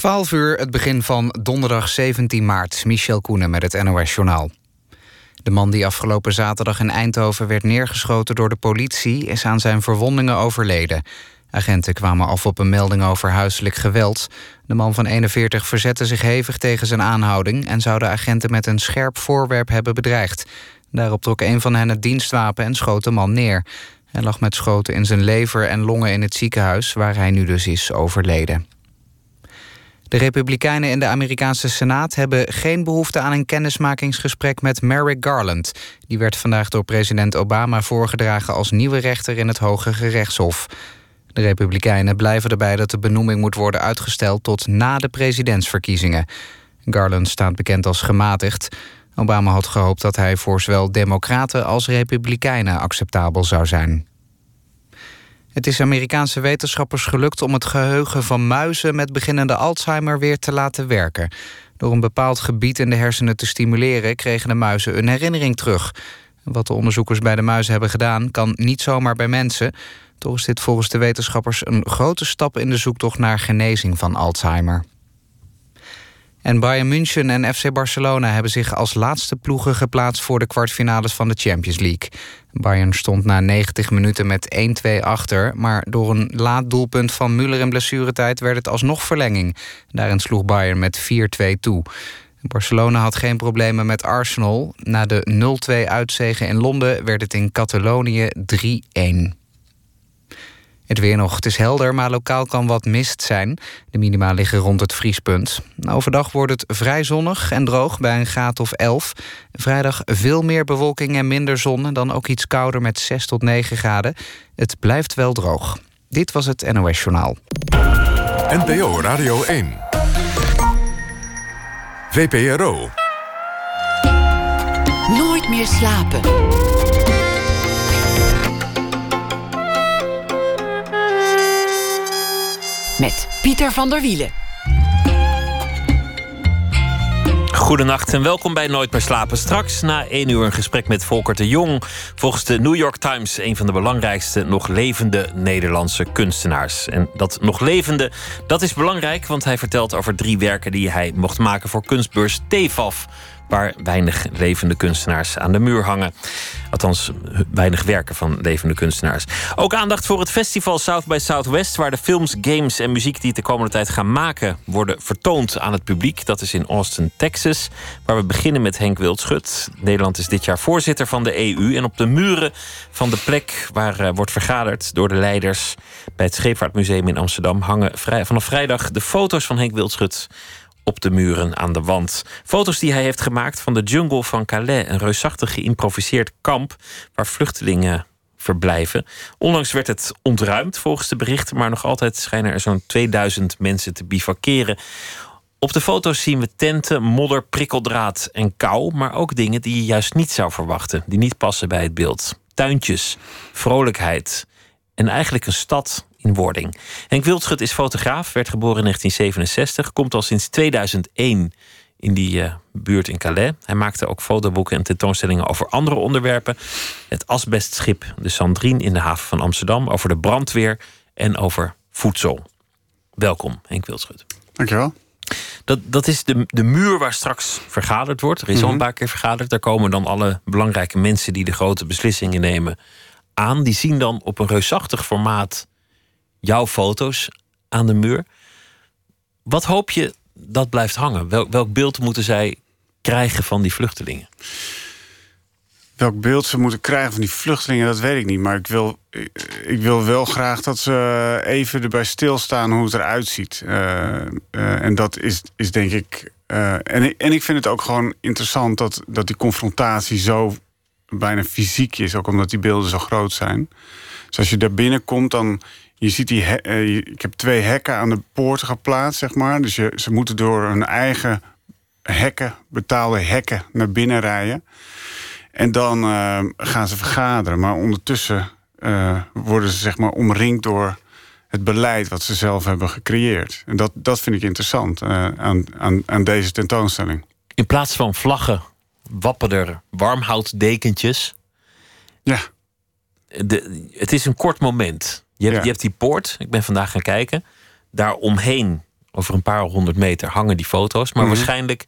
12 uur, het begin van donderdag 17 maart. Michel Koenen met het NOS-journaal. De man die afgelopen zaterdag in Eindhoven werd neergeschoten door de politie... is aan zijn verwondingen overleden. Agenten kwamen af op een melding over huiselijk geweld. De man van 41 verzette zich hevig tegen zijn aanhouding... en zou de agenten met een scherp voorwerp hebben bedreigd. Daarop trok een van hen het dienstwapen en schoot de man neer. Hij lag met schoten in zijn lever en longen in het ziekenhuis... waar hij nu dus is overleden. De Republikeinen in de Amerikaanse Senaat hebben geen behoefte aan een kennismakingsgesprek met Merrick Garland. Die werd vandaag door president Obama voorgedragen als nieuwe rechter in het Hoge Gerechtshof. De Republikeinen blijven erbij dat de benoeming moet worden uitgesteld tot na de presidentsverkiezingen. Garland staat bekend als gematigd. Obama had gehoopt dat hij voor zowel Democraten als Republikeinen acceptabel zou zijn. Het is Amerikaanse wetenschappers gelukt om het geheugen van muizen met beginnende Alzheimer weer te laten werken. Door een bepaald gebied in de hersenen te stimuleren kregen de muizen een herinnering terug. Wat de onderzoekers bij de muizen hebben gedaan kan niet zomaar bij mensen. Toch is dit volgens de wetenschappers een grote stap in de zoektocht naar genezing van Alzheimer. En Bayern München en FC Barcelona hebben zich als laatste ploegen geplaatst voor de kwartfinales van de Champions League. Bayern stond na 90 minuten met 1-2 achter, maar door een laat doelpunt van Müller in blessuretijd werd het alsnog verlenging. Daarin sloeg Bayern met 4-2 toe. Barcelona had geen problemen met Arsenal. Na de 0-2 uitzegen in Londen werd het in Catalonië 3-1. Het weer nog. Het is helder, maar lokaal kan wat mist zijn. De minima liggen rond het vriespunt. Overdag wordt het vrij zonnig en droog bij een graad of 11. Vrijdag veel meer bewolking en minder zon. Dan ook iets kouder met 6 tot 9 graden. Het blijft wel droog. Dit was het NOS Journaal. NPO Radio 1. VPRO. Nooit meer slapen. Met Pieter van der Wielen. Goedenacht en welkom bij Nooit meer slapen. Straks na één uur een gesprek met Volker de Jong. Volgens de New York Times een van de belangrijkste nog levende Nederlandse kunstenaars. En dat nog levende, dat is belangrijk, want hij vertelt over drie werken die hij mocht maken voor kunstbeurs TEFAF waar weinig levende kunstenaars aan de muur hangen. Althans, weinig werken van levende kunstenaars. Ook aandacht voor het festival South by Southwest, waar de films, games en muziek die de komende tijd gaan maken worden vertoond aan het publiek. Dat is in Austin, Texas, waar we beginnen met Henk Wildschut. Nederland is dit jaar voorzitter van de EU en op de muren van de plek waar uh, wordt vergaderd door de leiders bij het Scheepvaartmuseum in Amsterdam hangen vanaf vrijdag de foto's van Henk Wildschut op de muren aan de wand. Foto's die hij heeft gemaakt van de jungle van Calais, een reusachtig geïmproviseerd kamp waar vluchtelingen verblijven. Onlangs werd het ontruimd volgens de berichten, maar nog altijd schijnen er zo'n 2000 mensen te bivakeren. Op de foto's zien we tenten, modder, prikkeldraad en kou, maar ook dingen die je juist niet zou verwachten, die niet passen bij het beeld. Tuintjes, vrolijkheid en eigenlijk een stad in wording. Henk Wildschut is fotograaf, werd geboren in 1967, komt al sinds 2001 in die uh, buurt in Calais. Hij maakte ook fotoboeken en tentoonstellingen over andere onderwerpen. Het asbestschip de Sandrine in de haven van Amsterdam, over de brandweer en over voedsel. Welkom, Henk Wildschut. Dankjewel. Dat, dat is de, de muur waar straks vergaderd wordt. Er is al een mhm. paar keer vergaderd. Daar komen dan alle belangrijke mensen die de grote beslissingen nemen aan. Die zien dan op een reusachtig formaat jouw foto's aan de muur. Wat hoop je dat blijft hangen? Welk, welk beeld moeten zij krijgen van die vluchtelingen? Welk beeld ze moeten krijgen van die vluchtelingen, dat weet ik niet. Maar ik wil, ik wil wel graag dat ze even erbij stilstaan hoe het eruit ziet. Uh, en dat is, is denk ik. En, en ik vind het ook gewoon interessant dat, dat die confrontatie zo bijna fysiek is. Ook omdat die beelden zo groot zijn. Dus als je daar binnenkomt, dan je ziet die. Uh, ik heb twee hekken aan de poorten geplaatst, zeg maar. Dus je, ze moeten door hun eigen hekken, betaalde hekken, naar binnen rijden. En dan uh, gaan ze vergaderen. Maar ondertussen uh, worden ze zeg maar omringd door het beleid wat ze zelf hebben gecreëerd. En dat, dat vind ik interessant aan, aan, aan deze tentoonstelling. In plaats van vlaggen wappen er warmhoutdekentjes. Ja. De, het is een kort moment. Je hebt, je hebt die poort, ik ben vandaag gaan kijken. Daaromheen over een paar honderd meter hangen die foto's. Maar Mhm. waarschijnlijk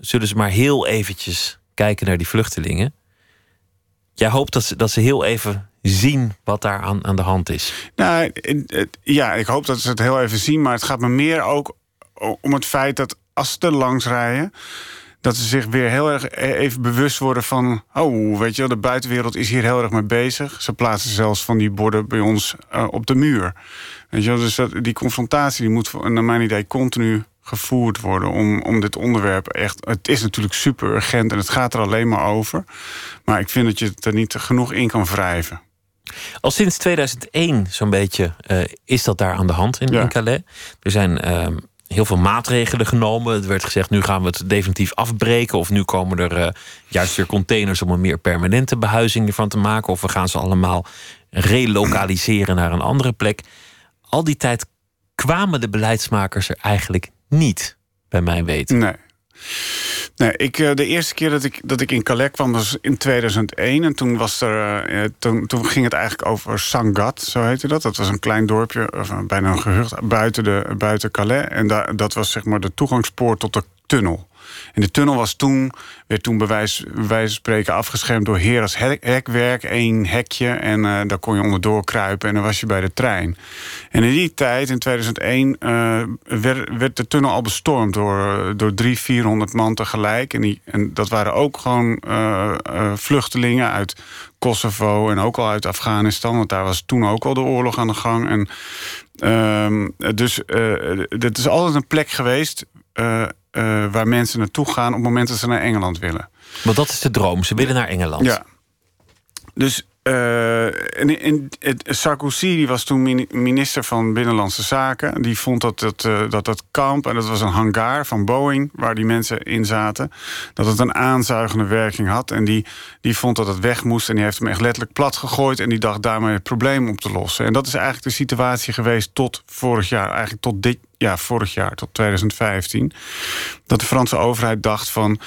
zullen ze maar heel eventjes kijken naar die vluchtelingen. Jij hoopt dat ze, dat ze heel even zien wat daar aan, aan de hand is. Nou, ja, ik hoop dat ze het heel even zien. Maar het gaat me meer ook om het feit dat als ze er langs rijden... dat ze zich weer heel erg e- even bewust worden van... oh, weet je wel, de buitenwereld is hier heel erg mee bezig. Ze plaatsen zelfs van die borden bij ons eh, op de muur. Weet je wel, dus dat, die confrontatie die moet naar mijn idee continu gevoerd worden... Om, om dit onderwerp echt... Het is natuurlijk super urgent en het gaat er alleen maar over. Maar ik vind dat je het er niet genoeg in kan wrijven. Al sinds 2001 zo'n beetje eh, is dat daar aan de hand in, Ja. in Calais. Er zijn ehm, heel veel maatregelen genomen. Het werd gezegd, nu gaan we het definitief afbreken. Of nu komen er eh, juist weer containers om een meer permanente behuizing ervan te maken. Of we gaan ze allemaal relokaliseren naar een andere plek. Al die tijd kwamen de beleidsmakers er eigenlijk niet, bij mijn weten. Nee. Nee, ik, eh, de eerste keer dat ik, dat ik in Calais kwam was in 2001. En toen, was er, eh, eh, toen, toen ging het eigenlijk over Sangat, zo heette dat. Dat was een klein dorpje, of bijna een gehucht, buiten, de, buiten Calais. En da, dat was zeg maar de toegangspoort tot de tunnel. En de tunnel was toen, werd toen bij wijze, van spreken afgeschermd door Heras hek, hekwerk. één hekje en eh, daar kon je onderdoor kruipen en dan was je bij de trein. En in die tijd, in 2001, eh, werd, de tunnel al bestormd door, door drie, vierhonderd man tegelijk. En, die, en dat waren ook gewoon eh, eh, vluchtelingen uit Kosovo en ook al uit Afghanistan. Want daar was toen ook al de oorlog aan de gang. En, ehm, dus eh dit is altijd een plek geweest eh, waar mensen naartoe gaan op het moment dat ze naar Engeland willen. Want dat is de droom. Ze willen naar Engeland. Ja. Dus eh, en, Sarkozy die was toen mini- minister van Binnenlandse Zaken. Die vond dat het, eh, dat dat kamp, en dat was een hangar van Boeing... waar die mensen in zaten, dat het een aanzuigende werking had. En die, die vond dat het weg moest en die heeft hem echt letterlijk plat gegooid... en die dacht daarmee het probleem op te lossen. En dat is eigenlijk de situatie geweest tot vorig jaar. Eigenlijk tot dit ja, vorig jaar, tot 2015. Dat de Franse overheid dacht van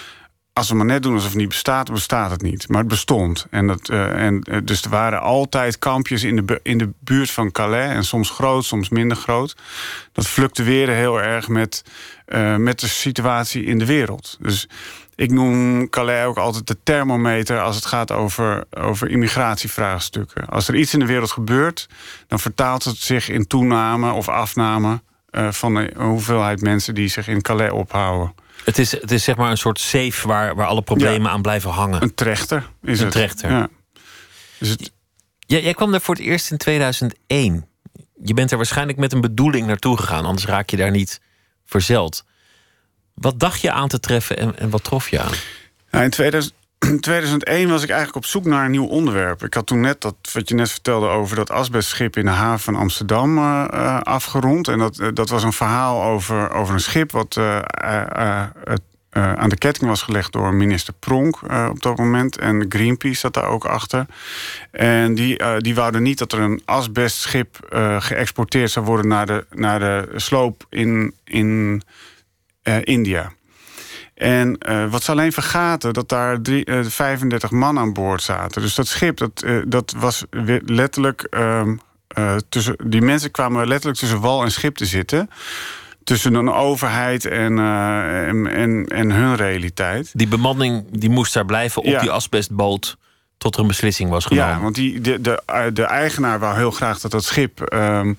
als we maar net doen alsof het niet bestaat, bestaat het niet. Maar het bestond. En dat, eh, en, eh, dus er waren altijd kampjes in de, in de buurt van Calais. En soms groot, soms minder groot. Dat fluctueerde heel erg met, eh, met de situatie in de wereld. Dus ik noem Calais ook altijd de thermometer als het gaat over, over immigratievraagstukken. Als er iets in de wereld gebeurt, dan vertaalt het zich in toename of afname van de hoeveelheid mensen die zich in Calais ophouden. Het, is, het is zeg maar een soort safe waar, waar alle problemen Ja. aan blijven hangen. Een trechter is Een het. trechter. Ja. Dus het, Ja, jij kwam daar voor het eerst in 2001. Je bent er waarschijnlijk met een bedoeling naartoe gegaan, anders raak je daar niet verzeld. Wat dacht je aan te treffen en, en wat trof je aan? nou, in 2000 2001 was ik eigenlijk op zoek naar een nieuw onderwerp. Ik had toen net dat wat je net vertelde over dat asbestschip in de haven van Amsterdam eh, eh, afgerond. En dat, eh, dat was een verhaal over, over een schip wat aan de ketting was gelegd door minister Pronk op dat moment. En Greenpeace zat daar ook achter. En die, die wouden niet dat er een asbestschip geëxporteerd zou worden naar de, naar de sloop in, in India. En eh, wat ze alleen vergaten, dat daar drie, eh, 35 man aan boord zaten. Dus dat schip, dat, eh, dat was weer letterlijk... ehm, eh, tussen, die mensen kwamen letterlijk tussen wal en schip te zitten. Tussen een overheid en, en, en, en hun realiteit. Die bemanning die moest daar blijven op Ja. die asbestboot tot er een beslissing was genomen. Ja, want die, de, de, eh, de eigenaar wou heel graag dat dat schip ehm,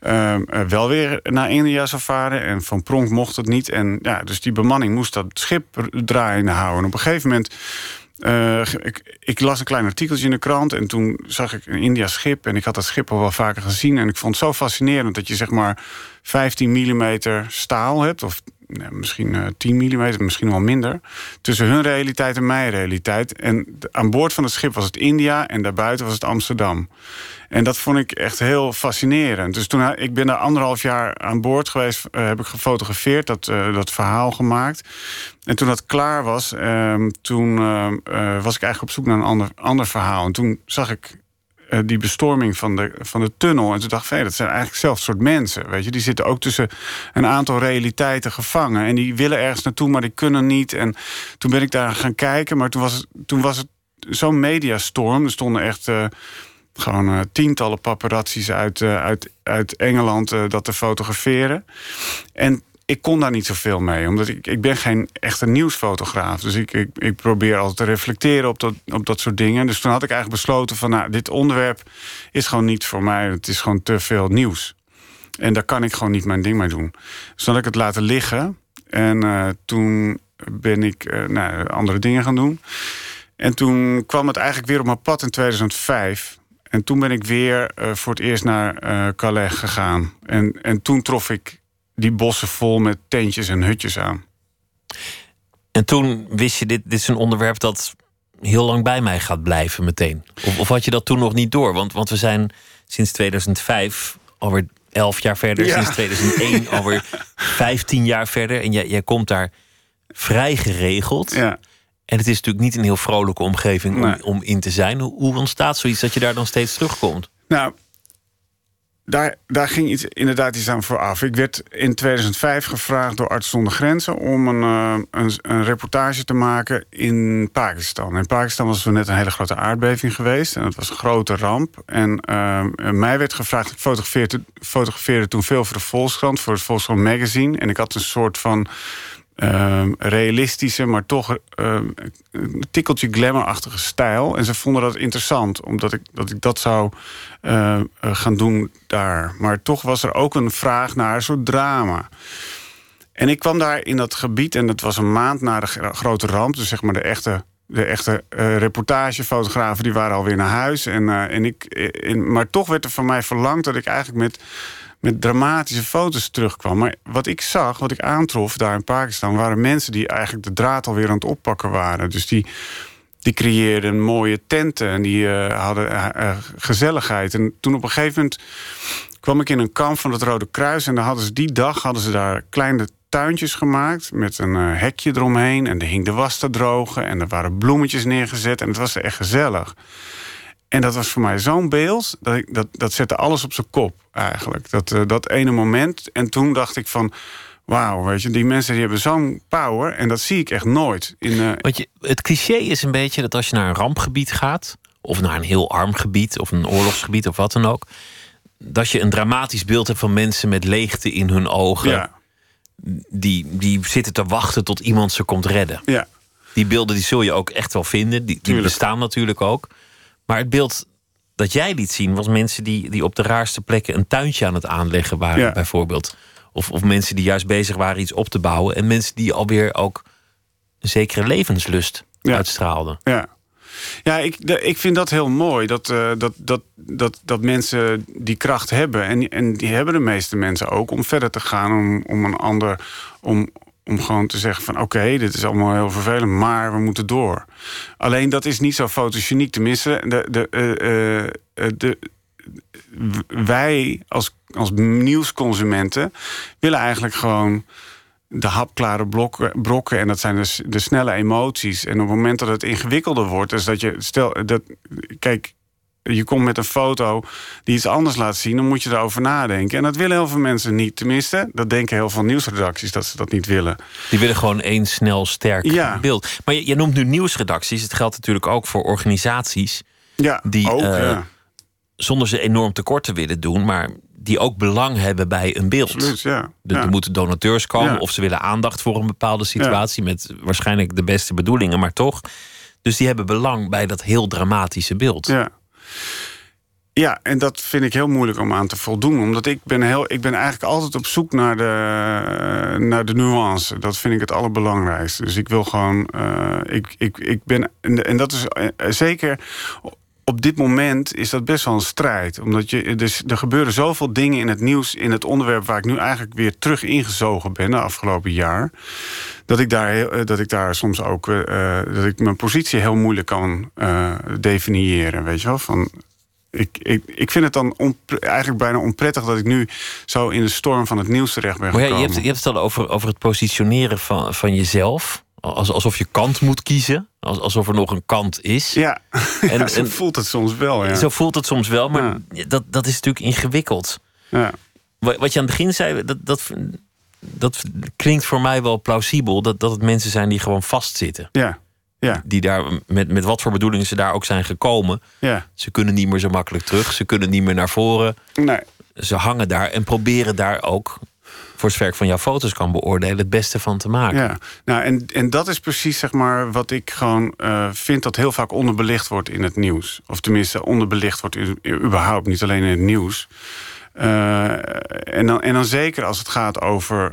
ehm, eh, wel weer naar India zou varen. En van Pronk mocht het niet. En ja, dus die bemanning moest dat schip draaiende houden. En op een gegeven moment. eh, ik, ik las een klein artikeltje in de krant en toen zag ik een India schip. En ik had dat schip al wel vaker gezien. En ik vond het zo fascinerend dat je zeg maar 15 mm staal hebt. Of misschien eh, 10 mm, misschien wel minder. Tussen hun realiteit en mijn realiteit. En aan boord van het schip was het India en daarbuiten was het Amsterdam. En dat vond ik echt heel fascinerend. Dus toen ha- ik ben daar anderhalf jaar aan boord geweest, eh, heb ik gefotografeerd, dat, eh, dat verhaal gemaakt. En toen dat klaar was, ehm, toen ehm, eh, was ik eigenlijk op zoek naar een ander, ander verhaal. En toen zag ik eh, die bestorming van de, van de tunnel. En toen dacht ik, hey, dat zijn eigenlijk zelfs soort mensen. Weet je? Die zitten ook tussen een aantal realiteiten gevangen. En die willen ergens naartoe, maar die kunnen niet. En toen ben ik daar gaan kijken. Maar toen was het, toen was het zo'n mediastorm. Er stonden echt... eh, gewoon uh, tientallen paparazzi's uit, uit, uit Engeland dat te fotograferen. En ik kon daar niet zoveel mee, omdat ik, ik ben geen echte nieuwsfotograaf. Dus ik, ik, ik probeer altijd te reflecteren op dat, op dat soort dingen. Dus toen had ik eigenlijk besloten van, nou, dit onderwerp is gewoon niet voor mij. Het is gewoon te veel nieuws. En daar kan ik gewoon niet mijn ding mee doen. Dus dan had ik het laten liggen. En toen ben ik nou, andere dingen gaan doen. En toen kwam het eigenlijk weer op mijn pad in 2005. En toen ben ik weer uh, voor het eerst naar Calais gegaan. En, en toen trof ik die bossen vol met tentjes en hutjes aan. En toen wist je, dit, dit is een onderwerp dat heel lang bij mij gaat blijven meteen. Of, of had je dat toen nog niet door? Want, want we zijn sinds 2005 alweer elf jaar verder. Ja. Sinds 2001 alweer 15 jaar verder. En jij, jij komt daar vrij geregeld. Ja. En het is natuurlijk niet een heel vrolijke omgeving om, om in te zijn. Hoe, hoe ontstaat zoiets dat je daar dan steeds terugkomt? Nou, daar, daar ging iets, inderdaad iets aan vooraf. Ik werd in 2005 gevraagd door Arts zonder Grenzen... om een, uh, een, een, reportage te maken in Pakistan. In Pakistan was er net een hele grote aardbeving geweest. En dat was een grote ramp. En uh, mij werd gevraagd... Ik fotografeerde, fotografeerde toen veel voor de Volkskrant... voor het Volkskrant Magazine. En ik had een soort van uh, realistische, maar toch uh, een tikkeltje glamourachtige stijl. En ze vonden dat interessant, omdat ik dat, ik dat zou uh, gaan doen daar. Maar toch was er ook een vraag naar een soort drama. En ik kwam daar in dat gebied en dat was een maand na de grote ramp. Dus zeg maar de echte de echte uh, reportagefotografen die waren alweer naar huis. En, uh, en ik, maar toch werd er van mij verlangd dat ik eigenlijk met met dramatische foto's terugkwam. Maar wat ik zag, wat ik aantrof daar in Pakistan... waren mensen die eigenlijk de draad alweer aan het oppakken waren. Dus die, die creëerden mooie tenten en die uh, hadden uh, gezelligheid. En toen op een gegeven moment kwam ik in een kamp van het Rode Kruis... en dan hadden ze die dag hadden ze daar kleine tuintjes gemaakt... met een hekje eromheen en er hing de was te drogen... en er waren bloemetjes neergezet en het was echt gezellig. En dat was voor mij zo'n beeld, dat, ik, dat, dat zette alles op zijn kop eigenlijk. Dat, uh, dat ene moment. En toen dacht ik van, wauw, weet je, die mensen die hebben zo'n power. En dat zie ik echt nooit. In, uh... Want je, het cliché is een beetje dat als je naar een rampgebied gaat... of naar een heel arm gebied, of een oorlogsgebied, of wat dan ook... dat je een dramatisch beeld hebt van mensen met leegte in hun ogen... Ja. Die, die zitten te wachten tot iemand ze komt redden. Ja. Die beelden die zul je ook echt wel vinden. Die, die bestaan natuurlijk ook. Maar het beeld dat jij liet zien was mensen die, die op de raarste plekken een tuintje aan het aanleggen waren, Ja. bijvoorbeeld. Of, of mensen die juist bezig waren iets op te bouwen. En mensen die alweer ook een zekere levenslust Ja. uitstraalden. Ja, ja ik, ik vind dat heel mooi. Dat, eh, dat, dat, dat, dat mensen die kracht hebben. En, en die hebben de meeste mensen ook om verder te gaan. Om, om een ander. Om, om gewoon te zeggen van oké, dit is allemaal heel vervelend, maar we moeten door. Alleen dat is niet zo fotogeniek. Tenminste, de, de, eh, eh, eh, de, wij als, als nieuwsconsumenten willen eigenlijk gewoon de hapklare blokken, brokken. En dat zijn dus de snelle emoties. En op het moment dat het ingewikkelder wordt, is dat je. Stel, dat, kijk, je komt met een foto die iets anders laat zien, dan moet je erover nadenken. En dat willen heel veel mensen niet. Tenminste, dat denken heel veel nieuwsredacties dat ze dat niet willen. Die willen gewoon één snel sterk Ja. beeld. Maar je, je noemt nu nieuwsredacties. Het geldt natuurlijk ook voor organisaties Ja, Die, ook. eh, ja, zonder ze enorm tekort te willen doen, maar die ook belang hebben bij een beeld. absoluut. Ja. Er, ja. er moeten donateurs komen of ze willen aandacht voor een bepaalde situatie met waarschijnlijk de beste bedoelingen, maar toch. Dus die hebben belang bij dat heel dramatische beeld. Ja. Ja, en dat vind ik heel moeilijk om aan te voldoen. Omdat ik ben, heel, ik ben eigenlijk altijd op zoek naar de, naar de nuance. Dat vind ik het allerbelangrijkste. Dus ik wil gewoon. eh, ik, ik, ik ben, en en dat is eh, zeker. Op dit moment is dat best wel een strijd. Omdat je, dus, er gebeuren zoveel dingen in het nieuws, in het onderwerp waar ik nu eigenlijk weer terug ingezogen ben de afgelopen jaar. Dat ik daar, eh, dat ik daar soms ook eh, eh, dat ik mijn positie heel moeilijk kan definiëren. Weet je wel? Van, ik, ik, ik vind het dan eigenlijk bijna onprettig dat ik nu zo in de storm van het nieuws terecht ben Maar ja, gekomen. je, hebt, je hebt het al over, over het positioneren van, van jezelf. Als, alsof je kant moet kiezen. Als, alsof er nog een kant is. Ja, En- ja, zo en- voelt het soms wel. Ja. Zo voelt het soms wel, maar dat, dat is natuurlijk ingewikkeld. Ja. Wa- Wat je aan het begin zei, dat, dat, dat klinkt voor mij wel plausibel. Dat, dat het mensen zijn die gewoon vastzitten. Ja. Ja. Die daar, met, met wat voor bedoelingen ze daar ook zijn gekomen. Ja. Ze kunnen niet meer zo makkelijk terug. Ze kunnen niet meer naar voren. Nee. Ze hangen daar en proberen daar ook, voor ik van jouw foto's kan beoordelen, het beste van te maken. Ja, nou, en, en dat is precies zeg maar, wat ik gewoon uh, vind dat heel vaak onderbelicht wordt in het nieuws. Of tenminste, onderbelicht wordt überhaupt, niet alleen in het nieuws. Uh, en, dan, en dan zeker als het gaat over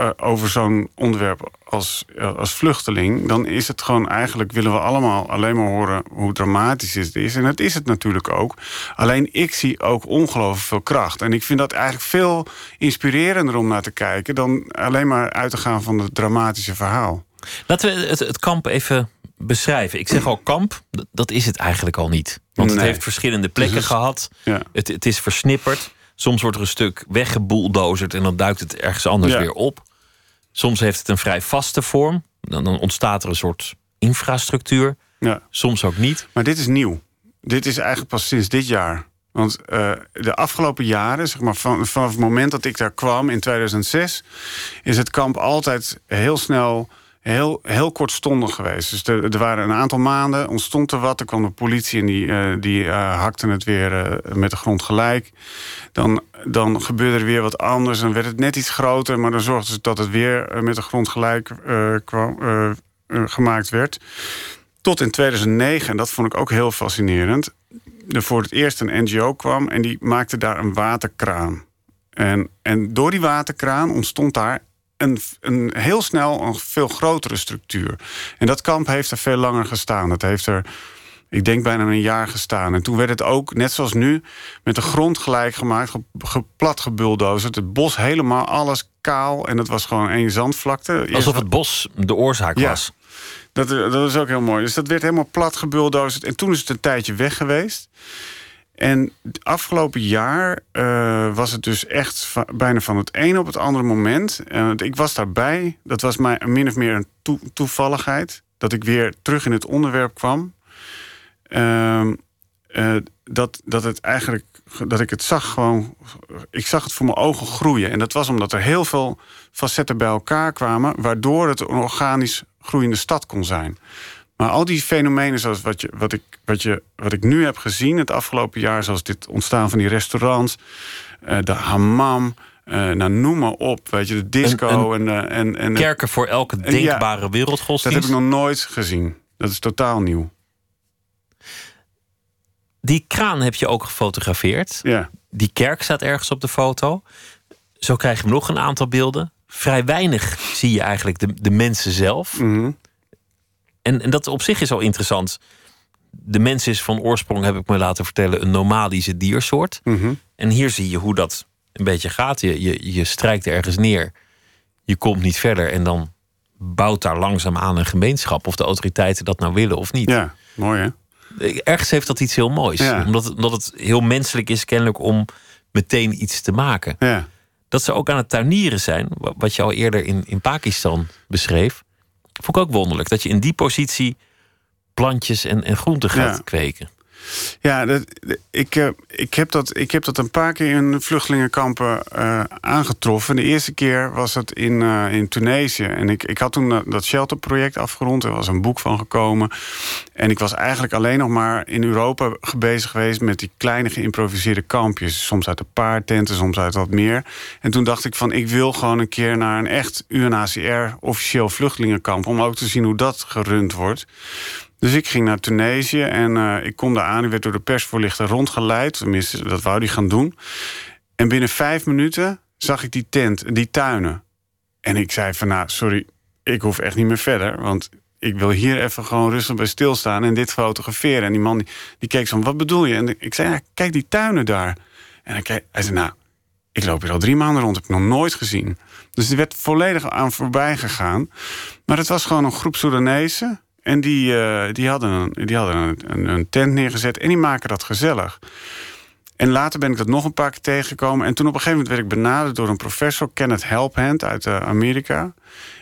uh, over zo'n onderwerp als, uh, als vluchteling, dan is het gewoon eigenlijk willen we allemaal alleen maar horen hoe dramatisch het is. En dat is het natuurlijk ook. Alleen ik zie ook ongelooflijk veel kracht. En ik vind dat eigenlijk veel inspirerender om naar te kijken dan alleen maar uit te gaan van het dramatische verhaal. Laten we het, het kamp even beschrijven. Ik zeg al kamp, dat is het eigenlijk al niet. Want het Nee. heeft verschillende plekken Dus- gehad. Ja. Het, het is versnipperd. Soms wordt er een stuk weggebouldozerd en dan duikt het ergens anders Ja. weer op. Soms heeft het een vrij vaste vorm. Dan, dan ontstaat er een soort infrastructuur. Ja. Soms ook niet. Maar dit is nieuw. Dit is eigenlijk pas sinds dit jaar. Want eh, de afgelopen jaren, zeg maar, van, vanaf het moment dat ik daar kwam in 2006, is het kamp altijd heel snel, heel, heel kortstondig geweest. Dus er, er waren een aantal maanden, ontstond er wat. Er kwam de politie en die, eh, die eh, hakte het weer eh, met de grond gelijk. Dan, dan gebeurde er weer wat anders. Dan werd het net iets groter, maar dan zorgden ze dat het weer met de grond gelijk kwam, gemaakt werd. Tot in 2009, en dat vond ik ook heel fascinerend. Er voor het eerst een NGO kwam en die maakte daar een waterkraan. En, en door die waterkraan ontstond daar een, een heel snel een veel grotere structuur. En dat kamp heeft er veel langer gestaan. Dat heeft er, ik denk, bijna een jaar gestaan. En toen werd het ook, net zoals nu, met de grond gelijk gemaakt, ge, ge- plat gebuldozerd. Het bos helemaal, alles kaal. En het was gewoon één zandvlakte. Alsof het bos de oorzaak Ja. was. dat, dat is ook heel mooi. Dus dat werd helemaal plat gebuldozerd. En toen is het een tijdje weg geweest. En afgelopen jaar eh, was het dus echt bijna van het een op het andere moment. Want ik was daarbij. Dat was mij min of meer een toe- toevalligheid. Dat ik weer terug in het onderwerp kwam. Ehm, eh, dat, dat het eigenlijk dat ik het zag gewoon. Ik zag het voor mijn ogen groeien. En dat was omdat er heel veel facetten bij elkaar kwamen, waardoor het een organisch groeiende stad kon zijn. Maar al die fenomenen, zoals wat, je, wat, ik, wat, je, wat ik nu heb gezien het afgelopen jaar, zoals dit ontstaan van die restaurants, eh, de hammam, eh, nou, noem maar op, weet je, de disco Een- en, eh, en, en Kerken voor elke En ja, denkbare dat heb wereldgodsdienst. ik nog nooit gezien. Dat is totaal nieuw. Die kraan heb je ook gefotografeerd. Ja, Die kerk staat ergens op de foto. Zo krijg je nog een aantal beelden. Vrij weinig zie je eigenlijk de, de mensen zelf. mhm. En, en dat op zich is al interessant. De mens is van oorsprong, heb ik me laten vertellen, een nomadische diersoort. Mhm. En hier zie je hoe dat een beetje gaat. Je, je, je strijkt ergens neer. Je komt niet verder. En dan bouwt daar langzaam aan een gemeenschap. Of de autoriteiten dat nou willen of niet. ja mooi hè? Ergens heeft dat iets heel moois. Ja. Omdat, het- omdat het heel menselijk is kennelijk om meteen iets te maken. Ja. Dat ze ook aan het tuinieren zijn, wa- wat je al eerder in, in Pakistan beschreef, vond ik ook wonderlijk. Dat je in die positie plantjes en, en groenten gaat Ja. kweken. Ja, dat, ik, eh, ik, heb dat, ik heb dat een paar keer in vluchtelingenkampen eh, aangetroffen. De eerste keer was het in, eh, in Tunesië. En ik, ik had toen dat- shelterproject afgerond. Er was een boek van gekomen. En ik was eigenlijk alleen nog maar in Europa bezig geweest... met die kleine geïmproviseerde kampjes. Soms uit een paar tenten, soms uit wat meer. En toen dacht ik van, ik wil gewoon een keer naar een echt UNHCR... officieel vluchtelingenkamp, om ook te zien hoe dat gerund wordt. Dus ik ging naar Tunesië en eh, ik kom daar aan. Ik werd door de persvoorlichter rondgeleid. Tenminste, dat wou die gaan doen. En binnen vijf minuten zag ik die tent, die tuinen. En ik zei van, nou, sorry, ik hoef echt niet meer verder. Want ik wil hier even gewoon rustig bij stilstaan en dit fotograferen. En die man die, keek zo wat bedoel je? En ik zei, kijk die tuinen daar. En hij, keek, hij zei, nou, ik loop hier al drie maanden rond, heb ik nog nooit gezien. Dus die werd volledig aan voorbij gegaan. Maar het was gewoon een groep Soedanezen. En die, eh, die hadden, een, die hadden een, een, tent neergezet en die maken dat gezellig. En later ben ik dat nog een paar keer tegengekomen. En toen op een gegeven moment werd ik benaderd door een professor, Kenneth Helphand uit eh, Amerika.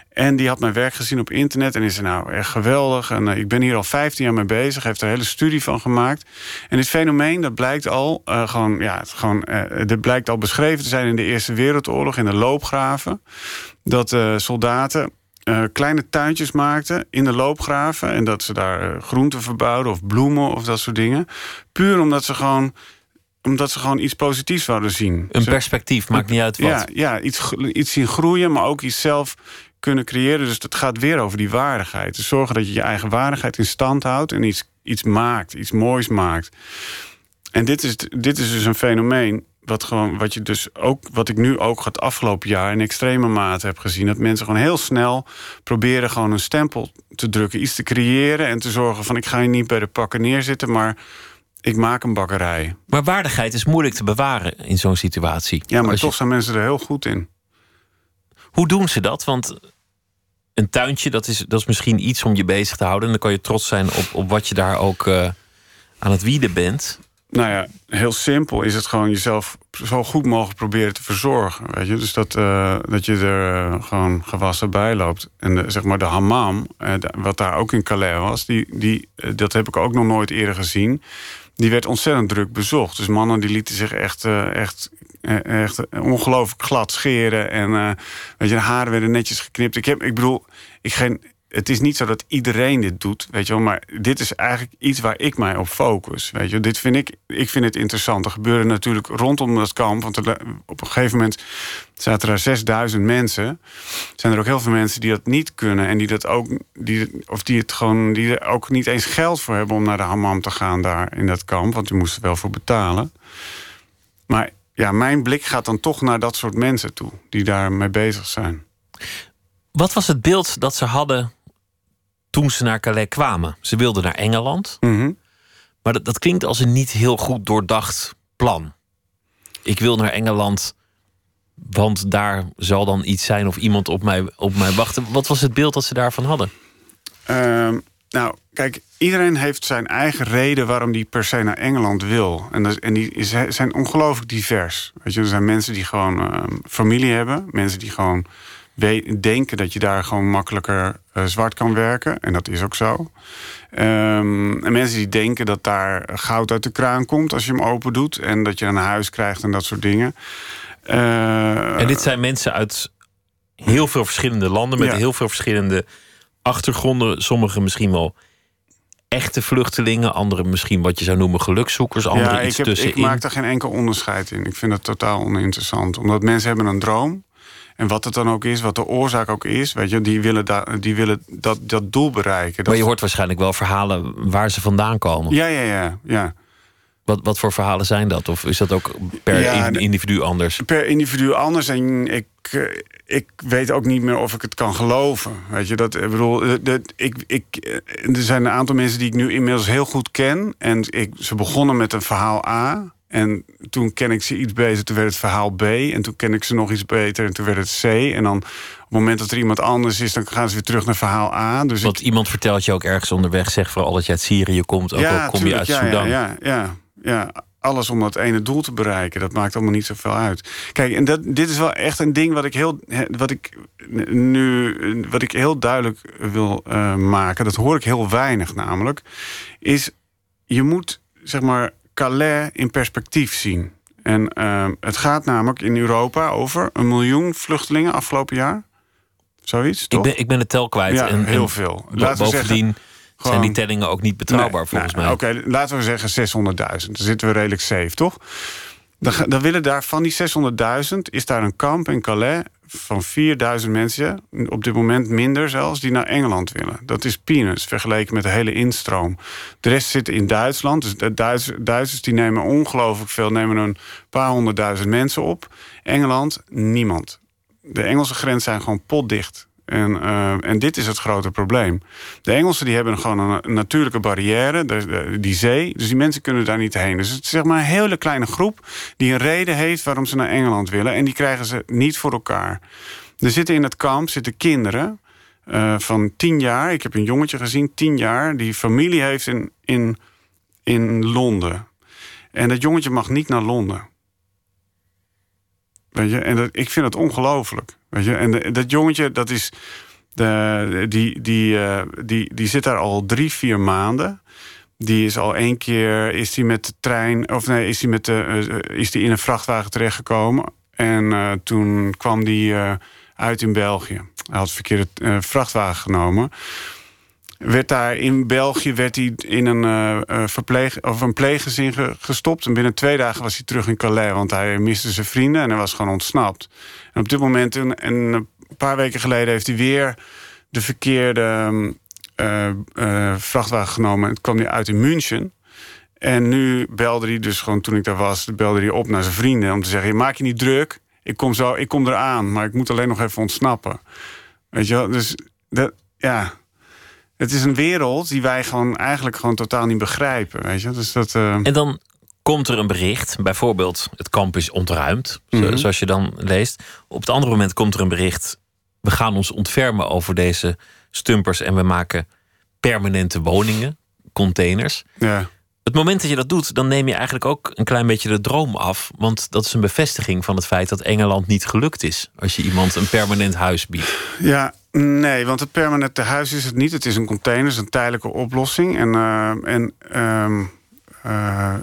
En die had mijn werk gezien op internet en is er nou echt geweldig. En eh, ik ben hier al 15 jaar mee bezig, heeft er een hele studie van gemaakt. En dit fenomeen, dat blijkt al, gewoon, ja, het, gewoon, dit blijkt al beschreven te zijn in de Eerste Wereldoorlog, in de loopgraven. Dat soldaten eh, kleine tuintjes maakten in de loopgraven. En dat ze daar eh, groenten verbouwden of bloemen of dat soort dingen. Puur omdat ze gewoon, omdat ze gewoon iets positiefs wilden zien. Een perspectief, maakt niet uit wat. Ja, ja iets, iets zien groeien, maar ook iets zelf kunnen creëren. Dus het gaat weer over die waardigheid. Dus zorgen dat je je eigen waardigheid in stand houdt en iets, iets maakt, iets moois maakt. En dit is, dit is dus een fenomeen. Wat, gewoon, wat, je dus ook, wat ik nu ook het afgelopen jaar in extreme mate heb gezien. Dat mensen gewoon heel snel proberen gewoon een stempel te drukken. Iets te creëren en te zorgen van ik ga hier niet bij de pakken neerzitten. Maar ik maak een bakkerij. Maar waardigheid is moeilijk te bewaren in zo'n situatie. Ja, maar Als je- toch zijn mensen er heel goed in. Hoe doen ze dat? Want een tuintje, dat is, dat is misschien iets om je bezig te houden. En dan kan je trots zijn op, op wat je daar ook eh, aan het wieden bent. Nou ja, heel simpel is het gewoon jezelf zo goed mogelijk proberen te verzorgen. Weet je? Dus dat, eh, dat je er eh, gewoon gewassen bij loopt. En zeg maar de hammam, eh, wat daar ook in Calais was, die, die, dat heb ik ook nog nooit eerder gezien. Die werd ontzettend druk bezocht. Dus mannen die lieten zich echt, echt, echt ongelooflijk glad scheren. En weet je, de haren werden netjes geknipt. Ik, heb, ik bedoel, ik geen, het is niet zo dat iedereen dit doet, weet je wel. Maar dit is eigenlijk iets waar ik mij op focus. Weet je, wel. dit vind ik, ik vind het interessant. Er gebeurde natuurlijk rondom dat kamp. Want op een gegeven moment zaten er 6000 mensen. Zijn er ook heel veel mensen die dat niet kunnen. En die dat ook, die, of die het gewoon, die er ook niet eens geld voor hebben om naar de hammam te gaan daar in dat kamp. Want die moesten wel voor betalen. Maar ja, mijn blik gaat dan toch naar dat soort mensen toe. Die daarmee bezig zijn. Wat was het beeld dat ze hadden toen ze naar Calais kwamen? Ze wilden naar Engeland. Mhm. Maar dat, dat klinkt als een niet heel goed doordacht plan. Ik wil naar Engeland, want daar zal dan iets zijn of iemand op mij, op mij wachten. Wat was het beeld dat ze daarvan hadden? Ehm, nou, kijk, iedereen heeft zijn eigen reden waarom die per se naar Engeland wil. En, dat, en die is, zijn ongelooflijk divers. Weet je, er zijn mensen die gewoon ehm, familie hebben, mensen die gewoon we- denken dat je daar gewoon makkelijker eh, zwart kan werken. En dat is ook zo. Ehm, en mensen die denken dat daar goud uit de kraan komt als je hem open doet. En dat je een huis krijgt en dat soort dingen. Eh, En dit zijn mensen uit heel veel verschillende landen met Ja. heel veel verschillende achtergronden. Sommigen misschien wel echte vluchtelingen, anderen misschien wat je zou noemen gelukszoekers, anderen ja, ik, iets ik tussenin. maak daar geen enkel onderscheid in. Ik vind dat totaal oninteressant. Omdat mensen hebben een droom. En wat het dan ook is, wat de oorzaak ook is, weet je, die willen, die willen dat, dat doel bereiken. Dat, Maar je hoort waarschijnlijk wel verhalen waar ze vandaan komen. Ja, ja, ja, ja. Wat, wat voor verhalen zijn dat? Of is dat ook per Ja, in- de- individu anders? Per individu anders. En ik, eh, ik weet ook niet meer of ik het kan geloven. Weet je, dat, ik bedoel, eh, dat, ik, ik, eh, er zijn een aantal mensen die ik nu inmiddels heel goed ken. En ik, ze begonnen met een verhaal A. En toen ken ik ze iets beter, toen werd het verhaal B. En toen ken ik ze nog iets beter en toen werd het C. En dan op het moment dat er iemand anders is, dan gaan ze weer terug naar verhaal A. Dus Want iemand vertelt je ook ergens onderweg, zeg vooral dat je uit Syrië komt, ook al kom je uit ja, Sudan. Ja, ja, ja, ja. alles om dat ene doel te bereiken. Dat maakt allemaal niet zoveel uit. Kijk, en dat, dit is wel echt een ding wat ik heel, wat ik nu, wat ik heel duidelijk wil eh, maken. Dat hoor ik heel weinig namelijk. Is je moet zeg maar Calais in perspectief zien. En eh, het gaat namelijk in Europa over een miljoen vluchtelingen afgelopen jaar. Zoiets, Ik toch? ben, ik ben het tel kwijt. Ja, en, heel veel. bo- Laten we zeggen, bovendien zijn die tellingen ook niet betrouwbaar Nee, volgens nou, mij. Oké, laten we zeggen 600.000. Dan zitten we redelijk safe, toch? Dan, dan willen daar van die 600.000 is daar een kamp in Calais van 4000 mensen, op dit moment minder zelfs, die naar Engeland willen. Dat is peanuts vergeleken met de hele instroom. De rest zit in Duitsland. Dus de Duits- Duitsers die nemen ongelooflijk veel, nemen een paar honderdduizend mensen op. Engeland, niemand. De Engelse grens zijn gewoon potdicht. En, eh, en dit is het grote probleem. De Engelsen die hebben gewoon een, natuurlijke barrière, die zee. Dus die mensen kunnen daar niet heen. Dus het is zeg maar een hele kleine groep die een reden heeft waarom ze naar Engeland willen. En die krijgen ze niet voor elkaar. Er zitten in het kamp zitten kinderen eh, van tien jaar. Ik heb een jongetje gezien, tien jaar, die familie heeft in, in, in Londen. En dat jongetje mag niet naar Londen. Weet je, en dat, ik vind het ongelooflijk. Weet je, en dat jongetje, dat is. De, die, die, eh, die, die zit daar al drie, vier maanden. Die is al één keer is die met de trein, of nee, is die met de, eh, is die in een vrachtwagen terechtgekomen. En eh, toen kwam die uit in België. hij had verkeerde vrachtwagen genomen. Werd daar in België werd hij in een, uh, verpleeg, of een pleeggezin gestopt. En binnen twee dagen was hij terug in Calais. Want hij miste zijn vrienden en hij was gewoon ontsnapt. En op dit moment, en, en een paar weken geleden, heeft hij weer de verkeerde uh, vrachtwagen genomen. En het kwam hij uit in München. En nu belde hij dus gewoon toen ik daar was, belde hij op naar zijn vrienden om te zeggen: maak je niet druk. Ik kom, zo, ik kom eraan, maar ik moet alleen nog even ontsnappen. Weet je wel? Dus dat, ja. Het is een wereld die wij gewoon eigenlijk gewoon totaal niet begrijpen. Weet je? Dus dat, uh... En dan komt er een bericht, bijvoorbeeld het kamp is ontruimd, mhm. zoals je dan leest. Op het andere moment komt er een bericht: we gaan ons ontfermen over deze stumpers en we maken permanente woningen, containers. Ja. Het moment dat je dat doet, dan neem je eigenlijk ook een klein beetje de droom af. Want dat is een bevestiging van het feit dat Engeland niet gelukt is. Als je iemand een permanent huis biedt. Ja, nee, want het permanente huis is het niet. Het is een container, het is een tijdelijke oplossing. En, uh, en uh, uh,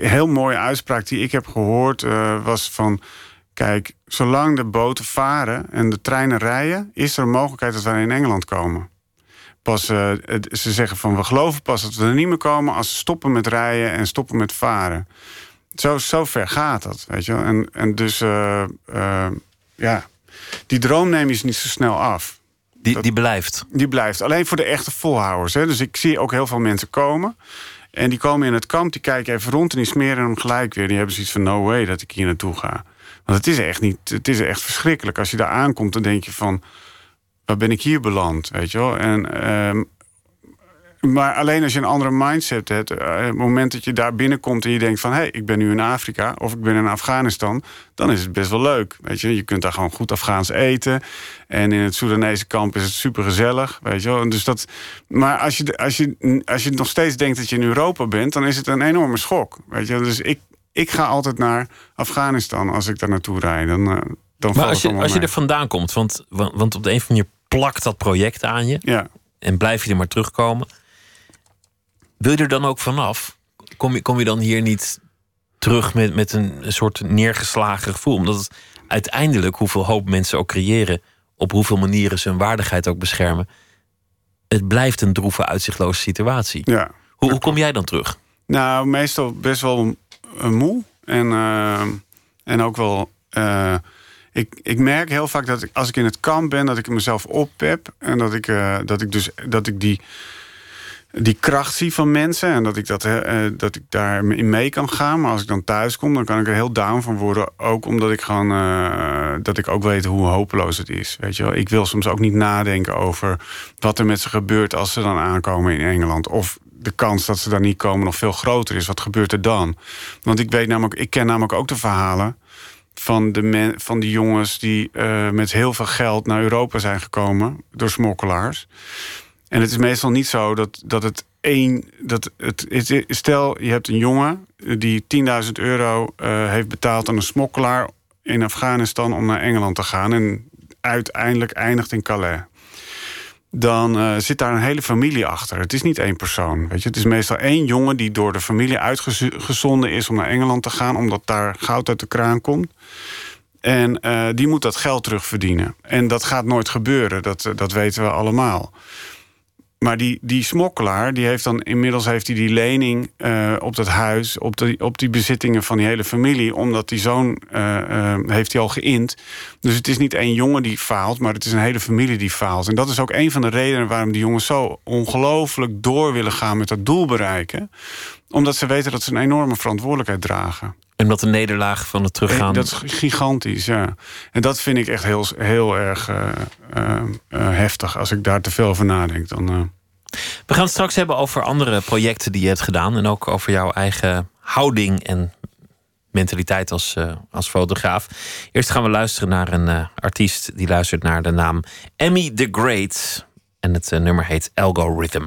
heel mooie uitspraak die ik heb gehoord uh, was van... Kijk, zolang de boten varen en de treinen rijden... is er een mogelijkheid dat wij in Engeland komen. Pas, ze zeggen van we geloven pas dat we er niet meer komen als ze stoppen met rijden en stoppen met varen. Zo, ver gaat dat, weet je wel. En, en dus, ja, die droom neem je ze niet zo snel af. Die, die blijft? Die blijft. Alleen voor de echte volhouders. Hè. Dus ik zie ook heel veel mensen komen. En die komen in het kamp, die kijken even rond en die smeren hem gelijk weer. Die hebben zoiets van no way dat ik hier naartoe ga. Want het is echt niet, het is echt verschrikkelijk. Als je daar aankomt, dan denk je van waar ben ik hier beland? Weet je wel? En, ehm, maar alleen als je een andere mindset hebt, uh, het moment dat je daar binnenkomt en je denkt van hé, hey, ik ben nu in Afrika of ik ben in Afghanistan, dan is het best wel leuk. Weet je, je kunt daar gewoon goed Afghaans eten. En in het Soedanese kamp is het super gezellig. Weet je wel. Dus dat, maar als je, als, je, als je nog steeds denkt dat je in Europa bent, dan is het een enorme schok. Weet je, dus ik, ik ga altijd naar Afghanistan als ik daar naartoe rijd. Dan, uh, dan maar als je, als je er vandaan komt, want, want op de een of andere manier plakt dat project aan je. Ja. En blijf je er maar terugkomen. Wil je er dan ook vanaf? Kom je, kom je dan hier niet terug met, met een, soort neergeslagen gevoel? Omdat het uiteindelijk, hoeveel hoop mensen ook creëren, op hoeveel manieren ze hun waardigheid ook beschermen, het blijft een droeve, uitzichtloze situatie. Ja. Hoe, hoe kom jij dan terug? Nou, meestal best wel moe. En, uh, en ook wel. Uh, ik, ik merk heel vaak dat ik, als ik in het kamp ben, dat ik mezelf oppep. En dat ik, uh, dat ik dus dat ik die, die kracht zie van mensen. En dat ik, dat, uh, dat ik daarin mee kan gaan. Maar als ik dan thuis kom, dan kan ik er heel down van worden. Ook omdat ik gewoon uh, dat ik ook weet hoe hopeloos het is. Weet je wel? Ik wil soms ook niet nadenken over wat er met ze gebeurt als ze dan aankomen in Engeland. Of de kans dat ze daar niet komen nog veel groter is. Wat gebeurt er dan? Want ik weet namelijk, ik ken namelijk ook de verhalen van de, men, van die jongens die uh, met heel veel geld naar Europa zijn gekomen door smokkelaars. En het is meestal niet zo dat, dat het één. Dat het, het, stel, je hebt een jongen die 10.000 euro uh, heeft betaald aan een smokkelaar in Afghanistan om naar Engeland te gaan. En uiteindelijk eindigt in Calais dan uh, zit daar een hele familie achter. Het is niet één persoon. Weet je? Het is meestal één jongen die door de familie uitgezonden is om naar Engeland te gaan, omdat daar goud uit de kraan komt. En uh, die moet dat geld terugverdienen. En dat gaat nooit gebeuren, dat, dat weten we allemaal. Maar die, die smokkelaar, die heeft dan inmiddels heeft hij die lening uh, op dat huis, op, de, op die bezittingen van die hele familie, omdat die zoon uh, uh, heeft hij al geïnd. Dus het is niet één jongen die faalt, maar het is een hele familie die faalt. En dat is ook een van de redenen waarom die jongens zo ongelooflijk door willen gaan met dat doel bereiken. Omdat ze weten dat ze een enorme verantwoordelijkheid dragen. En dat de nederlaag van het teruggaan. Dat is gigantisch, ja. En dat vind ik echt heel, heel erg uh, uh, heftig. Als ik daar te veel over nadenk. Dan, We gaan het straks hebben over andere projecten die je hebt gedaan. En ook over jouw eigen houding en mentaliteit als, als fotograaf. Eerst gaan we luisteren naar een artiest die luistert naar de naam Emmy the Great. En het nummer heet Algorithm.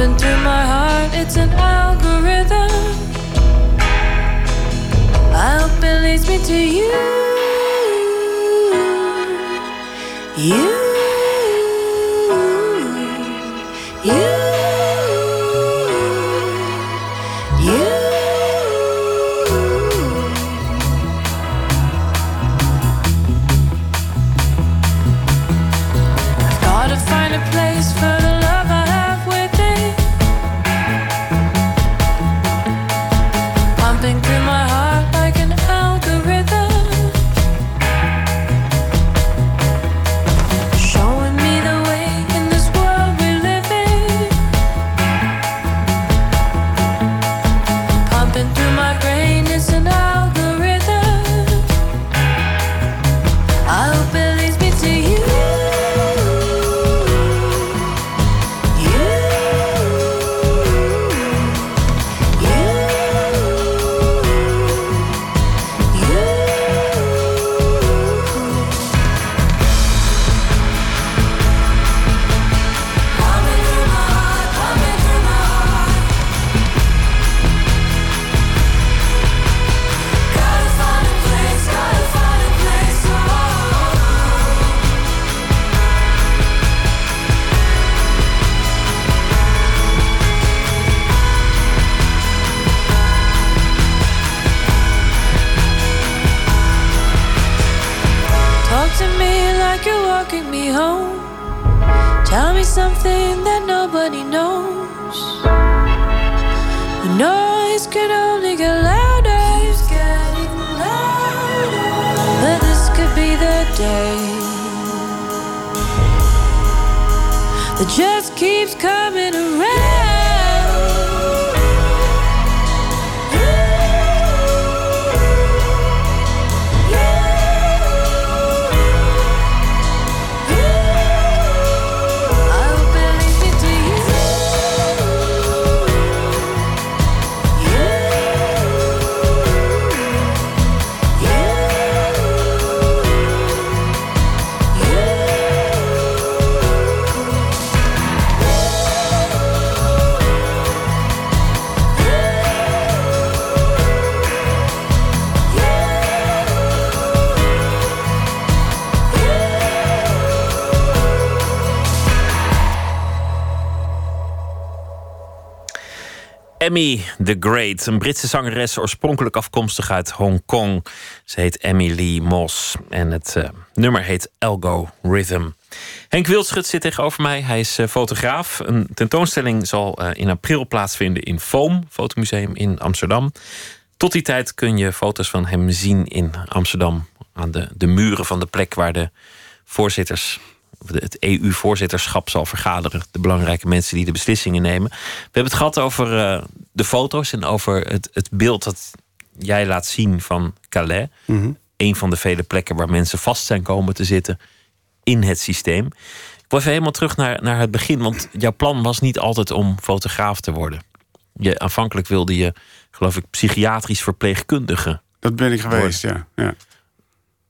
Pumping through my heart, it's an algorithm. I hope it leads me to you. You. Emmy the Great, een Britse zangeres, oorspronkelijk afkomstig uit Hongkong. Ze heet Lee Moss en het uh, nummer heet Elgo Rhythm. Henk Wildschut zit tegenover mij. Hij is uh, fotograaf. Een tentoonstelling zal uh, in april plaatsvinden in Foam, Fotomuseum in Amsterdam. Tot die tijd kun je foto's van hem zien in Amsterdam. Aan de, de muren van de plek waar de voorzitters het EU-voorzitterschap zal vergaderen. De belangrijke mensen die de beslissingen nemen. We hebben het gehad over uh, de foto's en over het, het beeld dat jij laat zien van Calais. Mhm. Een van de vele plekken waar mensen vast zijn komen te zitten in het systeem. Ik wil even helemaal terug naar, naar het begin, want jouw plan was niet altijd om fotograaf te worden. Je, aanvankelijk wilde je, geloof ik, psychiatrisch verpleegkundige. Dat ben ik geweest, ja. ja.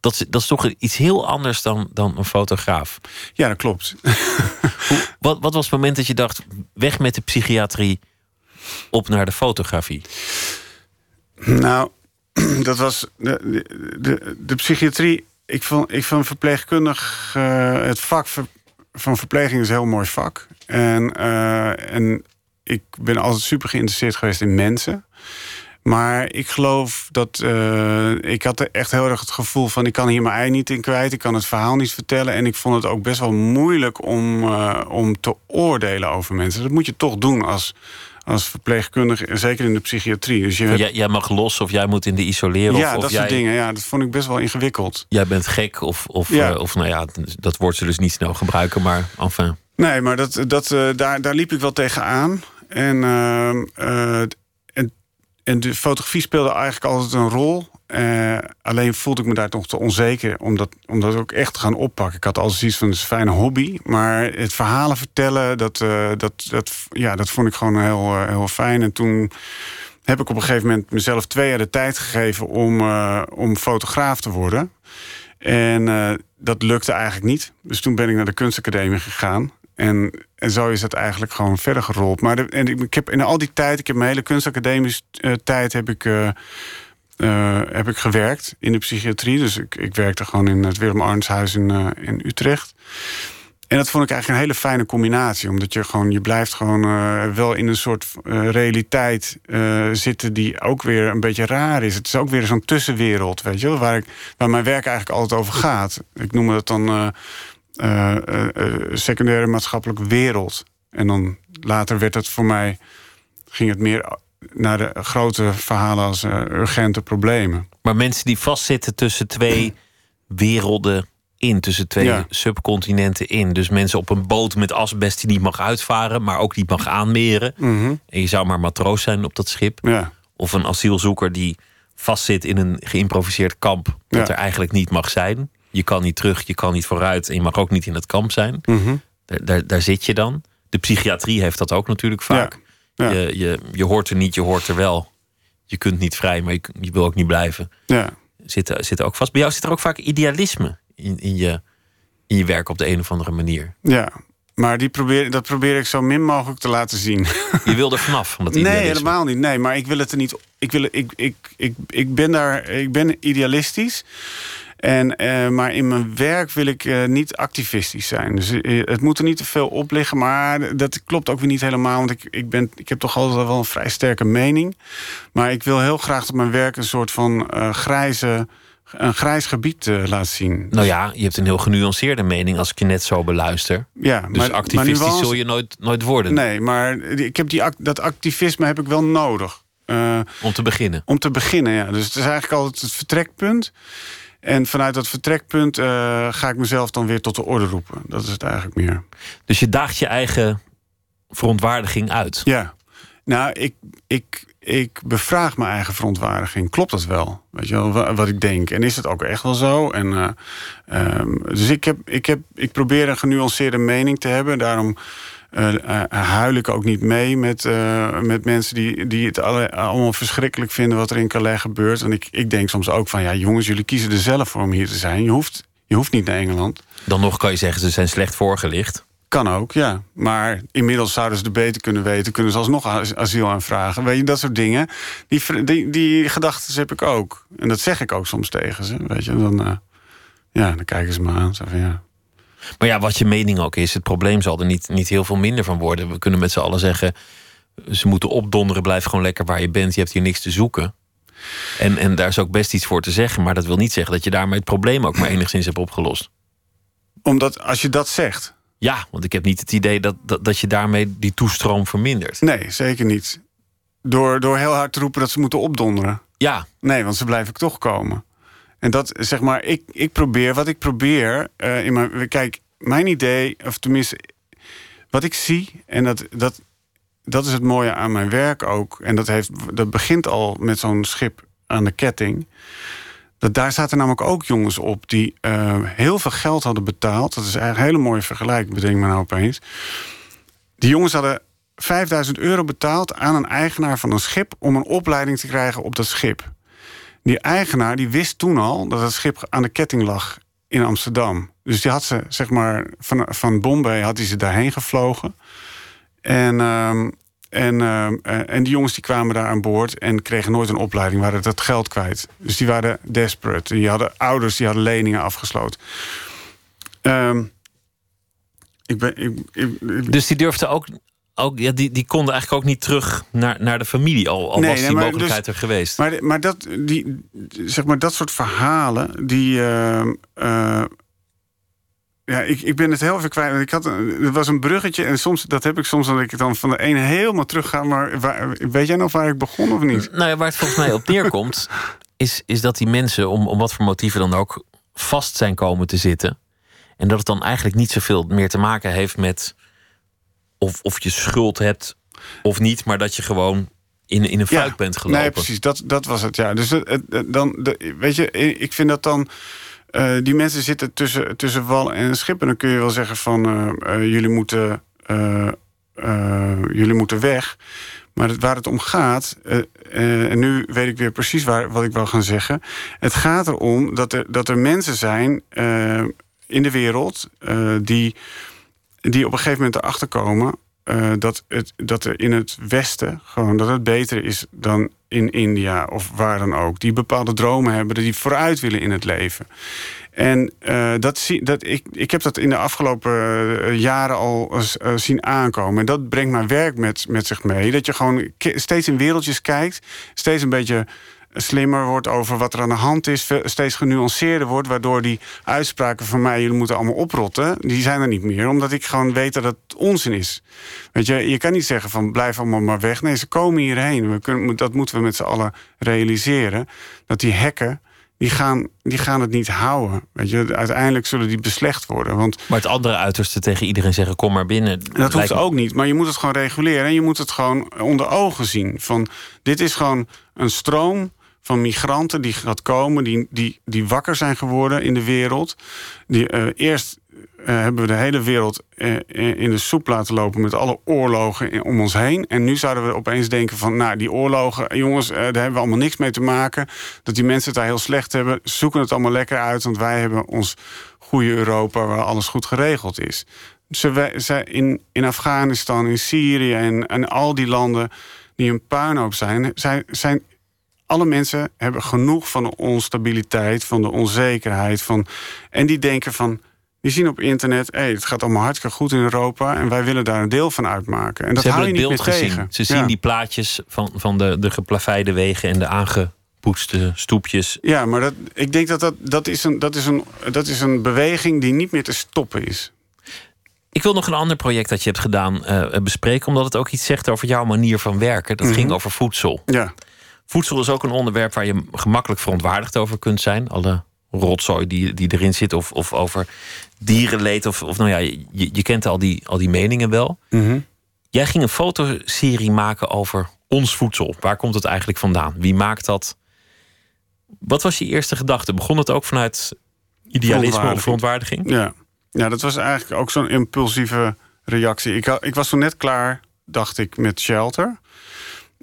Dat is, dat is toch iets heel anders dan, dan een fotograaf. Ja, dat klopt. Hoe, wat, wat was het moment dat je dacht: weg met de psychiatrie, op naar de fotografie? Nou, dat was de, de, de, psychiatrie. Ik vond, ik vond verpleegkundig. Uh, het vak van verpleging is een heel mooi vak. En, uh, en ik ben altijd super geïnteresseerd geweest in mensen. Maar ik geloof dat. Uh, ik had echt heel erg het gevoel van. Ik kan hier mijn ei niet in kwijt. Ik kan het verhaal niet vertellen. En ik vond het ook best wel moeilijk om, uh, om te oordelen over mensen. Dat moet je toch doen als, als verpleegkundige. Zeker in de psychiatrie. Dus je hebt... jij, jij, mag los of jij moet in de isoleren. Ja, of, dat soort dingen. Ja, dat vond ik best wel ingewikkeld. Jij bent gek of. of, ja. uh, of nou ja, dat woord ze niet snel gebruiken. Maar enfin. Nee, maar dat, dat, daar, daar liep ik wel tegenaan. En, ehm, en de fotografie speelde eigenlijk altijd een rol. eh, alleen voelde ik me daar toch te onzeker om dat, om dat ook echt te gaan oppakken. Ik had altijd zoiets van, het een fijne hobby. Maar het verhalen vertellen, dat, eh, dat, dat, ja, dat vond ik gewoon heel, eh, heel fijn. En toen heb ik op een gegeven moment mezelf twee jaar de tijd gegeven... om, om fotograaf te worden. En dat lukte eigenlijk niet. Dus toen ben ik naar de kunstacademie gegaan. En, en zo is het eigenlijk gewoon verder gerold. Maar en ik, heb in al die tijd, ik heb mijn hele kunstacademische eh, tijd heb ik, eh, eh, heb ik gewerkt in de psychiatrie. Dus ik, ik werkte gewoon in het Willem Arnshuis in, in Utrecht. En dat vond ik eigenlijk een hele fijne combinatie. Omdat je gewoon, je blijft gewoon wel in een soort realiteit zitten die ook weer een beetje raar is. Het is ook weer zo'n tussenwereld, weet je wel, waar, ik, waar mijn werk eigenlijk altijd over gaat. Ik noem dat dan eh, eh, eh, secundaire maatschappelijke wereld. En dan later werd het voor mij, ging het meer naar de grote verhalen als urgente problemen. Maar mensen die vastzitten tussen twee werelden in, tussen twee Ja. subcontinenten in. Dus mensen op een boot met asbest die niet mag uitvaren, maar ook niet mag aanmeren. En je zou maar matroos zijn op dat schip. Ja, Of een asielzoeker die vastzit in een geïmproviseerd kamp dat Ja. er eigenlijk niet mag zijn. Je kan niet terug, je kan niet vooruit en je mag ook niet in het kamp zijn. Mhm. Daar, daar, daar zit je dan. De psychiatrie heeft dat ook natuurlijk vaak. Ja. Je, je, je hoort er niet, je hoort er wel. Je kunt niet vrij, maar je, je wil ook niet blijven. ja. Zit, zit ook vast. Bij jou zit er ook vaak idealisme in, in, je, in je werk op de een of andere manier. ja. Maar die probeer, dat probeer ik zo min mogelijk te laten zien. Je wil er vanaf van dat Nee, helemaal niet. Nee, maar ik wil het er niet. Ik, wil, ik, ik, ik, ik ben daar. Ik ben idealistisch. En, eh, maar in mijn werk wil ik eh, niet activistisch zijn. Dus eh, het moet er niet te veel op liggen. Maar dat klopt ook weer niet helemaal. Want ik, ik, ben, ik heb toch altijd wel een vrij sterke mening. Maar ik wil heel graag dat mijn werk een soort van grijze. Een grijs gebied laat zien. Nou ja, je hebt een heel genuanceerde mening als ik je net zo beluister. ja, Dus activistisch nuance- zul je nooit, nooit worden. Nee, maar ik heb die, dat activisme heb ik wel nodig. Om te beginnen. Om te beginnen, ja. Dus het is eigenlijk altijd het vertrekpunt. En vanuit dat vertrekpunt eh, ga ik mezelf dan weer tot de orde roepen. Dat is het eigenlijk meer. Dus je daagt je eigen verontwaardiging uit. Ja. Nou, ik, ik, ik bevraag mijn eigen verontwaardiging. Klopt dat wel? Weet je wel, wa- wat ik denk. En is het ook echt wel zo? En, eh, ehm, dus ik, heb, ik, heb, ik probeer een genuanceerde mening te hebben. Daarom huil ik ook niet mee met, eh, met mensen die, die het alle, allemaal verschrikkelijk vinden wat er in Calais gebeurt. En ik, ik denk soms ook van, ja jongens, jullie kiezen er zelf voor om hier te zijn. Je hoeft, je hoeft niet naar Engeland. Dan nog kan je zeggen, ze zijn slecht voorgelicht. Kan ook, ja. Maar inmiddels zouden ze het beter kunnen weten. Kunnen ze alsnog as- asiel aanvragen. Weet je, dat soort dingen. Die, die, die gedachten heb ik ook. En dat zeg ik ook soms tegen ze. Weet je, dan, eh, ja, dan kijken ze me aan. Zo van, ja. Maar ja, wat je mening ook is, het probleem zal er niet, niet heel veel minder van worden. We kunnen met z'n allen zeggen, ze moeten opdonderen, blijf gewoon lekker waar je bent. Je hebt hier niks te zoeken. En, en daar is ook best iets voor te zeggen. Maar dat wil niet zeggen dat je daarmee het probleem ook maar enigszins hebt opgelost. Omdat als je dat zegt. Ja, want ik heb niet het idee dat, dat, dat je daarmee die toestroom vermindert. Nee, zeker niet. Door, door heel hard te roepen dat ze moeten opdonderen. Ja, Nee, want ze blijven toch komen. En dat, zeg maar, ik, ik probeer, wat ik probeer eh, in mijn. Kijk, mijn idee, of tenminste, wat ik zie, en dat, dat, dat is het mooie aan mijn werk ook. En dat, heeft, dat begint al met zo'n schip aan de ketting. Dat daar zaten namelijk ook jongens op die eh, heel veel geld hadden betaald. Dat is eigenlijk een hele mooie vergelijking, bedenk me nou opeens. Die jongens hadden 5000 euro betaald aan een eigenaar van een schip om een opleiding te krijgen op dat schip. Die eigenaar die wist toen al dat het schip aan de ketting lag in Amsterdam. Dus die had ze, zeg maar, van, van Bombay had hij ze daarheen gevlogen. En, ehm, en, ehm, eh, en die jongens die kwamen daar aan boord en kregen nooit een opleiding, waren dat geld kwijt. Dus die waren desperate. Die hadden ouders die hadden leningen afgesloten. Ehm, ik ben. Ik- dus die durfde ook, ook ja, die, die konden eigenlijk ook niet terug naar, naar de familie. Al, al Nee, was nee, die maar mogelijkheid dus- er geweest. Maar, maar, dat, die, zeg maar dat soort verhalen, die. ehm, eh, ja, ik, ik ben het heel even kwijt. Ik had, een- er was een bruggetje en soms, dat heb ik soms dat ik dan van de ene helemaal terug ga. Maar waar, weet jij nog waar ik begon of niet? Nou ja, waar het volgens mij op neerkomt, is, is dat die mensen, om, om wat voor motieven dan ook, vast zijn komen te zitten. En dat het dan eigenlijk niet zoveel meer te maken heeft met of, of je schuld hebt of niet, maar dat je gewoon in, in een fuik bent gelopen. Nee, precies. Dat, dat was het, ja. Dus het, het- dan, de, weet je, ik vind dat dan... eh, die mensen zitten tussen, tussen wal en schip. En dan kun je wel zeggen van... eh, eh, jullie, moeten, eh, eh, jullie moeten weg. Maar het, waar het om gaat... eh, eh, en nu weet ik weer precies waar, wat ik wil gaan zeggen. Het gaat erom dat er, dat er mensen zijn eh, in de wereld... eh, die, die op een gegeven moment erachter komen... eh, dat, het, dat er in het Westen gewoon dat het beter is dan in India of waar dan ook. Die bepaalde dromen hebben, die vooruit willen in het leven. En eh, dat zie, dat, ik, ik heb dat in de afgelopen eh, jaren al zien aankomen. En dat brengt mijn werk met, met zich mee. Dat je gewoon steeds in wereldjes kijkt. Steeds een beetje slimmer wordt over wat er aan de hand is. Steeds genuanceerder wordt. Waardoor die uitspraken van mij, jullie moeten allemaal oprotten. Die zijn er niet meer. Omdat ik gewoon weet dat het onzin is. Weet je, je kan niet zeggen van blijf allemaal maar weg. Nee, ze komen hierheen. We kunnen, dat moeten we met z'n allen realiseren. Dat die hekken, die gaan, die gaan het niet houden. Weet je, uiteindelijk zullen die beslecht worden. Want Maar het andere uiterste tegen iedereen zeggen: kom maar binnen. dat hoeft lijkt me- ook niet. Maar je moet het gewoon reguleren. En je moet het gewoon onder ogen zien. Van, dit is gewoon een stroom van migranten die gaat komen... die, die, die wakker zijn geworden in de wereld. Die, eh, eerst eh, hebben we de hele wereld eh, in de soep laten lopen... met alle oorlogen om ons heen. En nu zouden we opeens denken van... nou, die oorlogen, jongens, daar hebben we allemaal niks mee te maken. Dat die mensen het daar heel slecht hebben. Zoeken het allemaal lekker uit, want wij hebben ons goede Europa... waar alles goed geregeld is. Ze, zij- in, in Afghanistan, in Syrië en, en al die landen die een puinhoop zijn, zijn, zijn. Alle mensen hebben genoeg van de onstabiliteit, van de onzekerheid. Van, en die denken van. Die zien op internet, hey, het gaat allemaal hartstikke goed in Europa en wij willen daar een deel van uitmaken. En dat Ze je het niet meer gezien. tegen. Ze zien die plaatjes van, van de, de geplaveide wegen en de aangepoetste stoepjes. Ja, maar dat, ik denk dat dat, dat, is een, dat, is een, dat is een beweging die niet meer te stoppen is. Ik wil nog een ander project dat je hebt gedaan eh, bespreken, omdat het ook iets zegt over jouw manier van werken. Dat ging over voedsel. Ja, Voedsel is ook een onderwerp waar je gemakkelijk verontwaardigd over kunt zijn. Alle rotzooi die, die erin zit, of, of over dierenleed. Of, of nou ja, je, je kent al die, al die meningen wel. Jij ging een fotoserie maken over ons voedsel. Waar komt het eigenlijk vandaan? Wie maakt dat? Wat was je eerste gedachte? Begon het ook vanuit idealisme of verontwaardiging? Ja. ja, dat was eigenlijk ook zo'n impulsieve reactie. Ik, ik was toen net klaar, dacht ik, met Shelter.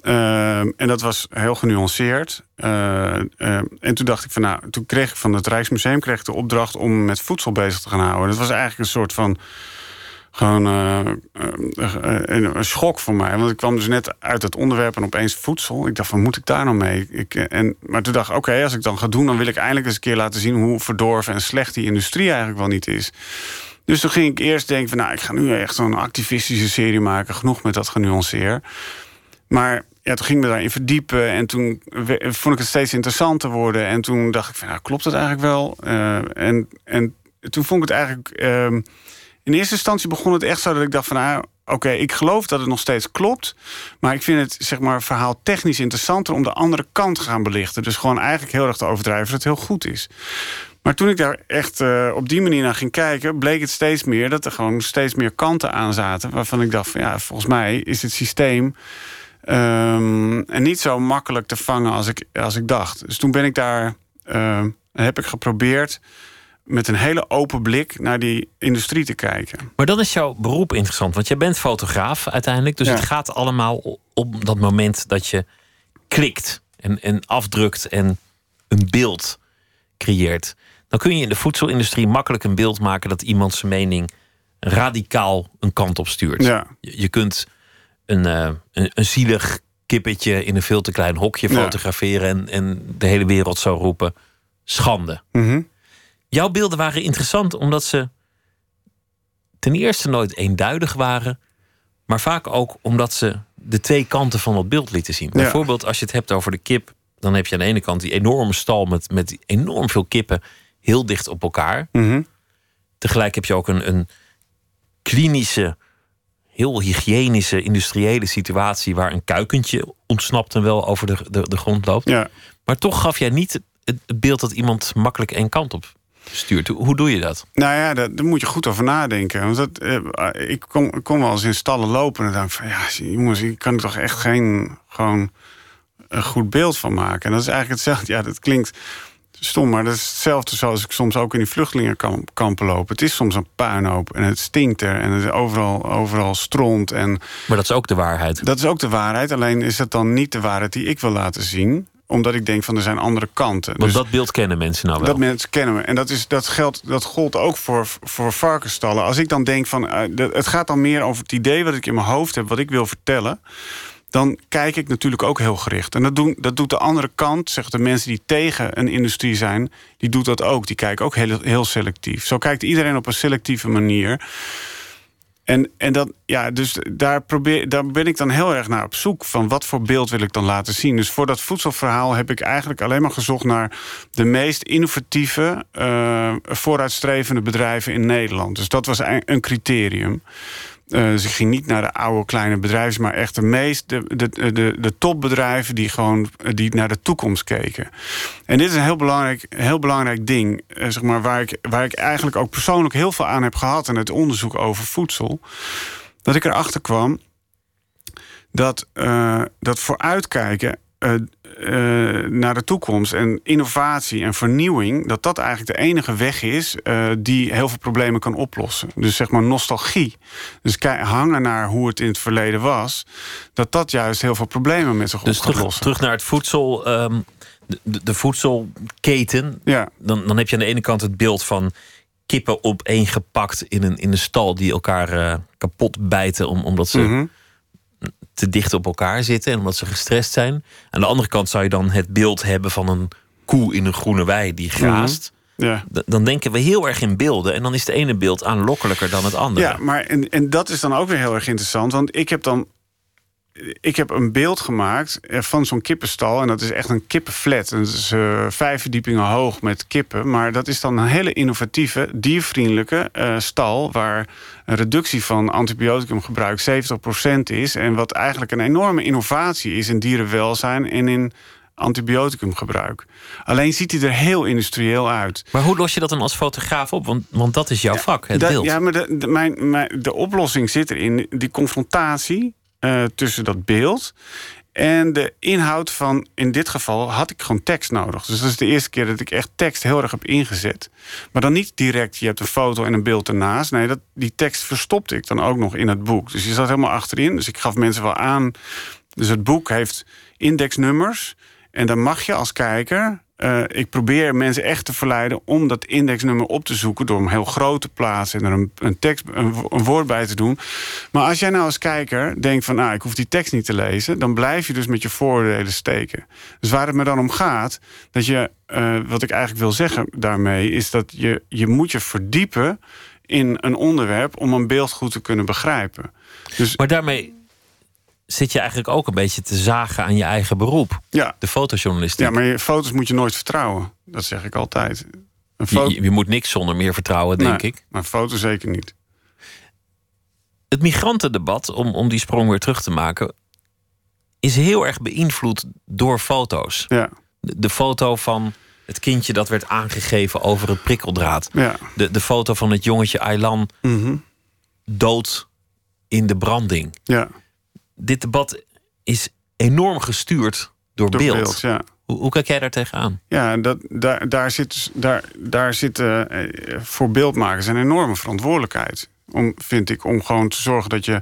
Ehm, en dat was heel genuanceerd. Eh, ehm, en toen dacht ik van, nou, toen kreeg ik van het Rijksmuseum kreeg ik de opdracht om met voedsel bezig te gaan houden. Dat was eigenlijk een soort van gewoon eh, eh, eh, een, schok voor mij. Want ik kwam dus net uit het onderwerp en opeens voedsel. Ik dacht van, moet ik daar nou mee? Ik, en, maar toen dacht ik, oké, als ik dan ga doen... dan wil ik eindelijk eens een keer laten zien... hoe verdorven en slecht die industrie eigenlijk wel niet is. Dus toen ging ik eerst denken van... nou, ik ga nu echt zo'n activistische serie maken. Genoeg met dat genuanceer. Maar ja, toen ging ik me daarin verdiepen. En toen vond ik het steeds interessanter worden. En toen dacht ik van, nou, klopt het eigenlijk wel? Eh, en, en toen vond ik het eigenlijk... ehm, in eerste instantie begon het echt zo dat ik dacht van... nou, oké, ik geloof dat het nog steeds klopt. Maar ik vind het zeg maar, verhaal technisch interessanter... om de andere kant te gaan belichten. Dus gewoon eigenlijk heel erg te overdrijven dat het heel goed is. Maar toen ik daar echt eh, op die manier naar ging kijken... bleek het steeds meer dat er gewoon steeds meer kanten aan zaten... waarvan ik dacht van ja, volgens mij is het systeem... ehm, en niet zo makkelijk te vangen als ik, als ik dacht. Dus toen ben ik daar... ehm, heb ik geprobeerd met een hele open blik naar die industrie te kijken. Maar dan is jouw beroep interessant, want jij bent fotograaf uiteindelijk. Dus Ja. het gaat allemaal om dat moment dat je klikt en, en afdrukt en een beeld creëert. Dan kun je in de voedselindustrie makkelijk een beeld maken dat iemand zijn mening radicaal een kant op stuurt. Ja. Je, je kunt een, eh, een, een zielig kippetje in een veel te klein hokje fotograferen en, en de hele wereld zou roepen: schande. Mhm. Jouw beelden waren interessant omdat ze ten eerste nooit eenduidig waren, maar vaak ook omdat ze de twee kanten van dat beeld lieten zien. Ja. Bijvoorbeeld als je het hebt over de kip, dan heb je aan de ene kant die enorme stal met, met enorm veel kippen heel dicht op elkaar. Mhm. Tegelijk heb je ook een, een klinische, heel hygiënische, industriële situatie waar een kuikentje ontsnapt en wel over de, de, de grond loopt. Ja. Maar toch gaf jij niet het, beeld dat iemand makkelijk één kant op stuurt. Hoe doe je dat? Nou ja, daar, daar moet je goed over nadenken. Want dat, eh, ik, kom, ik kom wel eens in stallen lopen en dan denk ik van... ja, jongens, hier kan ik toch echt geen gewoon een goed beeld van maken. En dat is eigenlijk hetzelfde. Ja, dat klinkt stom, maar dat is hetzelfde zoals ik soms ook in die vluchtelingenkampen loop. Het is soms een puinhoop en het stinkt er en het is overal, overal stront. En Maar dat is ook de waarheid. dat is ook de waarheid, alleen is dat dan niet de waarheid die ik wil laten zien omdat ik denk van er zijn andere kanten. Want Dus- dat beeld kennen mensen nou wel. dat mensen kennen me. En dat, is, dat, geldt, dat gold ook voor, voor varkensstallen. Als ik dan denk van... eh, het gaat dan meer over het idee wat ik in mijn hoofd heb... wat ik wil vertellen... dan kijk ik natuurlijk ook heel gericht. En dat, doen, dat doet de andere kant, zeg de mensen die tegen een industrie zijn... die doet dat ook. Die kijken ook heel, heel selectief. Zo kijkt iedereen op een selectieve manier... En, en dat, ja, dus daar, probeer, daar ben ik dan heel erg naar op zoek. Van wat voor beeld wil ik dan laten zien? Dus voor dat voedselverhaal heb ik eigenlijk alleen maar gezocht naar de meest innovatieve, eh, vooruitstrevende bedrijven in Nederland. Dus dat was een een criterium. Eh, ik ging niet naar de oude kleine bedrijven, maar echt de meest de, de, de, topbedrijven die gewoon die naar de toekomst keken. En dit is een heel belangrijk, heel belangrijk ding, eh, zeg maar, waar ik, waar ik eigenlijk ook persoonlijk heel veel aan heb gehad in het onderzoek over voedsel. Dat ik erachter kwam dat, eh, dat vooruitkijken naar de toekomst en innovatie en vernieuwing, dat dat eigenlijk de enige weg is eh, die heel veel problemen kan oplossen. Dus zeg maar nostalgie. Dus hangen naar hoe het in het verleden was, dat dat juist heel veel problemen met zich Dus op gaat terug, lossen. terug naar het voedsel, ehm, de, de, voedselketen. Ja. Dan, dan heb je aan de ene kant het beeld van kippen opeengepakt in een, in een stal die elkaar eh, kapot bijten om, omdat ze Mhm. Te dicht op elkaar zitten en omdat ze gestrest zijn. Aan de andere kant zou je dan het beeld hebben van een koe in een groene wei die graast. Ja. Dan denken we heel erg in beelden en dan is het ene beeld aanlokkelijker dan het andere. Ja, maar en, en dat is dan ook weer heel erg interessant. Want ik heb dan. Ik heb een beeld gemaakt eh, van zo'n kippenstal. En dat is echt een kippenflat. En dat is eh, vijf verdiepingen hoog met kippen. Maar dat is dan een hele innovatieve, diervriendelijke eh, stal. Waar een reductie van antibioticumgebruik 70% is. En wat eigenlijk een enorme innovatie is in dierenwelzijn en in antibioticumgebruik. Alleen ziet hij er heel industrieel uit. Maar hoe los je dat dan als fotograaf op? Want, want dat is jouw vak, het Dat- beeld. Ja, maar de, de, mijn, mijn, de oplossing zit erin. Die confrontatie eh, tussen dat beeld en de inhoud van... in dit geval had ik gewoon tekst nodig. Dus dat is de eerste keer dat ik echt tekst heel erg heb ingezet. Maar dan niet direct, je hebt een foto en een beeld ernaast. Nee, dat, die tekst verstopte ik dan ook nog in het boek. Dus je zat helemaal achterin. Dus ik gaf mensen wel aan... Dus het boek heeft indexnummers... En dan mag je als kijker. Eh, ik probeer mensen echt te verleiden om dat indexnummer op te zoeken. door hem heel groot te plaatsen en er een, een, tekst, een, een woord bij te doen. Maar als jij nou als kijker denkt van. nou, ik hoef die tekst niet te lezen. dan blijf je dus met je vooroordelen steken. Dus waar het me dan om gaat. dat je. eh, wat ik eigenlijk wil zeggen daarmee. is dat je, je moet je verdiepen in een onderwerp. om een beeld goed te kunnen begrijpen. Dus Maar daarmee zit je eigenlijk ook een beetje te zagen aan je eigen beroep. ja. De fotojournalistiek. Ja, maar je foto's moet je nooit vertrouwen. Dat zeg ik altijd. Een je, foto, je- je moet niks zonder meer vertrouwen, denk Nee, ik. Maar foto zeker niet. Het migrantendebat, om, om die sprong weer terug te maken... is heel erg beïnvloed door foto's. Ja, De, de foto van het kindje dat werd aangegeven over het prikkeldraad. ja. De, de foto van het jongetje Aylan Mhm. dood in de branding. ja. Dit debat is enorm gestuurd door, Door beeld. beeld, ja. Hoe, hoe kijk jij daar tegenaan? Ja, dat, daar, daar zit, dus- daar, daar zit eh, voor beeldmakers een enorme verantwoordelijkheid. Om, vind ik, om gewoon te zorgen dat je,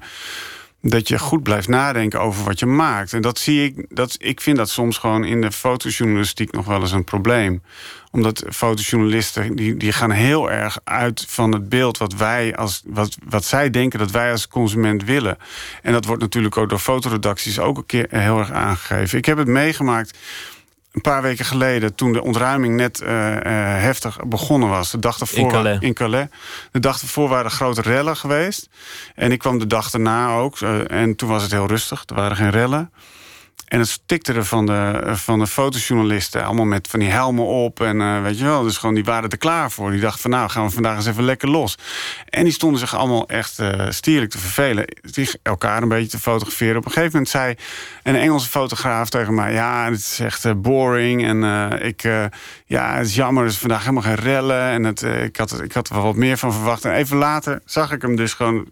dat je goed blijft nadenken over wat je maakt. En dat zie ik, dat, ik vind dat soms gewoon in de fotojournalistiek nog wel eens een probleem. Omdat fotojournalisten die, die gaan heel erg uit van het beeld wat wij als wat, wat zij denken dat wij als consument willen. En dat wordt natuurlijk ook door fotoredacties ook een keer heel erg aangegeven. Ik heb het meegemaakt een paar weken geleden, toen de ontruiming net eh, eh, heftig begonnen was. De dag ervoor, In Calais. in Calais. De dag ervoor waren er grote rellen geweest. En ik kwam de dag daarna ook. eh, en toen was het heel rustig. Er waren geen rellen. En het stikte van de, van de fotojournalisten. Allemaal met van die helmen op. En uh, weet je wel, dus gewoon die waren er klaar voor. Die dachten van nou gaan we vandaag eens even lekker los. En die stonden zich allemaal echt uh, stierlijk te vervelen. Die elkaar een beetje te fotograferen. Op een gegeven moment zei een Engelse fotograaf tegen mij... ja, het is echt uh, boring. En ik, ja, het is jammer, er is vandaag helemaal geen rellen. En het, ik, had, ik had er wel wat meer van verwacht. En even later zag ik hem dus gewoon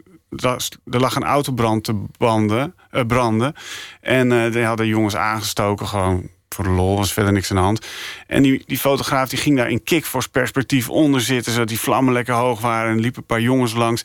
er lag een autobrand te banden, uh, branden. En uh, die hadden jongens aangestoken, gewoon voor de lol, was verder niks aan de hand. En die, die fotograaf die ging daar in kickforce perspectief onder zitten... zodat die vlammen lekker hoog waren en liepen een paar jongens langs.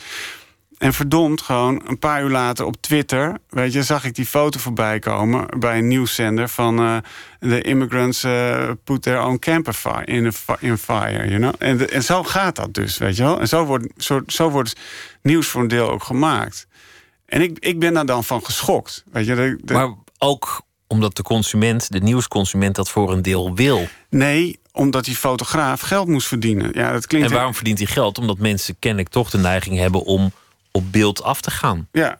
En verdomd, gewoon een paar uur later op Twitter... weet je, zag ik die foto voorbij komen bij een nieuwszender... van uh, de immigrants uh, put their own camper fire in, in fire, you know? En, en zo gaat dat dus, weet je wel? En zo wordt, zo, zo wordt nieuws voor een deel ook gemaakt. En ik, ik ben daar dan van geschokt, weet je? De, de... Maar ook omdat de consument, de nieuwsconsument, dat voor een deel wil. Nee, omdat die fotograaf geld moest verdienen. Ja, dat klinkt en waarom verdient hij geld? Omdat mensen kennelijk toch de neiging hebben om op beeld af te gaan. Ja.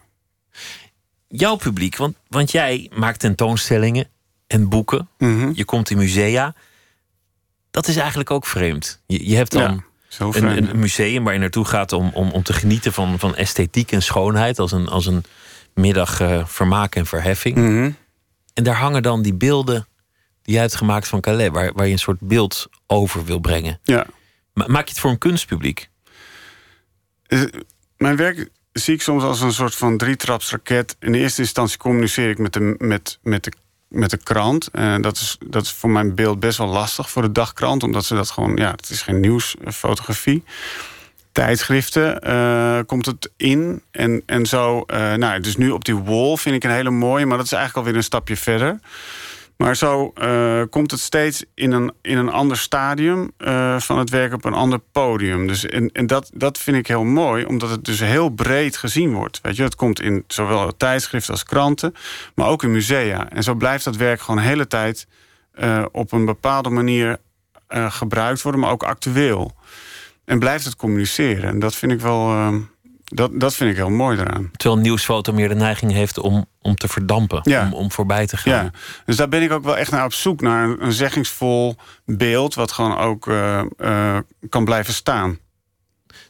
Jouw publiek, want, want jij maakt tentoonstellingen en boeken. Mhm. Je komt in musea. Dat is eigenlijk ook vreemd. Je, je hebt dan Ja, zo een, museum waar je naartoe gaat om, om, om te genieten van, van esthetiek en schoonheid. Als een, als een middag eh, vermaak en verheffing. Mhm. En daar hangen dan die beelden die je hebt gemaakt van Calais, waar, waar je een soort beeld over wil brengen. Ja. Ma- Maak je het voor een kunstpubliek? Eh, Mijn werk zie ik soms als een soort van drietrapsraket. In eerste instantie communiceer ik met de, met, met de, met de krant. En dat, is, dat is voor mijn beeld best wel lastig voor de dagkrant. Omdat ze dat gewoon... Ja, het is geen nieuwsfotografie. Tijdschriften eh, komt het in. En, en zo... eh, nou, dus nu op die wall vind ik een hele mooie. Maar dat is eigenlijk alweer een stapje verder. Maar zo eh, komt het steeds in een, in een ander stadium eh, van het werk op een ander podium. Dus en, en dat, dat vind ik heel mooi, omdat het dus heel breed gezien wordt. Weet je, het komt in zowel tijdschriften als kranten, maar ook in musea. En zo blijft dat werk gewoon de hele tijd eh, op een bepaalde manier gebruikt worden, maar ook actueel. En blijft het communiceren. En dat vind ik wel. Dat, dat vind ik heel mooi eraan. Terwijl een nieuwsfoto meer de neiging heeft om, om te verdampen, Ja. om, om voorbij te gaan. Ja, dus daar ben ik ook wel echt naar op zoek. Naar een, een zeggingsvol beeld... wat gewoon ook eh, eh, kan blijven staan.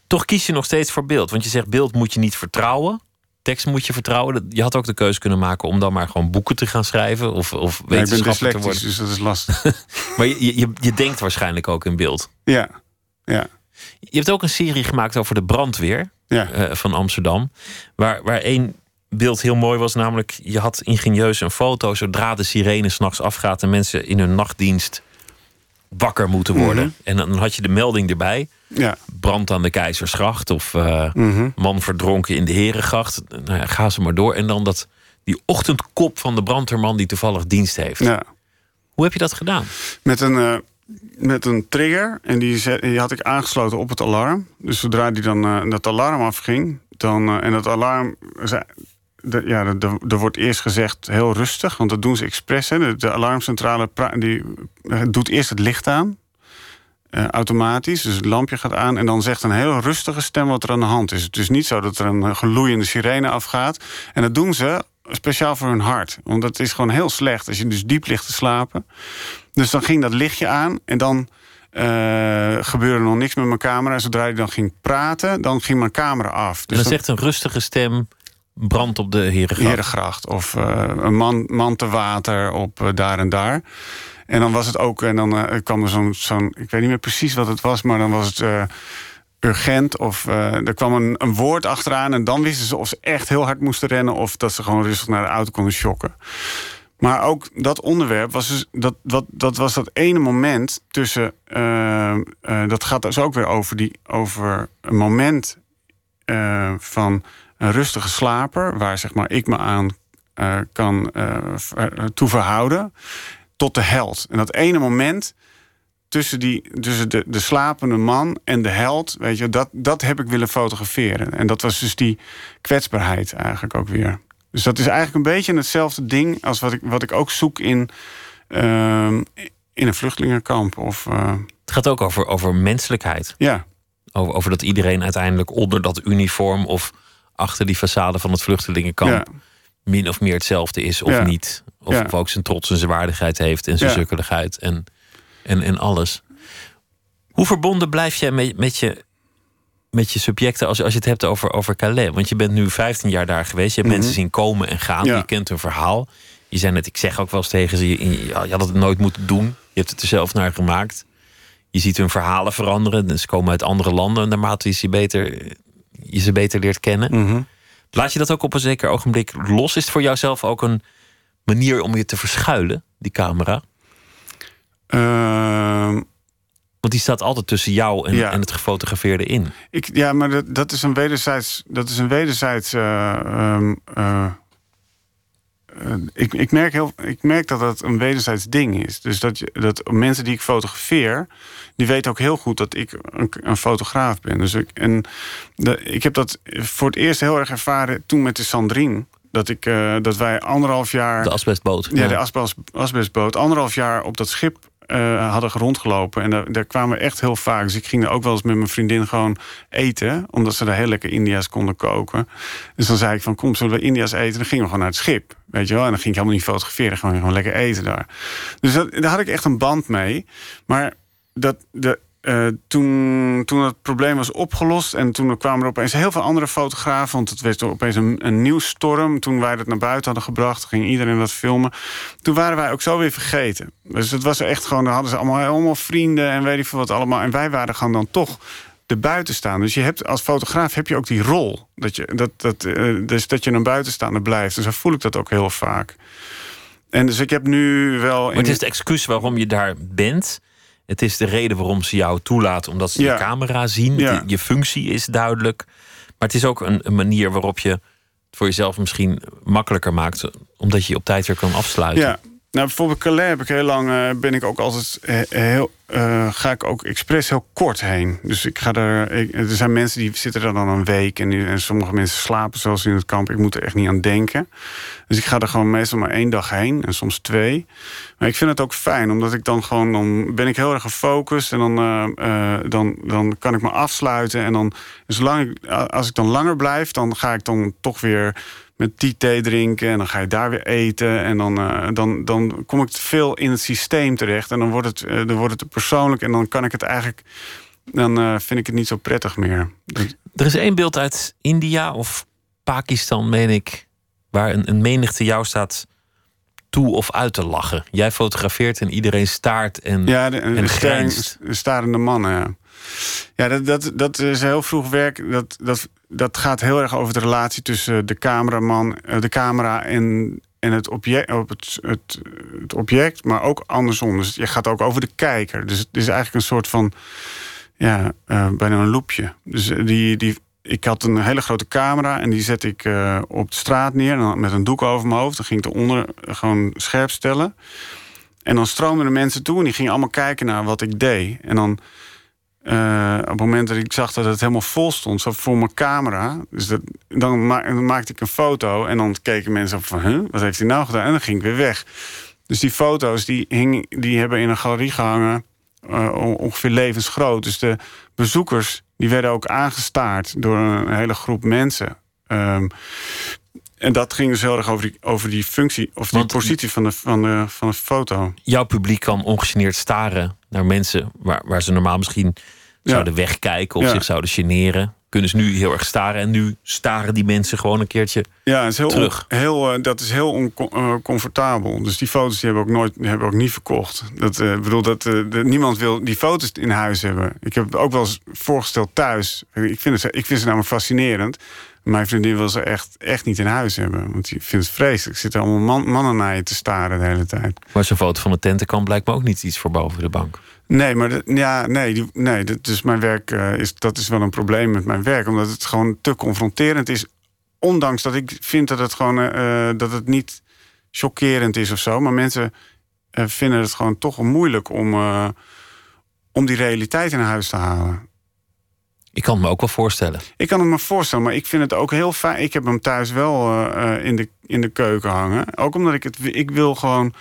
Toch kies je nog steeds voor beeld. Want je zegt beeld moet je niet vertrouwen. Tekst moet je vertrouwen. Je had ook de keuze kunnen maken om dan maar gewoon boeken te gaan schrijven. Of, of Maar ik ben wetenschapper te worden. dus dat is lastig. Maar je, je, je denkt waarschijnlijk ook in beeld. ja, ja, Je hebt ook een serie gemaakt over de brandweer ja. eh, van Amsterdam. Waar, waar één beeld heel mooi was. Namelijk, je had ingenieus een foto zodra de sirene s'nachts afgaat en mensen in hun nachtdienst wakker moeten worden. Mhm. En dan had je de melding erbij. ja. Brand aan de Keizersgracht of eh, Mhm. man verdronken in de Herengracht. Nou ja, ga ze maar door. En dan dat, die ochtendkop van de brandweerman die toevallig dienst heeft. ja. Hoe heb je dat gedaan? Met een, eh, met een trigger. En die, die had ik aangesloten op het alarm. Dus zodra die dan eh, dat alarm afging... Dan, eh, en dat alarm... ja, er wordt eerst gezegd heel rustig, want dat doen ze expres. Hè. De, alarmcentrale die, eh, doet eerst het licht aan. automatisch. Dus het lampje gaat aan en dan zegt een heel rustige stem wat er aan de hand is. Het is niet zo dat er een geloeiende sirene afgaat. En dat doen ze speciaal voor hun hart. Want dat is gewoon heel slecht als je dus diep ligt te slapen. Dus dan ging dat lichtje aan en dan eh, gebeurde nog niks met mijn camera. Zodra je dan ging praten, dan ging mijn camera af. En Dus dan dan- zegt een rustige stem brand op de Herengracht. Herengracht of eh, een man, man te water op eh, daar en daar. En dan was het ook, en dan kwam er zo'n, zo'n, ik weet niet meer precies wat het was, maar dan was het urgent of eh, er kwam een, een woord achteraan en dan wisten ze of ze echt heel hard moesten rennen of dat ze gewoon rustig naar de auto konden shocken. Maar ook dat onderwerp was dus dat, dat, dat was dat ene moment tussen. eh, eh, dat gaat dus ook weer over, die, over een moment van een rustige slaper, waar zeg maar ik me aan kan eh, ver- toe verhouden, tot de held. En dat ene moment tussen, die, tussen de, de slapende man en de held, weet je, dat, dat heb ik willen fotograferen. En dat was dus die kwetsbaarheid eigenlijk ook weer. Dus dat is eigenlijk een beetje hetzelfde ding als wat ik, wat ik ook zoek in, ehm, in een vluchtelingenkamp. Of, eh, Het gaat ook over, over menselijkheid. ja, Over, over dat iedereen uiteindelijk onder dat uniform of achter die façade van het vluchtelingenkamp ja, min of meer hetzelfde is of Ja. niet. Of, Ja. of ook zijn trots en zijn waardigheid heeft en zijn sukkeligheid en, en, en alles. Hoe verbonden blijf jij met, met, je, met je subjecten als, als je het hebt over, over Calais? Want je bent nu 15 jaar daar geweest. Je hebt mensen zien komen en gaan. Mhm. Ja. Je kent hun verhaal. Je zei net, ik zeg ook wel eens tegen ze: je, je had het nooit moeten doen. Je hebt het er zelf naar gemaakt. Je ziet hun verhalen veranderen. Dus ze komen uit andere landen naarmate je ze beter, je ze beter leert kennen. Mhm. Laat je dat ook op een zeker ogenblik los? Is het voor jouzelf ook een manier om je te verschuilen, die camera? Ehm, Want die staat altijd tussen jou en, Ja. en het gefotografeerde in. ik, ja, maar dat, dat is een wederzijds. Dat is een wederzijds. eh, ehm, eh, eh, ik, ik, merk heel, ik merk dat dat een wederzijds ding is. Dus dat, je, dat mensen die ik fotografeer, die weten ook heel goed dat ik een, een fotograaf ben. Dus ik, en de, ik heb dat voor het eerst heel erg ervaren toen met de Sandrine. Dat, ik, dat wij anderhalf jaar. De asbestboot. Ja, de asbest, asbestboot. Anderhalf jaar op dat schip eh, hadden rondgelopen. En daar, kwamen we echt heel vaak. Dus ik ging er ook wel eens met mijn vriendin gewoon eten. Omdat ze daar heel lekker India's konden koken. Dus dan zei ik van, kom, zullen we India's eten? Dan gingen we gewoon naar het schip. Weet je wel? En dan ging ik helemaal niet fotograferen. Gewoon, gewoon lekker eten daar. Dus dat, daar had ik echt een band mee. Maar dat, de, eh, toen, toen het probleem was opgelost... en toen kwamen er opeens heel veel andere fotografen... want het werd opeens een, een nieuwsstorm. Toen wij dat naar buiten hadden gebracht... ging iedereen dat filmen. Toen waren wij ook zo weer vergeten. Dus het was echt gewoon... dan hadden ze allemaal, allemaal vrienden en weet ik veel wat allemaal. En wij waren gewoon dan toch de buitenstaander. Dus je hebt, als fotograaf heb je ook die rol. Dat je, dat, dat, eh, dus dat je een buitenstaander blijft. En zo voel ik dat ook heel vaak. En dus ik heb nu wel... Maar het is het excuus waarom je daar bent. Het is de reden waarom ze jou toelaten, omdat ze Ja. je camera zien. Ja. Je functie is duidelijk. Maar het is ook een, een manier waarop je het voor jezelf misschien makkelijker maakt, omdat je je op tijd weer kan afsluiten. Ja, nou bijvoorbeeld Calais heb ik heel lang, eh, ben ik ook altijd heel, eh, ga ik ook expres heel kort heen. Dus ik ga er, er zijn mensen die zitten er dan een week en, sommige mensen slapen zoals in het kamp. Ik moet er echt niet aan denken. Dus ik ga er gewoon meestal maar één dag heen en soms twee. Maar ik vind het ook fijn, omdat ik dan gewoon, dan ben ik heel erg gefocust en dan, eh, dan, dan kan ik me afsluiten. En dan, zolang ik, als ik dan langer blijf, dan ga ik dan toch weer met die thee drinken en dan ga je daar weer eten. En dan, eh, dan, dan kom ik te veel in het systeem terecht. En dan wordt het, dan wordt het persoonlijk en dan kan ik het eigenlijk. Dan eh, vind ik het niet zo prettig meer. Er is één beeld uit India of Pakistan, meen ik, waar een, een menigte jou staat toe of uit te lachen. Jij fotografeert en iedereen staart en, Ja, de, en de, de starende mannen. Ja, ja dat, dat, dat is heel vroeg werk. Dat, dat, dat gaat heel erg over de relatie tussen de cameraman, eh, de camera en, en het, object, op het, het, het object, maar ook andersom. Dus je gaat ook over de kijker. Dus het is eigenlijk een soort van, ja, eh, bijna een loopje. Dus eh, die, die, ik had een hele grote camera en die zet ik op de straat neer met een doek over mijn hoofd. Dan ging ik eronder gewoon scherp stellen. En dan stroomden de mensen toe en die gingen allemaal kijken naar wat ik deed. En dan, eh, op het moment dat ik zag dat het helemaal vol stond, zo voor mijn camera, dus dat, dan, ma- dan maakte ik een foto en dan keken mensen op van, huh, wat heeft hij nou gedaan? En dan ging ik weer weg. Dus die foto's die, hing, die hebben in een galerie gehangen, eh, on- ongeveer levensgroot. Dus de bezoekers die werden ook aangestaard door een hele groep mensen. Ehm, en dat ging dus heel erg over die, over die functie of die Want- positie van de, van, de, van de foto. Jouw publiek kan ongegeneerd staren naar mensen waar, waar ze normaal misschien. Zouden wegkijken of zich zouden generen. Kunnen ze nu heel erg staren en nu staren die mensen gewoon een keertje. Ja, het is heel Terug. on- heel, eh, dat is heel oncomfortabel. dus die foto's die hebben we ook nooit hebben we ook niet verkocht. Dat, eh, ik bedoel, dat, eh, de- niemand wil die foto's in huis hebben. Ik heb het ook wel eens voorgesteld thuis. Ik vind, het, ik vind ze namelijk fascinerend. Mijn vriendin wil ze echt, echt niet in huis hebben. Want die vindt het vreselijk. Er zitten allemaal man- mannen naar je te staren de hele tijd. Maar zo'n foto van de tentenkamp blijkt me ook niet iets voor boven de bank. Nee, maar de- ja, nee, die, nee dus mijn werk eh, is, dat is wel een probleem met mijn werk. Omdat het gewoon te confronterend is. Ondanks dat ik vind dat het gewoon eh, eh, dat het niet chockerend is of zo. Maar mensen vinden het gewoon toch moeilijk om, om die realiteit in huis te halen. Ik kan het me ook wel voorstellen. Ik kan het me voorstellen, maar ik vind het ook heel fijn. Ik heb hem thuis wel in, de, in de keuken hangen. Ook omdat ik het. Ik wil gewoon.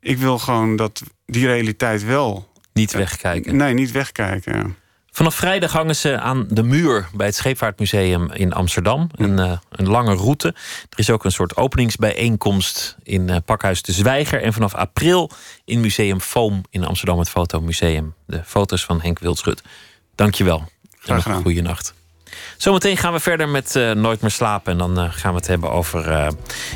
Ik wil gewoon dat die realiteit wel. Niet wegkijken. Nee, niet wegkijken. Vanaf vrijdag hangen ze aan de muur bij het Scheepvaartmuseum in Amsterdam. Een, uh, een lange route. Er is ook een soort openingsbijeenkomst in uh, Pakhuis de Zwijger. En vanaf april in Museum Foam in Amsterdam, het Fotomuseum. De foto's van Henk Wildschut. Dankjewel. Graag gedaan. Goeie nacht. Zometeen gaan we verder met uh, Nooit meer slapen. En dan uh, gaan we het hebben over uh,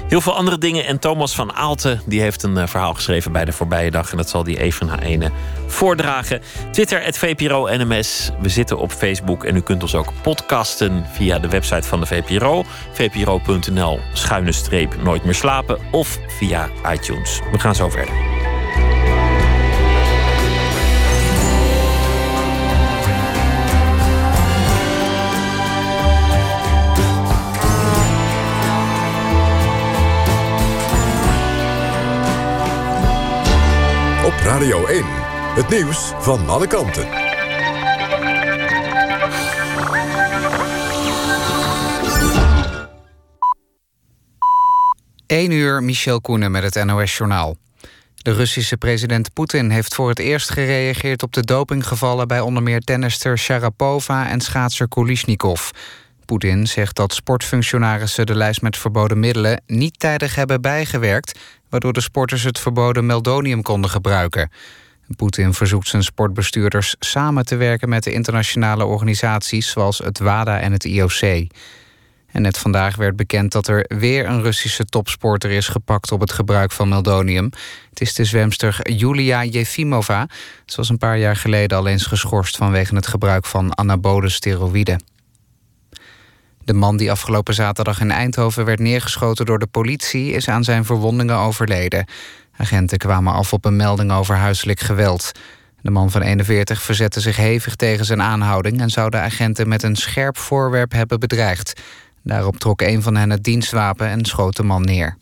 heel veel andere dingen. En Thomas van Aalten die heeft een verhaal geschreven bij de voorbije dag. En dat zal die even na ene voordragen. Twitter, het VPRO NMS. We zitten op Facebook. En u kunt ons ook podcasten via de website van de VPRO. VPRO.nl schuine streep Nooit meer slapen. Of via iTunes. We gaan zo verder. Radio 1, het nieuws van alle kanten. 1 uur, Michel Koenen met het NOS-journaal. De Russische president Poetin heeft voor het eerst gereageerd op de dopinggevallen bij onder meer tennister Sharapova en schaatser Kulishnikov. Poetin zegt dat sportfunctionarissen de lijst met verboden middelen niet tijdig hebben bijgewerkt, waardoor de sporters het verboden meldonium konden gebruiken. Poetin verzoekt zijn sportbestuurders samen te werken met de internationale organisaties zoals het WADA en het IOC. En net vandaag werd bekend dat er weer een Russische topsporter is gepakt op het gebruik van meldonium. Het is de zwemster Julia Jefimova. Ze was een paar jaar geleden al eens geschorst vanwege het gebruik van anabole steroïden. De man die afgelopen zaterdag in Eindhoven werd neergeschoten door de politie is aan zijn verwondingen overleden. Agenten kwamen af op een melding over huiselijk geweld. De man van 41 verzette zich hevig tegen zijn aanhouding en zou de agenten met een scherp voorwerp hebben bedreigd. Daarop trok een van hen het dienstwapen en schoot de man neer.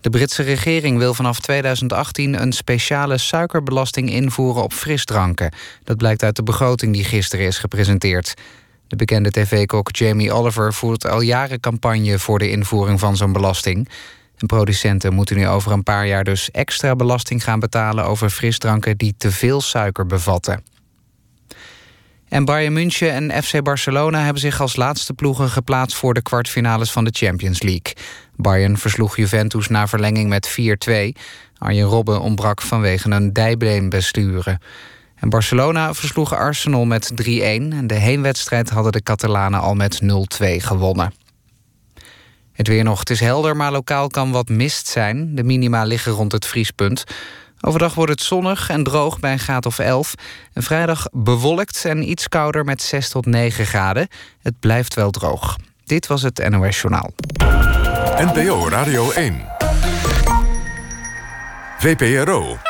De Britse regering wil vanaf 2018 een speciale suikerbelasting invoeren op frisdranken. Dat blijkt uit de begroting die gisteren is gepresenteerd. De bekende tv-kok Jamie Oliver voert al jaren campagne voor de invoering van zo'n belasting. En producenten moeten nu over een paar jaar dus extra belasting gaan betalen over frisdranken die te veel suiker bevatten. En Bayern München en FC Barcelona hebben zich als laatste ploegen geplaatst voor de kwartfinales van de Champions League. Bayern versloeg Juventus na verlenging met 4-2. Arjen Robben ontbrak vanwege een dijbeenblessure. En Barcelona versloeg Arsenal met 3-1. En de heenwedstrijd hadden de Catalanen al met 0-2 gewonnen. Het weer nog. Het is helder, maar lokaal kan wat mist zijn. De minima liggen rond het vriespunt. Overdag wordt het zonnig en droog bij een graad of 11. En vrijdag bewolkt en iets kouder met 6 tot 9 graden. Het blijft wel droog. Dit was het NOS Journaal. NPO Radio 1. VPRO.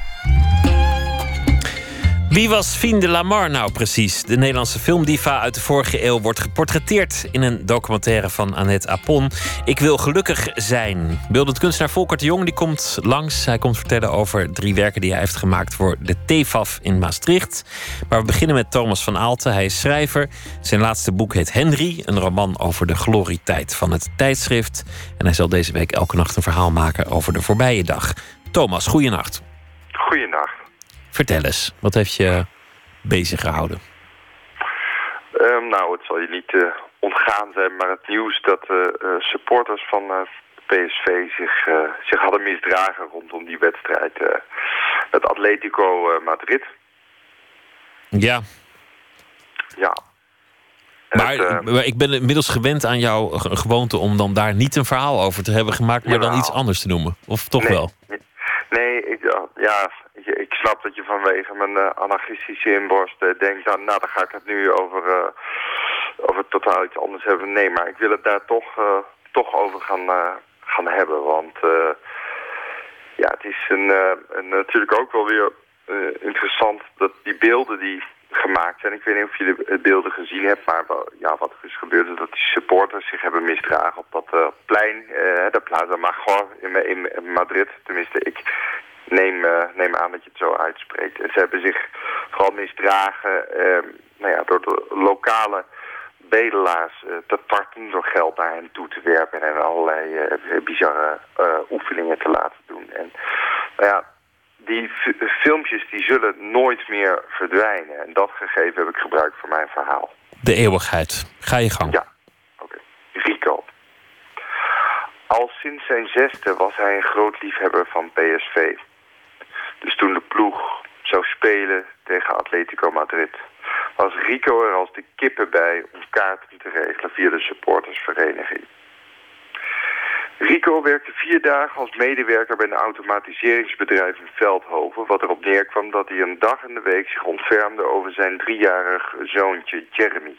Wie was Fien de Lamar nou precies? De Nederlandse filmdiva uit de vorige eeuw wordt geportretteerd in een documentaire van Annette Apon. Ik wil gelukkig zijn. Beeldend kunstenaar Volkert de Jong die komt langs. Hij komt vertellen over drie werken die hij heeft gemaakt voor de TFAF in Maastricht. Maar we beginnen met Thomas van Aalten. Hij is schrijver. Zijn laatste boek heet Henry, een roman over de glorietijd van het tijdschrift. En hij zal deze week elke nacht een verhaal maken over de voorbije dag. Thomas, goeienacht. Goeienacht. Vertel eens, wat heeft je bezig gehouden? Um, nou, het zal je niet uh, ontgaan zijn, maar het nieuws dat de uh, uh, supporters van PSV zich, zich hadden misdragen rondom die wedstrijd met Atletico Madrid. Ja. Ja. Maar, het, maar, ik ben inmiddels gewend aan jouw gewoonte om dan daar niet een verhaal over te hebben gemaakt, maar dan iets anders te noemen. Of toch nee, wel? Nee, ik, ja, ik snap dat je vanwege mijn uh, anarchistische inborst uh, denkt... Nou, nou, dan ga ik het nu over, uh, over totaal iets anders hebben. Nee, maar ik wil het daar toch, toch over gaan, gaan hebben. Want ja, het is een, een, natuurlijk ook wel weer interessant dat die beelden die gemaakt zijn... Ik weet niet of je de beelden gezien hebt, maar ja, wat er is gebeurd... is dat die supporters zich hebben misdragen op dat plein, de Plaza Major in, in Madrid. Tenminste, ik neem, uh, neem aan dat je het zo uitspreekt. En ze hebben zich vooral misdragen uh, nou ja, door de lokale bedelaars te tarten door geld naar hen toe te werpen en allerlei bizarre oefeningen te laten doen. En nou ja, die filmpjes die zullen nooit meer verdwijnen. En dat gegeven heb ik gebruikt voor mijn verhaal. De eeuwigheid. Ga je gang. Ja, oké. Rico. Al sinds zijn zesde was hij een groot liefhebber van PSV. Dus toen de ploeg zou spelen tegen Atletico Madrid... was Rico er als de kippen bij om kaarten te regelen via de supportersvereniging. Rico werkte vier dagen als medewerker bij een automatiseringsbedrijf in Veldhoven... wat erop neerkwam dat hij een dag in de week zich ontfermde over zijn driejarig zoontje Jeremy.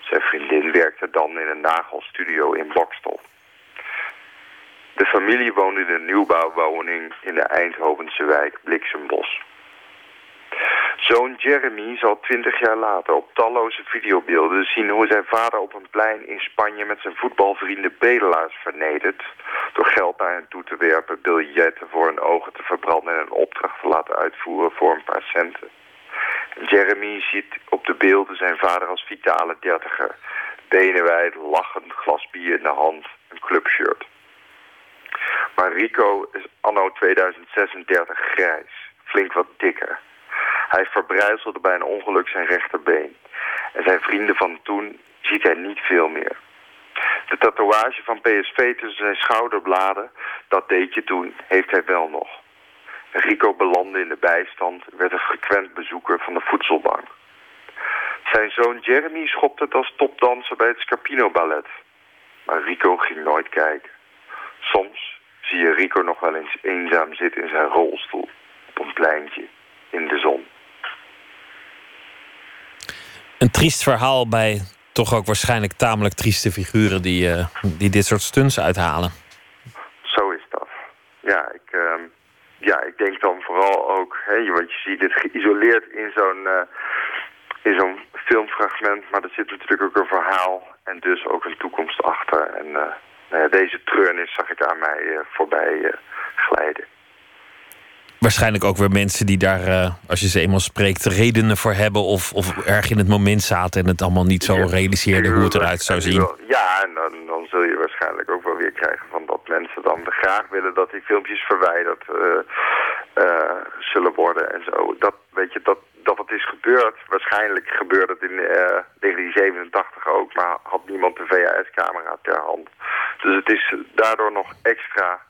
Zijn vriendin werkte dan in een nagelstudio in Bokstel. De familie woonde in een nieuwbouwwoning in de Eindhovense wijk Bliksembos. Zoon Jeremy zal twintig jaar later op talloze videobeelden zien hoe zijn vader op een plein in Spanje met zijn voetbalvrienden bedelaars vernedert. Door geld naar hen toe te werpen, biljetten voor hun ogen te verbranden en een opdracht te laten uitvoeren voor een paar centen. Jeremy ziet op de beelden zijn vader als vitale dertiger. Benenwijd, lachend, glas bier in de hand, een clubshirt. Maar Rico is anno 2036 grijs, flink wat dikker. Hij verbrijzelde bij een ongeluk zijn rechterbeen. En zijn vrienden van toen ziet hij niet veel meer. De tatoeage van PSV tussen zijn schouderbladen, dat deed je toen, heeft hij wel nog. Rico belandde in de bijstand, werd een frequent bezoeker van de voedselbank. Zijn zoon Jeremy schopte het als topdanser bij het Scarpino Ballet. Maar Rico ging nooit kijken. Soms zie je Rico nog wel eens eenzaam zitten in zijn rolstoel op een pleintje in de zon. Een triest verhaal bij toch ook waarschijnlijk tamelijk trieste figuren die, uh, die dit soort stunts uithalen. Zo is dat. Ja, ik, uh, ja, ik denk dan vooral ook, hè, want je ziet het geïsoleerd in zo'n uh, in zo'n filmfragment, maar er zit natuurlijk ook een verhaal en dus ook een toekomst achter. En uh, deze treurnis zag ik aan mij voorbij glijden waarschijnlijk ook weer mensen die daar, uh, als je ze eenmaal spreekt, redenen voor hebben. Of, of erg in het moment zaten en het allemaal niet zo realiseerden hoe het eruit zou zien. Ja, en dan, dan zul je waarschijnlijk ook wel weer krijgen van dat mensen dan graag willen dat die filmpjes verwijderd uh, uh, zullen worden en zo. Dat, weet je, dat, dat het is gebeurd. Waarschijnlijk gebeurde het in 1987 ook, maar had niemand de VHS-camera ter hand. Dus het is daardoor nog extra,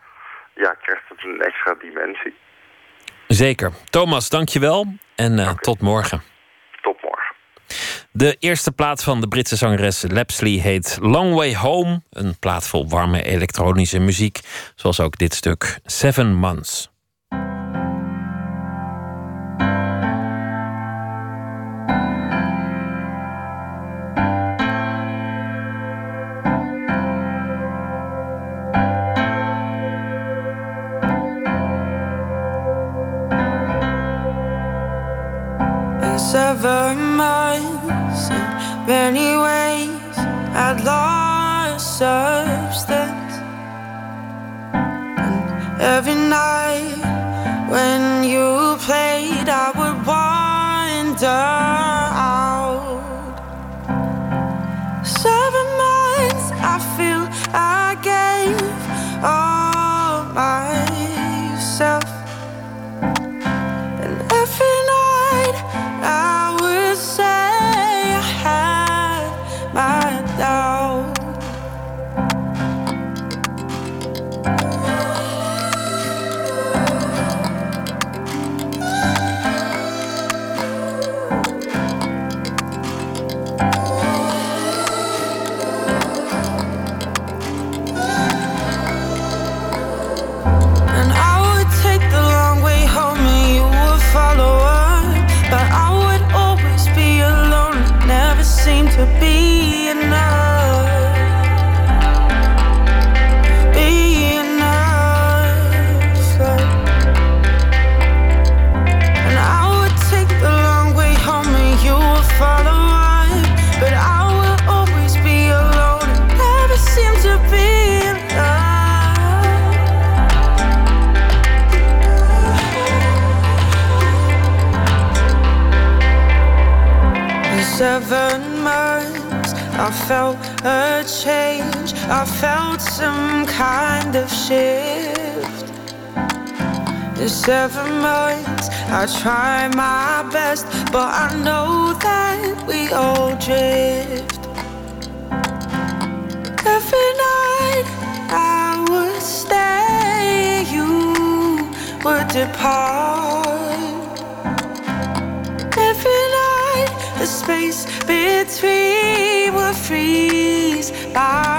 ja, krijgt het een extra dimensie. Zeker. Thomas, dankjewel. En uh, tot morgen. Tot morgen. De eerste plaat van de Britse zangeres Lapsley heet Long Way Home. Een plaat vol warme elektronische muziek. Zoals ook dit stuk Seven Months. Seven months in many ways I'd lost substance. And every night I felt some kind of shift. The seven months, I try my best, but I know that we all drift. Every night I would stay, you would depart. Every night the space between would freeze my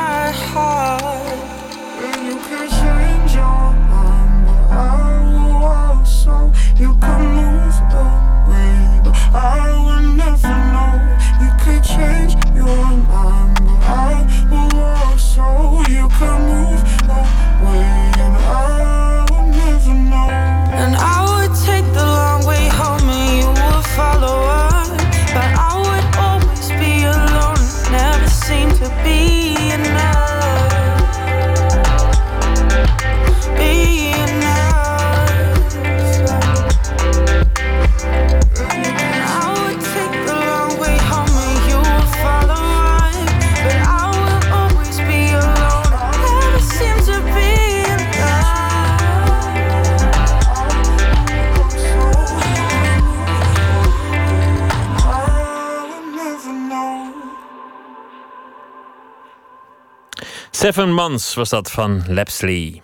Seven Months was dat van Lapsley.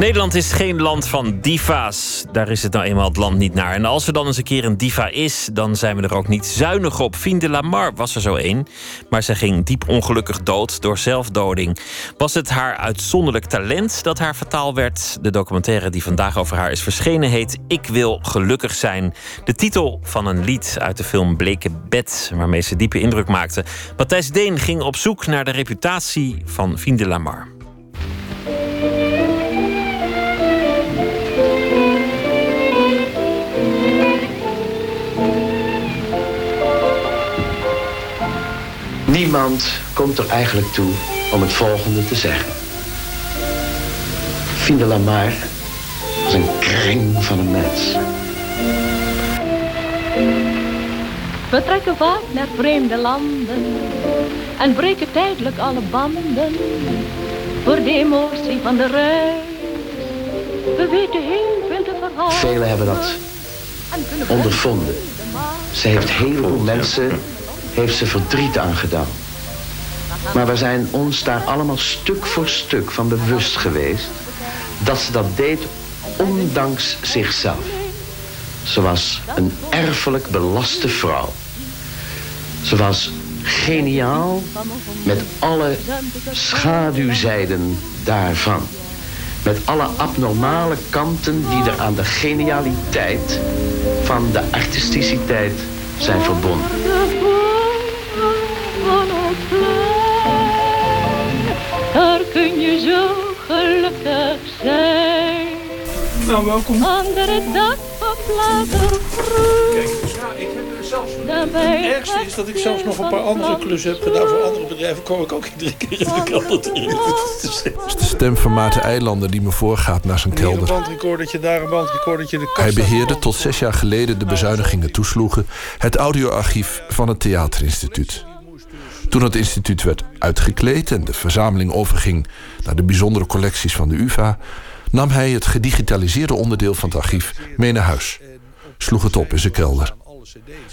Nederland is geen land van diva's. Daar is het nou eenmaal het land niet naar. En als er dan eens een keer een diva is, dan zijn we er ook niet zuinig op. Fien de Lamar was er zo één. Maar zij ging diep ongelukkig dood door zelfdoding. Was het haar uitzonderlijk talent dat haar fataal werd? De documentaire die vandaag over haar is verschenen heet Ik wil gelukkig zijn. De titel van een lied uit de film Bleke Bed, waarmee ze diepe indruk maakte. Matthijs Deen ging op zoek naar de reputatie van Fien de Lamar. Niemand komt er eigenlijk toe om het volgende te zeggen. Fine Lamar was een kring van een mens. We trekken vaak naar vreemde landen en breken tijdelijk alle banden voor de emotie van de reis. We weten heel veel te verhalen. Velen hebben dat ondervonden. Ze heeft heel veel mensen heeft ze verdriet aangedaan. Maar we zijn ons daar allemaal stuk voor stuk van bewust geweest dat ze dat deed ondanks zichzelf. Ze was een erfelijk belaste vrouw. Ze was geniaal met alle schaduwzijden daarvan. Met alle abnormale kanten die er aan de genialiteit van de artisticiteit zijn verbonden. Daar kun je zo gelukkig zijn. Nou, welkom. Onder het dak van Platergroen. Kijk, dus ja, ik heb er zelfs... Daarbij Het ergste is dat ik zelfs nog een paar andere klussen heb gedaan voor andere bedrijven. Kom ik ook iedere keer in de kelder terecht. Het is de stem van Maarten Eilander die me voorgaat naar zijn Hier een kelder. bandrecordertje, daar een bandrecordertje. De kast Hij beheerde tot zes jaar geleden de bezuinigingen toesloegen... het audioarchief van het Theaterinstituut. Toen het instituut werd uitgekleed en de verzameling overging... naar de bijzondere collecties van de UvA... nam hij het gedigitaliseerde onderdeel van het archief mee naar huis. Sloeg het op in zijn kelder.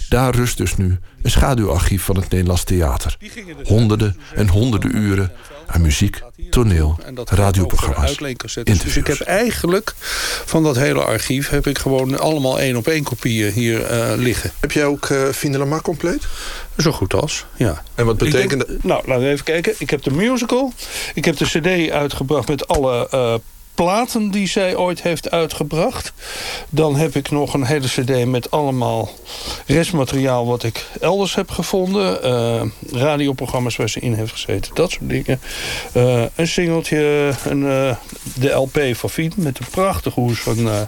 Daar rust dus nu een schaduwarchief van het Nederlands Theater. Honderden en honderden uren aan muziek, toneel, radioprogramma's. Dus ik heb eigenlijk van dat hele archief... heb ik gewoon allemaal één op één kopieën hier eh, liggen. Heb jij ook uh, Findelama compleet? Zo goed als, ja. En wat denk- nou, laten we even kijken. Ik heb de musical. Ik heb de cd uitgebracht met alle eh, platen die zij ooit heeft uitgebracht. Dan heb ik nog een hele cd met allemaal restmateriaal... wat ik elders heb gevonden. Eh, radioprogramma's waar ze in heeft gezeten. Dat soort dingen. Eh, een singeltje. Een, eh, de LP van Fien met een prachtige hoes van eh,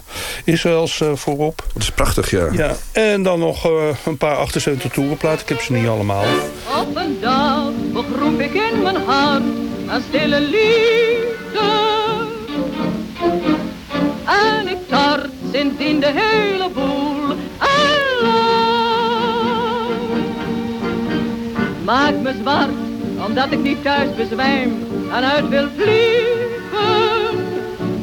Israëls voorop. Dat is prachtig, ja. Ja, en dan nog eh, een paar 78 toerenplaten. Ik heb ze niet allemaal. Op een dag begroef ik in mijn hart een stille liefde. En ik tart sindsdien de hele boel Maak me zwart, omdat ik niet thuis bezwijm en uit wil vliegen.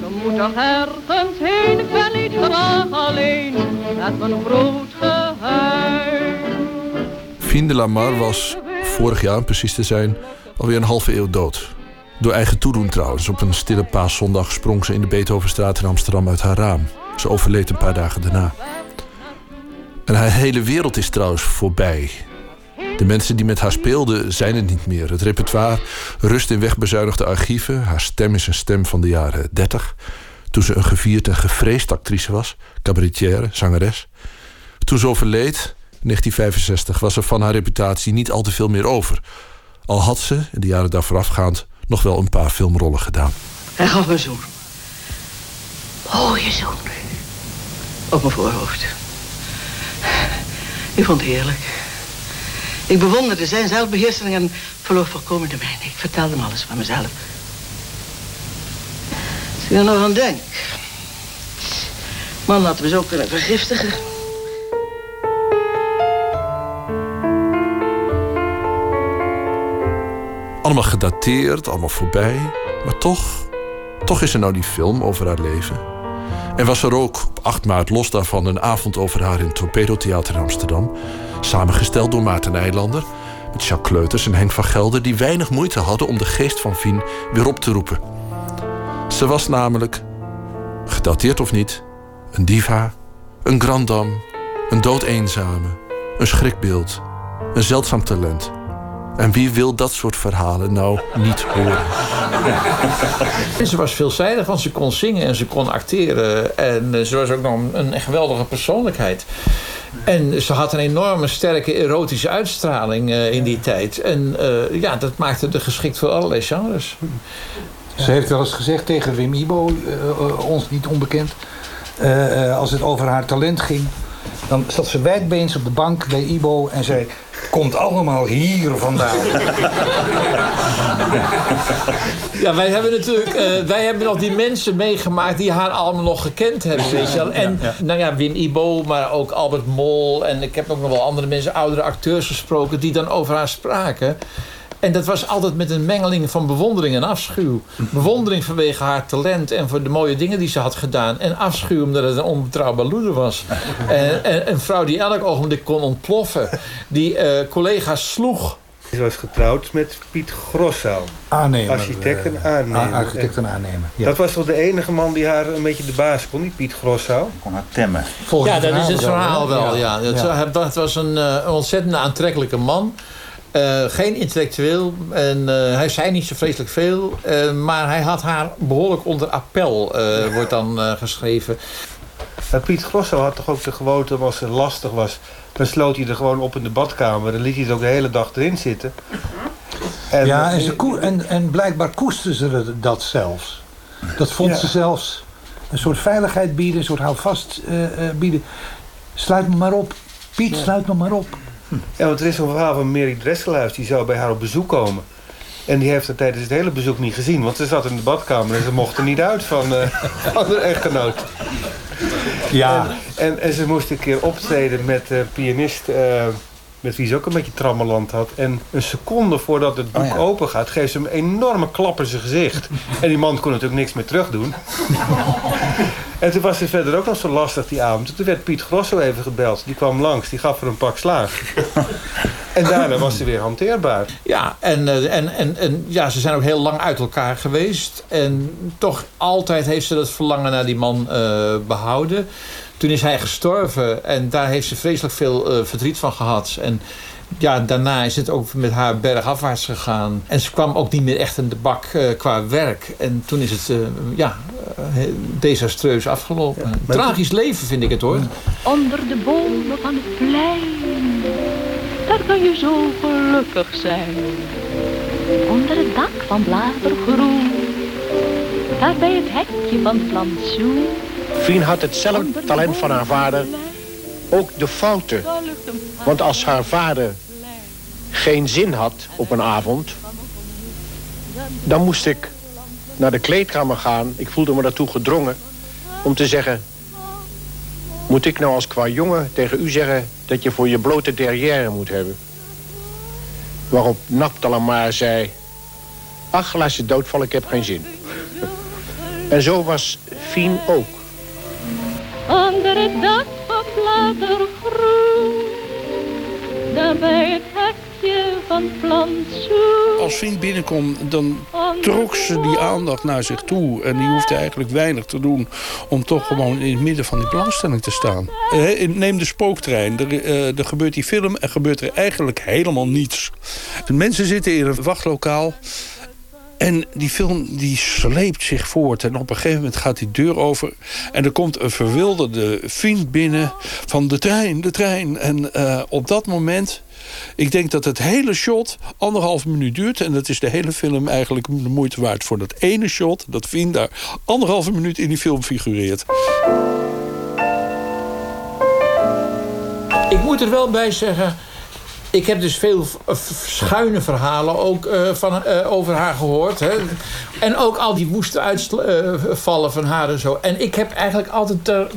Je moet toch ergens heen, ik ben niet graag alleen, met mijn groot geheim. Fien de Lamar was, vorig jaar precies te zijn, alweer een halve eeuw dood. Door eigen toedoen trouwens. Op een stille paaszondag sprong ze in de Beethovenstraat in Amsterdam uit haar raam. Ze overleed een paar dagen daarna. En haar hele wereld is trouwens voorbij. De mensen die met haar speelden zijn het niet meer. Het repertoire rust in wegbezuinigde archieven. Haar stem is een stem van de jaren 30. Toen ze een gevierd en gevreesd actrice was, cabaretière, zangeres. Toen ze overleed, in 1965, was er van haar reputatie niet al te veel meer over. Al had ze, in de jaren daar voorafgaand, nog wel een paar filmrollen gedaan. Hij gaf me zoen. Mooie zoen. Op mijn voorhoofd. Ik vond het heerlijk. Ik bewonderde zijn zelfbeheersing en verloor volkomen de mijne. Ik vertelde hem alles van mezelf. Als ik er nog aan denk. Man laten we zo kunnen vergiftigen. Allemaal gedateerd, allemaal voorbij. Maar toch, toch is er nou die film over haar leven. En was er ook op 8 maart los daarvan een avond over haar in het Torpedo Theater in Amsterdam. Samengesteld door Maarten Nijlander. Met Jacques Kleuters en Henk van Gelder die weinig moeite hadden om de geest van Fien weer op te roepen. Ze was namelijk, gedateerd of niet, een diva, een grandam, een doodeenzame, een schrikbeeld, een zeldzaam talent. En wie wil dat soort verhalen nou niet horen? En ze was veelzijdig, want ze kon zingen en ze kon acteren. En eh, ze was ook nog een, een geweldige persoonlijkheid. En ze had een enorme sterke erotische uitstraling uh, in die tijd. En uh, ja, dat maakte de geschikt voor allerlei genres. Ze heeft wel eens gezegd tegen Wim Ibo, uh, ons niet onbekend... als het over haar talent ging... dan zat ze wijdbeens op de bank bij Ibo en zei komt allemaal hier vandaan. Ja, wij hebben natuurlijk, uh, wij hebben nog die mensen meegemaakt die haar allemaal nog gekend hebben. Weet je wel. En ja, ja. nou ja, Wim Ibo, maar ook Albert Mol. En ik heb ook nog wel andere mensen, oudere acteurs gesproken, die dan over haar spraken. En dat was altijd met een mengeling van bewondering en afschuw. Bewondering vanwege haar talent en voor de mooie dingen die ze had gedaan. En afschuw omdat het een onbetrouwbaar loeder was. en, en, een vrouw die elk ogenblik kon ontploffen. Die uh, collega's sloeg. Ze was getrouwd met Piet Grossau. Aannemer. Architect en aannemer. Architect en aannemer. Ja. Dat was toch de enige man die haar een beetje de baas kon, niet Piet Grossau? Kon haar temmen. Volgens ja, dat is het verhaal wel. Ja. Ja. ja. Dat was een, uh, een ontzettend aantrekkelijke man. Uh, geen intellectueel. En uh, hij zei niet zo vreselijk veel. Uh, maar hij had haar behoorlijk onder appel, wordt dan geschreven. Piet Grosso had toch ook de gewoonte, als het lastig was... dan sloot hij er gewoon op in de badkamer. Dan liet hij het ook de hele dag erin zitten. En, ja, en, ze en, en blijkbaar koesten ze dat zelfs. Dat vond ja. ze zelfs een soort veiligheid bieden, een soort houvast bieden. Sluit me maar op. Piet, ja. sluit me maar op. Ja, want er is een verhaal van Mary Dresselhuis. Die zou bij haar op bezoek komen. En die heeft haar tijdens het hele bezoek niet gezien. Want ze zat in de badkamer en ze mocht er niet uit van, uh, van haar echtgenoot. Ja. En, en, en, ze moest een keer optreden met de pianist... Uh, met wie ze ook een beetje trammeland had. En een seconde voordat het boek oh ja. open gaat... geeft ze hem een enorme klap in zijn gezicht. en die man kon natuurlijk niks meer terug doen. En toen was ze verder ook nog zo lastig die avond. Toen werd Piet Grosso even gebeld. Die kwam langs, die gaf er een pak slaag. en daarna was ze weer hanteerbaar. Ja, en, en, en, en ja, ze zijn ook heel lang uit elkaar geweest. En toch altijd heeft ze dat verlangen naar die man uh, behouden. Toen is hij gestorven en daar heeft ze vreselijk veel uh, verdriet van gehad. En ja, daarna is het ook met haar bergafwaarts gegaan. En ze kwam ook niet meer echt in de bak uh, qua werk. En toen is het uh, ja, desastreus afgelopen. Ja, Tragisch leven vind ik het hoor. Onder de bomen van het plein, daar kan je zo gelukkig zijn. Onder het dak van bladergroen, daar bij het hekje van het plantsoen. Fien had hetzelfde talent van haar vader. Ook de fouten. Want als haar vader geen zin had op een avond... dan moest ik naar de kleedkamer gaan. Ik voelde me daartoe gedrongen om te zeggen... Moet ik nou als qua jongen tegen u zeggen dat je voor je blote derrière moet hebben? Waarop Naptalamar zei... Ach, laat ze doodvallen, ik heb geen zin. En zo was Fien ook. Onder het dak van groen, daar bij het hekje van plantsoen. Als Fien binnenkwam, dan trok ze die aandacht naar zich toe. En die hoefde eigenlijk weinig te doen om toch gewoon in het midden van die belangstelling te staan. Eh, Neem de spooktrein. Er, eh, er gebeurt die film en gebeurt er eigenlijk helemaal niets. De mensen zitten in een wachtlokaal. En die film die sleept zich voort. En op een gegeven moment gaat die deur over. En er komt een verwilderde vriend binnen van de trein, de trein. En eh, op dat moment... Ik denk dat het hele shot anderhalf minuut duurt. En dat is de hele film eigenlijk de moeite waard voor dat ene shot. Dat Fien daar anderhalve minuut in die film figureert. Ik moet er wel bij zeggen... Ik heb dus veel schuine verhalen ook uh, van, uh, over haar gehoord. Hè. En ook al die woeste uitvallen van haar en zo. En ik heb eigenlijk altijd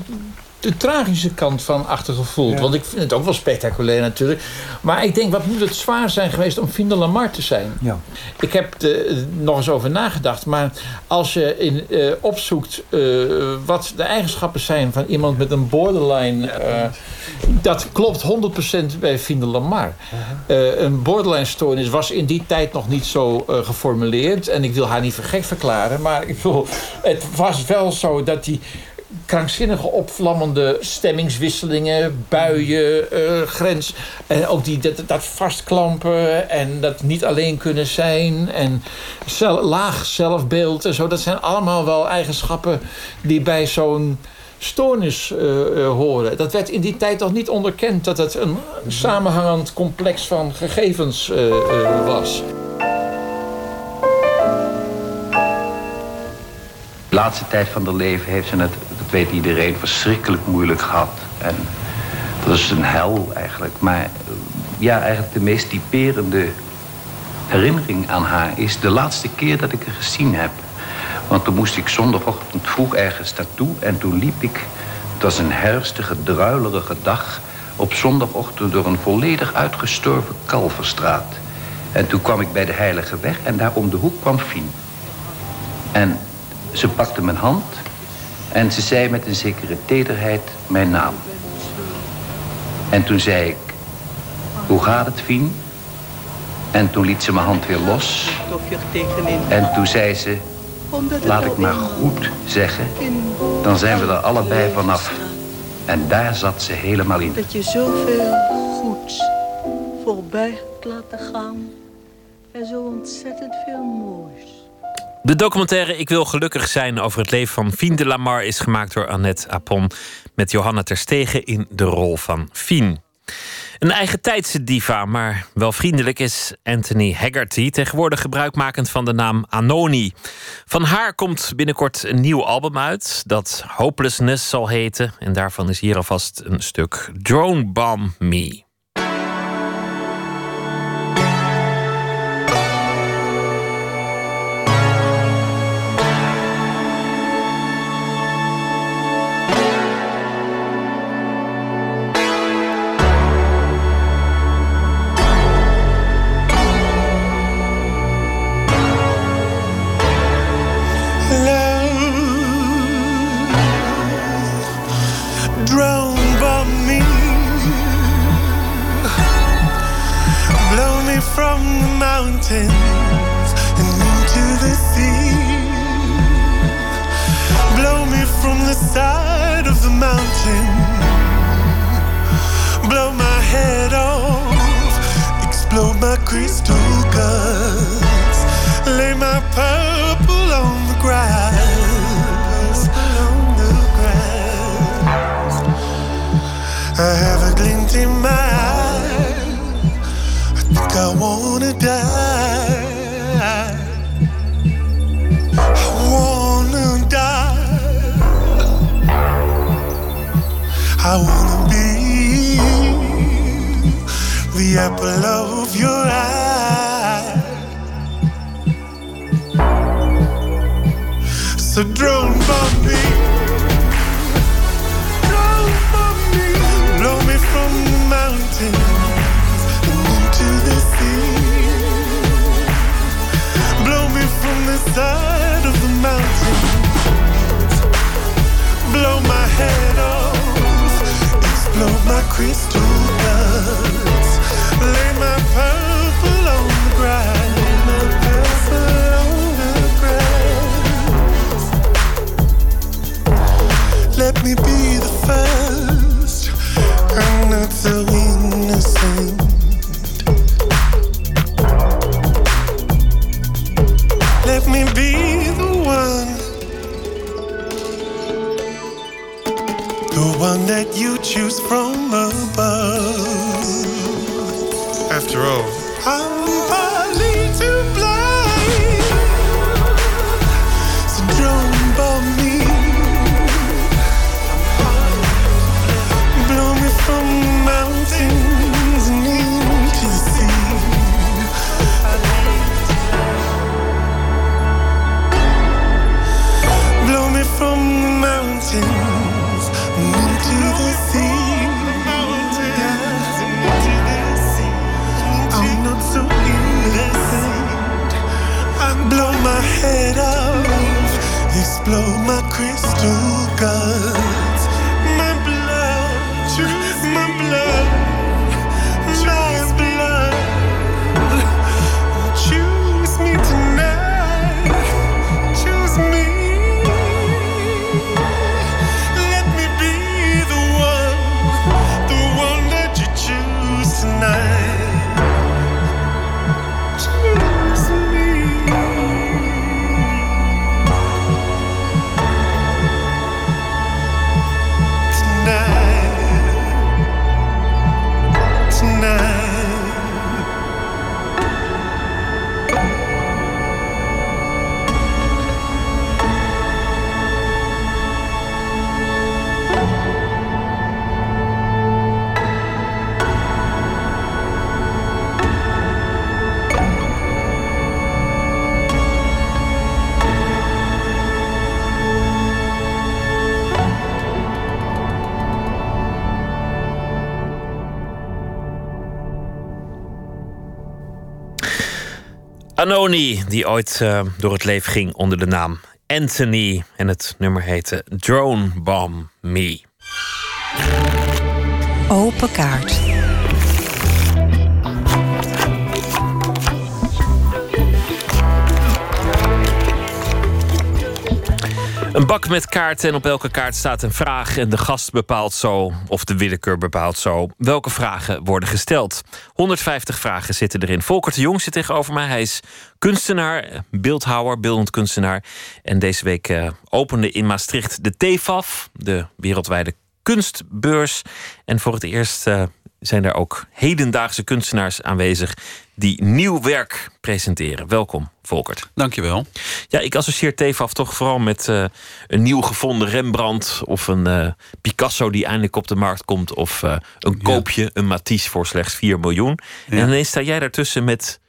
de tragische kant van achtergevoeld. Want ik vind het ook wel spectaculair natuurlijk. Maar ik denk, wat moet het zwaar zijn geweest om Finde Lamar te zijn? Ja. Ik heb er nog eens over nagedacht. Maar als je in, uh, opzoekt uh, wat de eigenschappen zijn van iemand met een borderline... Uh, dat klopt 100% bij Finde Lamar. -huh. een borderline stoornis was in die tijd nog niet zo geformuleerd. En ik wil haar niet voor gek verklaren. Maar ik bedoel, het was wel zo dat die krankzinnige opvlammende stemmingswisselingen, buien, uh, grens. En ook die, dat, vastklampen en dat niet alleen kunnen zijn. En laag zelfbeeld en zo. Dat zijn allemaal wel eigenschappen die bij zo'n stoornis uh, uh, horen. Dat werd in die tijd nog niet onderkend dat het een samenhangend complex van gegevens was. De laatste tijd van haar leven heeft ze het, dat weet iedereen, verschrikkelijk moeilijk gehad. En dat is een hel eigenlijk. Maar ja, eigenlijk de meest typerende herinnering aan haar is de laatste keer dat ik haar gezien heb. Want toen moest ik zondagochtend vroeg ergens naartoe en toen liep ik, het was een herfstige, druilerige dag, op zondagochtend door een volledig uitgestorven kalverstraat. En toen kwam ik bij de Heilige Weg en daar om de hoek kwam Fien. En ze pakte mijn hand en ze zei met een zekere tederheid mijn naam. En toen zei ik, hoe gaat het, Fien? En toen liet ze mijn hand weer los. En toen zei ze, laat ik maar goed zeggen, dan zijn we er allebei vanaf. En daar zat ze helemaal in. Dat je zoveel goeds voorbij hebt laten gaan en zo ontzettend veel moois. De documentaire Ik wil gelukkig zijn over het leven van Fien de Lamar is gemaakt door Annette Apon met Johanna Terstegen in de rol van Fien. Een eigen tijdse diva, maar wel vriendelijk is Anthony Haggerty, tegenwoordig gebruikmakend van de naam Anoni. Van haar komt binnenkort een nieuw album uit dat Hopelessness zal heten en daarvan is hier alvast een stuk Drone Bomb Me. Anoni, die ooit eh, door het leven ging onder de naam Anthony. En het nummer heette Drone Bomb Me. Open kaart. Een bak met kaarten en op elke kaart staat een vraag. En de gast bepaalt zo, of de willekeur bepaalt zo, welke vragen worden gesteld. 150 vragen zitten erin. Volker de Jong zit tegenover mij. Hij is kunstenaar, beeldhouwer, beeldend kunstenaar. En deze week eh, opende in Maastricht de TFAF, de wereldwijde kunstbeurs. En voor het eerst eh, zijn er ook hedendaagse kunstenaars aanwezig die nieuw werk presenteren. Welkom, Volkert. Dankjewel. Ja, ik associeer TFAF toch vooral met eh, een nieuw gevonden Rembrandt of een eh, Picasso die eindelijk op de markt komt of een koopje, een Matisse voor slechts 4 miljoen. En ineens sta jij daartussen met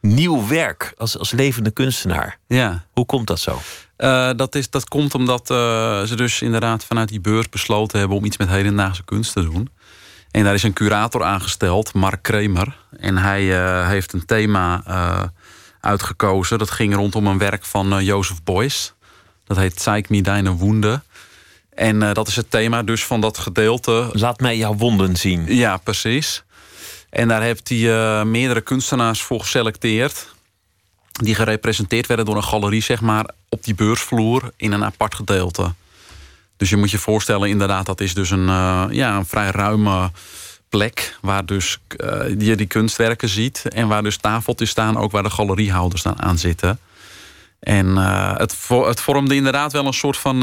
nieuw werk als, als levende kunstenaar. Ja. Hoe komt dat zo? Eh, dat, is, dat komt omdat eh, ze dus inderdaad vanuit die beurs besloten hebben om iets met hedendaagse kunst te doen. En daar is een curator aangesteld, Mark Kremer. En hij eh, heeft een thema uitgekozen. Dat ging rondom een werk van Jozef Beuys. Dat heet Zeig me deine Woende. En dat is het thema dus van dat gedeelte. Laat mij jouw wonden zien. Ja, precies. En daar heeft hij meerdere kunstenaars voor geselecteerd. Die gerepresenteerd werden door een galerie, zeg maar, op die beursvloer in een apart gedeelte. Dus je moet je voorstellen, inderdaad, dat is dus een, eh, ja, een vrij ruime plek. Waar dus eh, je die kunstwerken ziet. En waar dus tafeltjes staan, ook waar de galeriehouders dan aan zitten. En eh, het, het vormde inderdaad wel een soort van.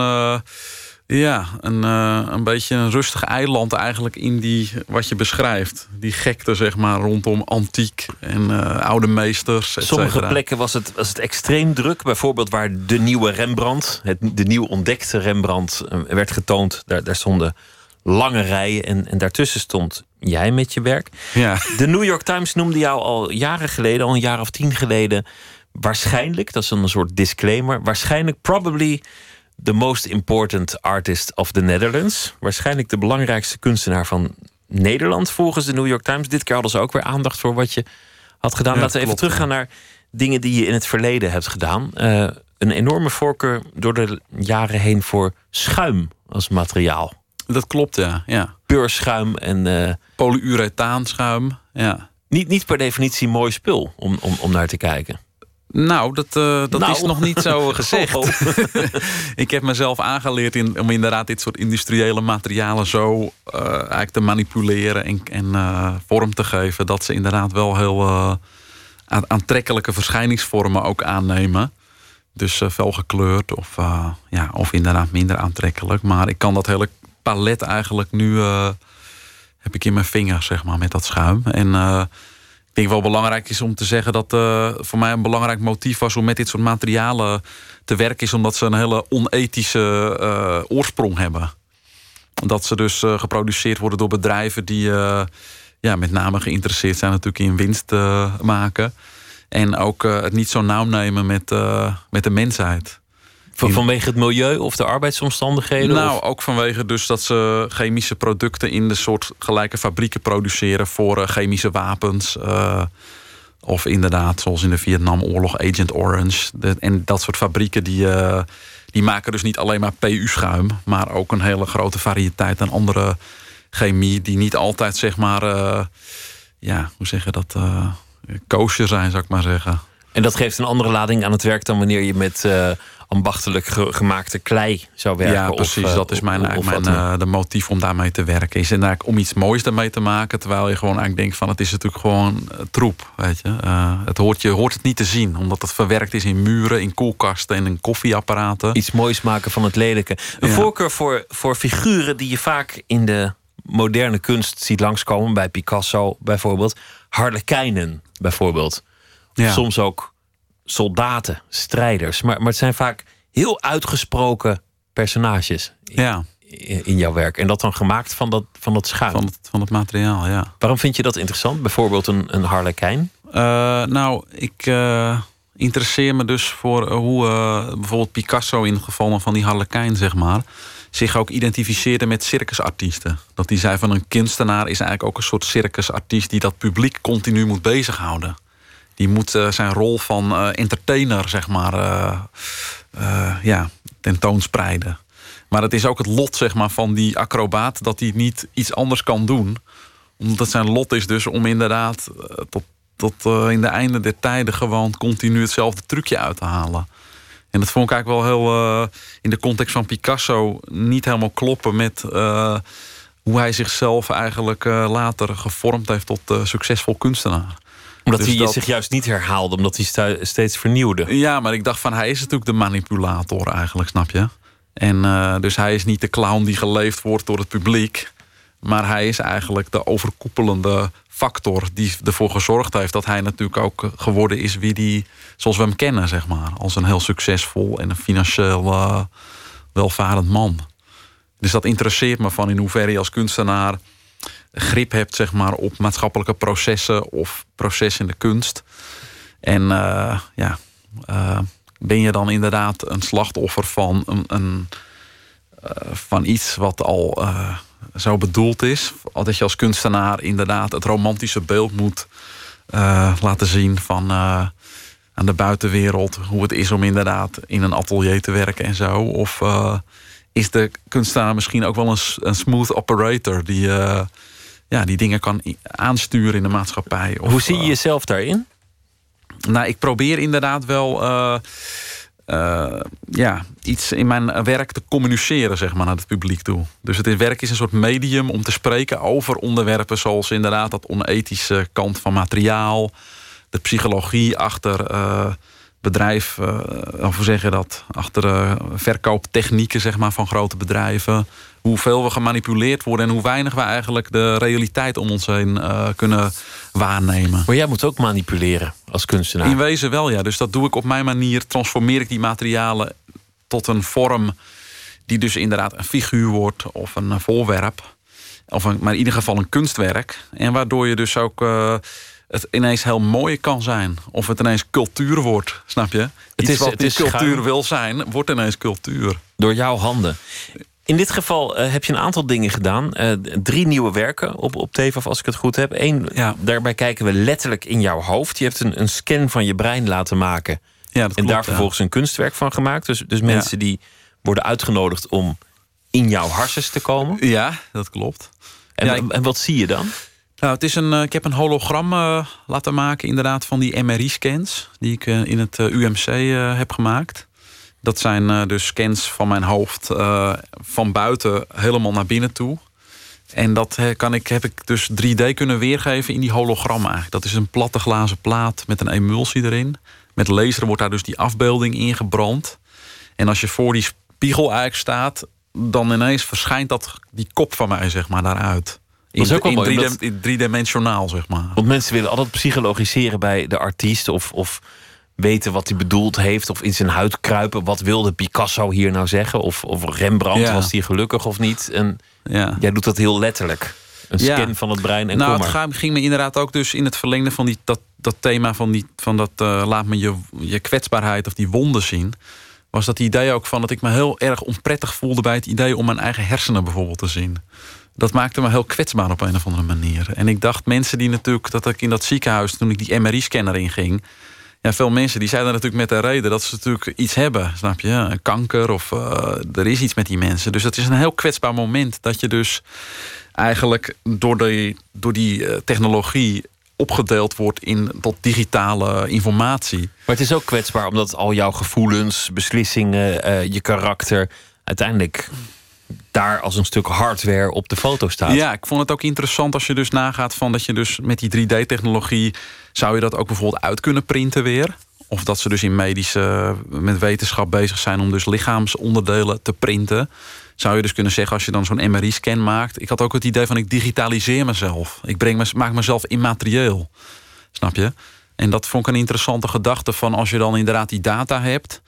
Ja, een, eh, een beetje een rustig eiland eigenlijk in die, wat je beschrijft. Die gekte, zeg maar, rondom antiek en eh, oude meesters. Sommige plekken was het, was het extreem druk. Bijvoorbeeld waar de nieuwe Rembrandt, het, de nieuw ontdekte Rembrandt, eh, werd getoond. Daar, daar stonden lange rijen en, en daartussen stond jij met je werk. Ja. De New York Times noemde jou al jaren geleden, al een jaar of tien geleden, waarschijnlijk, dat is een soort disclaimer, waarschijnlijk probably the most important artist of the Netherlands. Waarschijnlijk de belangrijkste kunstenaar van Nederland volgens de New York Times. Dit keer hadden ze ook weer aandacht voor wat je had gedaan. Ja, Laten we even klopt, teruggaan naar dingen die je in het verleden hebt gedaan. Eh, een enorme voorkeur door de jaren heen voor schuim als materiaal. Dat klopt, ja. ja. Beurschuim en... Uh, Polyurethaanschuim, ja. Niet, niet per definitie mooi spul om, om, om naar te kijken. Nou, dat, uh, dat Nou. is nog niet zo gezegd. Oh, ik heb mezelf aangeleerd in, om inderdaad dit soort industriële materialen zo eh, eigenlijk te manipuleren en, en eh, vorm te geven. Dat ze inderdaad wel heel eh, aan- aantrekkelijke verschijningsvormen ook aannemen. Dus eh, fel gekleurd of, eh, ja, of inderdaad minder aantrekkelijk. Maar ik kan dat hele palet eigenlijk nu eh, heb ik in mijn vingers, zeg maar, met dat schuim. En eh, ik denk wel belangrijk is om te zeggen dat eh, voor mij een belangrijk motief was om met dit soort materialen te werken, is omdat ze een hele onethische eh, oorsprong hebben. Dat ze dus eh, geproduceerd worden door bedrijven die ja, met name geïnteresseerd zijn natuurlijk in winst maken. En ook het niet zo nauw nemen met, met de mensheid. Van, vanwege het milieu of de arbeidsomstandigheden? Nou, of- ook vanwege dus dat ze chemische producten in de soort gelijke fabrieken produceren voor eh, chemische wapens. eh, of inderdaad, zoals in de Vietnamoorlog, Agent Orange. De- en dat soort fabrieken die, eh, die maken dus niet alleen maar PU-schuim, maar ook een hele grote variëteit aan andere chemie, die niet altijd zeg maar, eh, ja, hoe zeg je dat, koosje zijn, zou ik maar zeggen. En dat geeft een andere lading aan het werk dan wanneer je met eh, ambachtelijk ge- gemaakte klei zou werken. Ja, precies. eh, dat is mijn, of- mijn eh, de motief om daarmee te werken. Is inderdaad om iets moois daarmee te maken. Terwijl je gewoon eigenlijk denkt van het is natuurlijk gewoon troep. Weet je. Het hoort, je hoort het niet te zien. Omdat het verwerkt is in muren, in koelkasten en in koffieapparaten. Iets moois maken van het lelijke. Een Ja. voorkeur voor, voor figuren die je vaak in de moderne kunst ziet langskomen. Bij Picasso bijvoorbeeld. Harlekijnen bijvoorbeeld. Ja. Soms ook soldaten, strijders. Maar, maar het zijn vaak heel uitgesproken personages in, Ja. in, in jouw werk. En dat dan gemaakt van dat, van dat schuim. Van het, van het materiaal, ja. Waarom vind je dat interessant? Bijvoorbeeld een, een harlekijn? Eh, nou, ik eh, interesseer me dus voor eh, hoe bijvoorbeeld Picasso in het geval van die harlekijn, zeg maar, zich ook identificeerde met circusartiesten. Dat hij zei van een kunstenaar is eigenlijk ook een soort circusartiest die dat publiek continu moet bezighouden. Die moet eh, zijn rol van eh, entertainer, zeg maar, eh, ja, tentoonspreiden. Maar het is ook het lot zeg maar, van die acrobaat dat hij niet iets anders kan doen. Omdat zijn lot is dus om inderdaad tot, tot in de einde der tijden gewoon continu hetzelfde trucje uit te halen. En dat vond ik eigenlijk wel heel in de context van Picasso niet helemaal kloppen met hoe hij zichzelf eigenlijk later gevormd heeft tot succesvol kunstenaar. Omdat Dus hij dat- zich juist niet herhaalde, omdat hij steeds vernieuwde. Ja, maar ik dacht van hij is natuurlijk de manipulator eigenlijk, snap je? En eh, dus hij is niet de clown die geleefd wordt door het publiek. Maar hij is eigenlijk de overkoepelende factor die ervoor gezorgd heeft dat hij natuurlijk ook geworden is wie die, zoals we hem kennen, zeg maar. Als een heel succesvol en een financieel eh, welvarend man. Dus dat interesseert me van in hoeverre je als kunstenaar grip hebt, zeg maar, op maatschappelijke processen of processen in de kunst. En eh, ja, eh, ben je dan inderdaad een slachtoffer van, een, een, eh, van iets wat al zo bedoeld is? Dat je als kunstenaar inderdaad het romantische beeld moet laten zien van aan de buitenwereld. Hoe het is om inderdaad in een atelier te werken en zo. Of is de kunstenaar misschien ook wel een, smooth operator die, ja, die dingen kan aansturen in de maatschappij? Of, Hoe zie je eh, jezelf daarin? nou, ik probeer inderdaad wel eh, eh, ja, iets in mijn werk te communiceren zeg maar, naar het publiek toe. Dus het werk is een soort medium om te spreken over onderwerpen zoals inderdaad dat onethische kant van materiaal, de psychologie achter bedrijf, eh, of hoe zeg je dat, achter eh, verkooptechnieken zeg maar, van grote bedrijven. Hoeveel we gemanipuleerd worden en hoe weinig we eigenlijk de realiteit om ons heen eh, kunnen waarnemen. Maar jij moet ook manipuleren als kunstenaar. In wezen wel, ja. Dus dat doe ik op mijn manier. Transformeer ik die materialen tot een vorm die dus inderdaad een figuur wordt of een voorwerp. Of een, maar in ieder geval een kunstwerk. En waardoor je dus ook het ineens heel mooi kan zijn. Of het ineens cultuur wordt, snap je? Iets is- wat het is cultuur schuim. wil zijn, wordt ineens cultuur. Door jouw handen. In dit geval eh, heb je een aantal dingen gedaan. Eh, drie nieuwe werken op, op TVAF, als ik het goed heb. Eén, daarbij kijken we letterlijk in jouw hoofd. Je hebt een, een scan van je brein laten maken. Ja, dat en daar vervolgens een kunstwerk van gemaakt. Dus, dus mensen die worden uitgenodigd om in jouw harsens te komen. Ja, dat klopt. En, Ja, en wat zie je dan? Nou, het is een, eh, ik heb een hologram eh, laten maken, inderdaad, van die MRI-scans. Die ik eh, in het UMC heb gemaakt. Dat zijn dus scans van mijn hoofd van buiten helemaal naar binnen toe. En dat kan ik, heb ik dus 3D kunnen weergeven in die hologram. Dat is een platte glazen plaat met een emulsie erin. Met laser wordt daar dus die afbeelding ingebrand. En als je voor die spiegel eigenlijk staat... dan ineens verschijnt dat, die kop van mij, zeg maar, daaruit. Dat is ook wel in, mooi, drie- in driedimensionaal, zeg maar. Want mensen willen altijd psychologiseren bij de artiest. Of, of weten wat hij bedoeld heeft. Of in zijn huid kruipen. Wat wilde Picasso hier nou zeggen? Of, of Rembrandt, Ja. was hij gelukkig of niet? En jij doet dat heel letterlijk. Een Ja. scan van het brein en nou, het ging me inderdaad ook dus in het verlengde van die, dat, dat thema van, die, van dat eh, laat me je, je kwetsbaarheid of die wonden zien. Was dat idee ook van dat ik me heel erg onprettig voelde bij het idee om mijn eigen hersenen bijvoorbeeld te zien. Dat maakte me heel kwetsbaar op een of andere manier. En ik dacht, mensen die natuurlijk, dat ik in dat ziekenhuis, toen ik die MRI-scanner inging. Ja, veel mensen die zeiden natuurlijk met de reden dat ze natuurlijk iets hebben, snap je? Een kanker of eh, er is iets met die mensen. Dus dat is een heel kwetsbaar moment dat je dus eigenlijk door, door die eh, technologie opgedeeld wordt in tot digitale informatie. Maar het is ook kwetsbaar omdat al jouw gevoelens, beslissingen, eh, je karakter uiteindelijk daar als een stuk hardware op de foto staat. Ja, ik vond het ook interessant als je dus nagaat van dat je dus met die 3D-technologie zou je dat ook bijvoorbeeld uit kunnen printen weer. Of dat ze dus in medische, met wetenschap bezig zijn om dus lichaamsonderdelen te printen. Zou je dus kunnen zeggen als je dan zo'n MRI-scan maakt. Ik had ook het idee van ik digitaliseer mezelf. Ik breng me, maak mezelf immaterieel. Snap je? En dat vond ik een interessante gedachte van als je dan inderdaad die data hebt.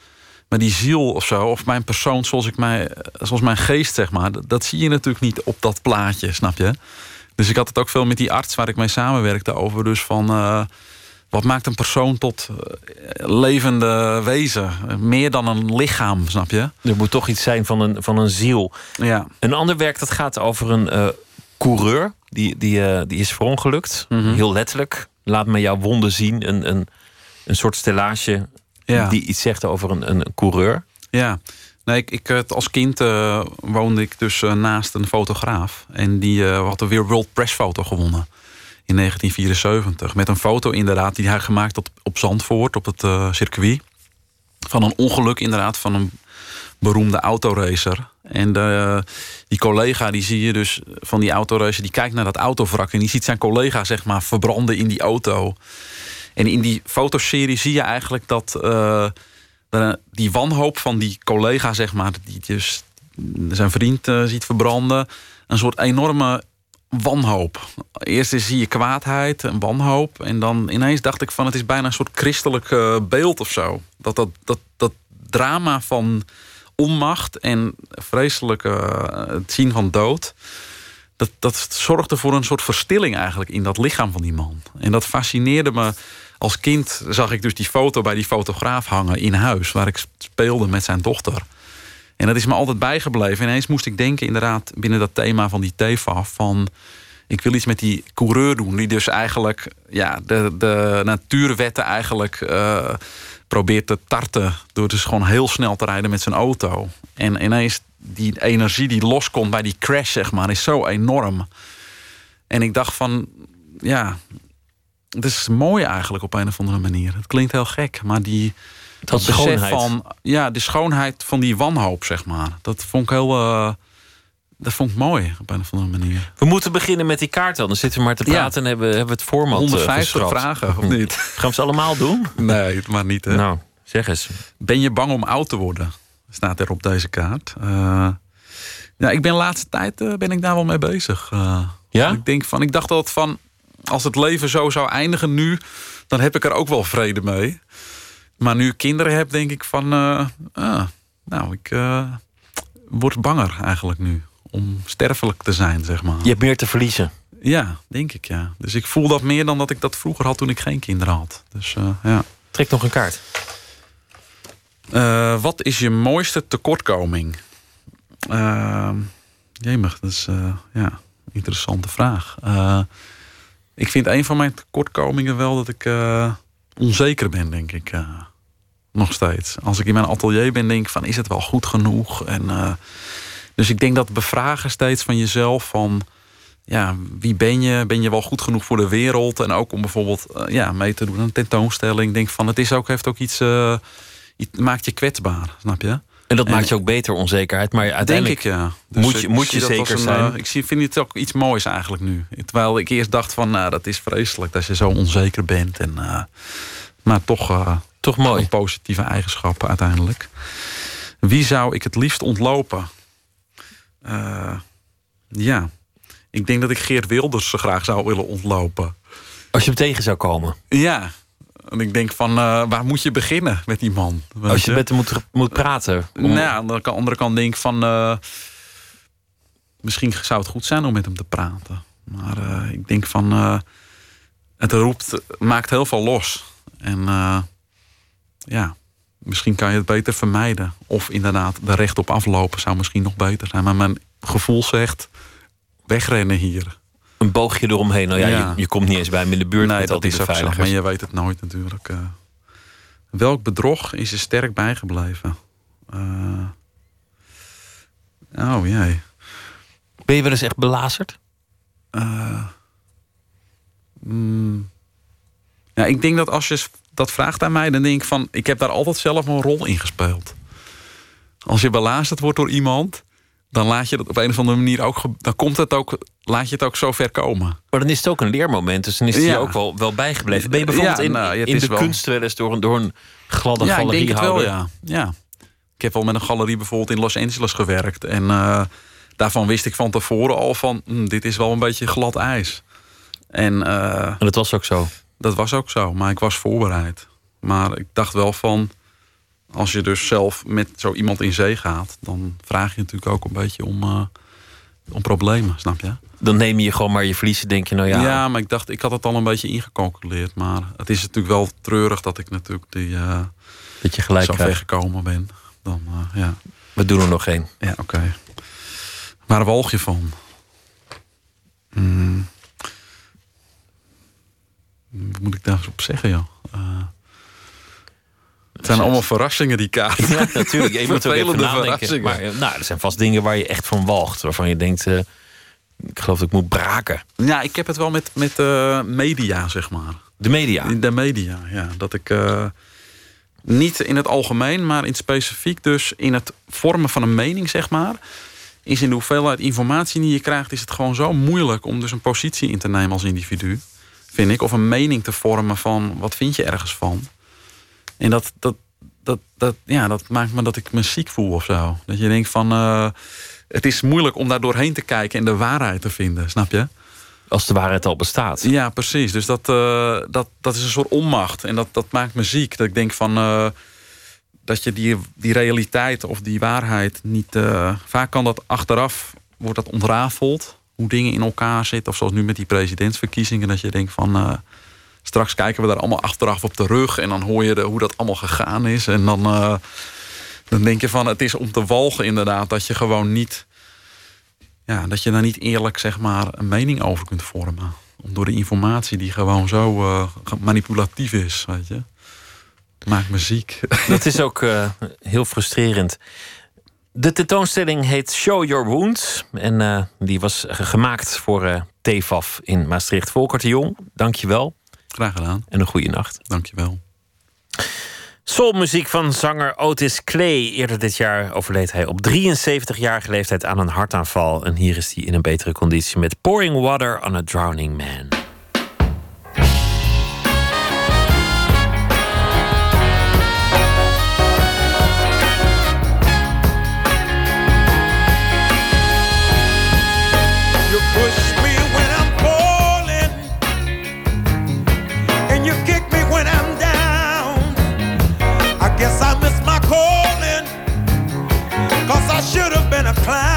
Maar die ziel of zo, of mijn persoon zoals, ik mij, zoals mijn geest, zeg maar, dat, dat zie je natuurlijk niet op dat plaatje, snap je? Dus ik had het ook veel met die arts waar ik mee samenwerkte over. Dus van eh, wat maakt een persoon tot eh, levende wezen? Meer dan een lichaam, snap je? Er moet toch iets zijn van een, van een ziel. Ja. Een ander werk dat gaat over een eh, coureur. Die, die, die is verongelukt. Mhm. Heel letterlijk. Laat me jouw wonden zien. Een, een, een soort stellage Ja. die iets zegt over een, een coureur. Ja, nee, ik, ik, het- als kind eh, woonde ik dus eh, naast een fotograaf. En die eh, had er weer World Press Foto gewonnen. In 1974. Met een foto inderdaad die hij gemaakt had op Zandvoort, op het eh, circuit. Van een ongeluk inderdaad, van een beroemde autoracer. En de, die collega, die zie je dus van die autoracer... die kijkt naar dat autovrak en die ziet zijn collega zeg maar verbranden in die auto. En in die fotoserie zie je eigenlijk dat... eh, die wanhoop van die collega, zeg maar, die dus zijn vriend eh, ziet verbranden, een soort enorme wanhoop. Eerst zie je kwaadheid en wanhoop. En dan ineens dacht ik van het is bijna een soort christelijk eh, beeld of zo. Dat, dat, dat, dat drama van onmacht en vreselijke het zien van dood. Dat, dat zorgde voor een soort verstilling eigenlijk in dat lichaam van die man. En dat fascineerde me. Als kind zag ik dus die foto bij die fotograaf hangen in huis, waar ik speelde met zijn dochter. En dat is me altijd bijgebleven. Ineens moest ik denken, inderdaad, binnen dat thema van die TEFAF... van ik wil iets met die coureur doen... die dus eigenlijk ja, de, de natuurwetten eigenlijk eh, probeert te tarten... door dus gewoon heel snel te rijden met zijn auto. En ineens die energie die loskomt bij die crash, zeg maar, is zo enorm. En ik dacht van, ja, het is mooi eigenlijk op een of andere manier. Het klinkt heel gek, maar die... Dat besef schoonheid. van ja, de schoonheid van die wanhoop, zeg maar. Dat vond ik heel. eh, dat vond ik mooi op een of andere manier. We moeten beginnen met die kaart dan. Dan zitten we maar te Ja. praten en hebben, hebben we het format eh, 150 geschrapt. vragen, of niet? Gaan we ze allemaal doen? Nee, maar niet. Hè? Nou, zeg eens. Ben je bang om oud te worden? Staat er op deze kaart. Eh, ja, ik ben de laatste tijd eh, ben ik daar wel mee bezig. Eh, ja? Ik denk van, ik dacht altijd van, als het leven zo zou eindigen nu, dan heb ik er ook wel vrede mee. Maar nu ik kinderen heb, denk ik van, eh, ah, nou, ik eh, word banger eigenlijk nu om sterfelijk te zijn, zeg maar. Je hebt meer te verliezen. Ja, denk ik, ja. Dus ik voel dat meer dan dat ik dat vroeger had toen ik geen kinderen had. Dus eh, ja. Trek nog een kaart. Wat is je mooiste tekortkoming? Uh, jemig, dat is uh, ja, een interessante vraag. Ik vind een van mijn tekortkomingen wel dat ik uh, onzeker ben, denk ik. nog steeds. Als ik in mijn atelier ben, denk ik van is het wel goed genoeg? En, dus ik denk dat bevragen steeds van jezelf van ja, wie ben je? Ben je wel goed genoeg voor de wereld? En ook om bijvoorbeeld ja, mee te doen aan een tentoonstelling. Denk van het is ook, heeft ook iets, iets maakt je kwetsbaar, snap je? En dat maakt je ook beter onzekerheid. Maar uiteindelijk Denk ik, ja. moet je, moet je zeker een, zijn. Uh, ik zie, vind het ook iets moois eigenlijk nu. Terwijl ik eerst dacht van, nou, dat is vreselijk dat je zo onzeker bent. En, uh, maar toch, uh, toch mooi. positieve eigenschappen uiteindelijk. Wie zou ik het liefst ontlopen? ja, ik denk dat ik Geert Wilders graag zou willen ontlopen. Als je hem tegen zou komen? Ja, en ik denk van, uh, waar moet je beginnen met die man? Als je, je met hem moet, moet praten. Om... Nou, aan de andere kant denk ik van... Uh, misschien zou het goed zijn om met hem te praten. Maar uh, ik denk van... het roept, maakt heel veel los. En ja, misschien kan je het beter vermijden. Of inderdaad, de recht op aflopen zou misschien nog beter zijn. Maar mijn gevoel zegt, wegrennen hier een boogje eromheen. Nou ja, Je, je, komt niet eens bij hem in de buurt. Nee, met dat is zo, maar je weet het nooit natuurlijk. Uh, welk bedrog is er sterk bijgebleven? Uh, oh jee. Ben je wel eens echt belazerd? Uh, mm, ja, ik denk dat als je dat vraagt aan mij, dan denk ik van... ik heb daar altijd zelf een rol in gespeeld. Als je belazerd wordt door iemand dan laat je dat op een of andere manier ook. Dan komt het ook. Laat je het ook zo ver komen. Maar dan is het ook een leermoment. Dus dan is het je ook wel, wel bijgebleven. Ben je bijvoorbeeld in, nou, in de wel... kunst wel eens door, door een gladde ja, galerie ik denk het wel, ja. ja. Ik heb wel met een galerie bijvoorbeeld in Los Angeles gewerkt. En uh, daarvan wist ik van tevoren al van. Hm, dit is wel een beetje glad ijs. En, uh, en dat was ook zo. Dat was ook zo. Maar ik was voorbereid. Maar ik dacht wel van als je dus zelf met zo iemand in zee gaat, dan vraag je natuurlijk ook een beetje om, uh, om problemen, snap je? Dan neem je gewoon maar je verliezen, denk je, nou ja. Ja, maar ik dacht, ik had het al een beetje ingecalculeerd. Maar het is natuurlijk wel treurig dat ik natuurlijk die, uh, dat je gelijk zo ver gekomen ben. Dan, uh, ja. We doen er nog één. Ja, oké. Okay. Waar walg je van? Hmm. Wat moet ik daarop zeggen, joh? Het zijn allemaal verrassingen, die kaarten. Ja, natuurlijk. Je moet ook even nadenken. Maar nou, er zijn vast dingen waar je echt van walgt. Waarvan je denkt, uh, ik geloof dat ik moet braken. Ja, ik heb het wel met, met uh, media, zeg maar. De media? De media, ja. Dat ik uh, niet in het algemeen, maar in het specifiek dus in het vormen van een mening, zeg maar. Is in de hoeveelheid informatie die je krijgt, is het gewoon zo moeilijk om dus een positie in te nemen als individu. Vind ik. Of een mening te vormen van wat vind je ergens van. En dat, dat, dat, dat, ja, dat maakt me dat ik me ziek voel of zo. Dat je denkt van, uh, het is moeilijk om daar doorheen te kijken en de waarheid te vinden, snap je? Als de waarheid al bestaat. Ja, precies. Dus dat, uh, dat, dat is een soort onmacht. En dat, dat maakt me ziek. Dat ik denk van, uh, dat je die, die realiteit of die waarheid niet... vaak kan dat achteraf, wordt dat ontrafeld. Hoe dingen in elkaar zitten. Of zoals nu met die presidentsverkiezingen. Dat je denkt van Straks kijken we daar allemaal achteraf op de rug. En dan hoor je hoe dat allemaal gegaan is. En dan, uh, dan denk je van het is om te walgen inderdaad. Dat je gewoon niet... Ja, dat je daar niet eerlijk zeg maar een mening over kunt vormen. Door de informatie die gewoon zo uh, manipulatief is, weet je. Maakt me ziek. Dat is ook uh, heel frustrerend. De tentoonstelling heet Show Your Wounds. En die was gemaakt voor uh, TFAF in Maastricht. Volkert de Jong, dank je wel. Graag gedaan. En een goede nacht. Dankjewel. Soulmuziek van zanger Otis Clay. Eerder dit jaar overleed hij op 73-jarige leeftijd aan een hartaanval. En hier is hij in een betere conditie met Pouring Water on a Drowning Man. Clown.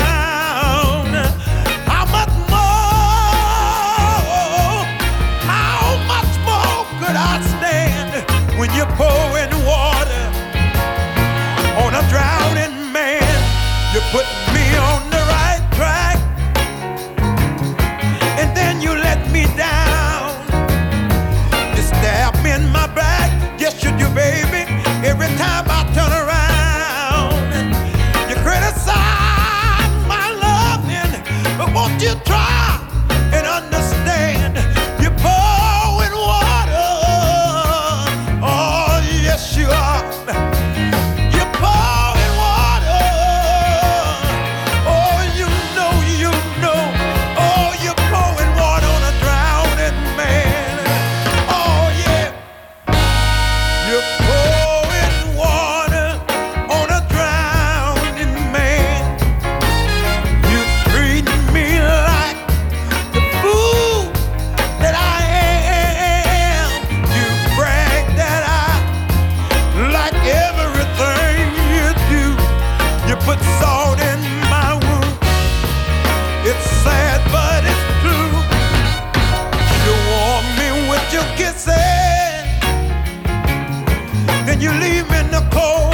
cold.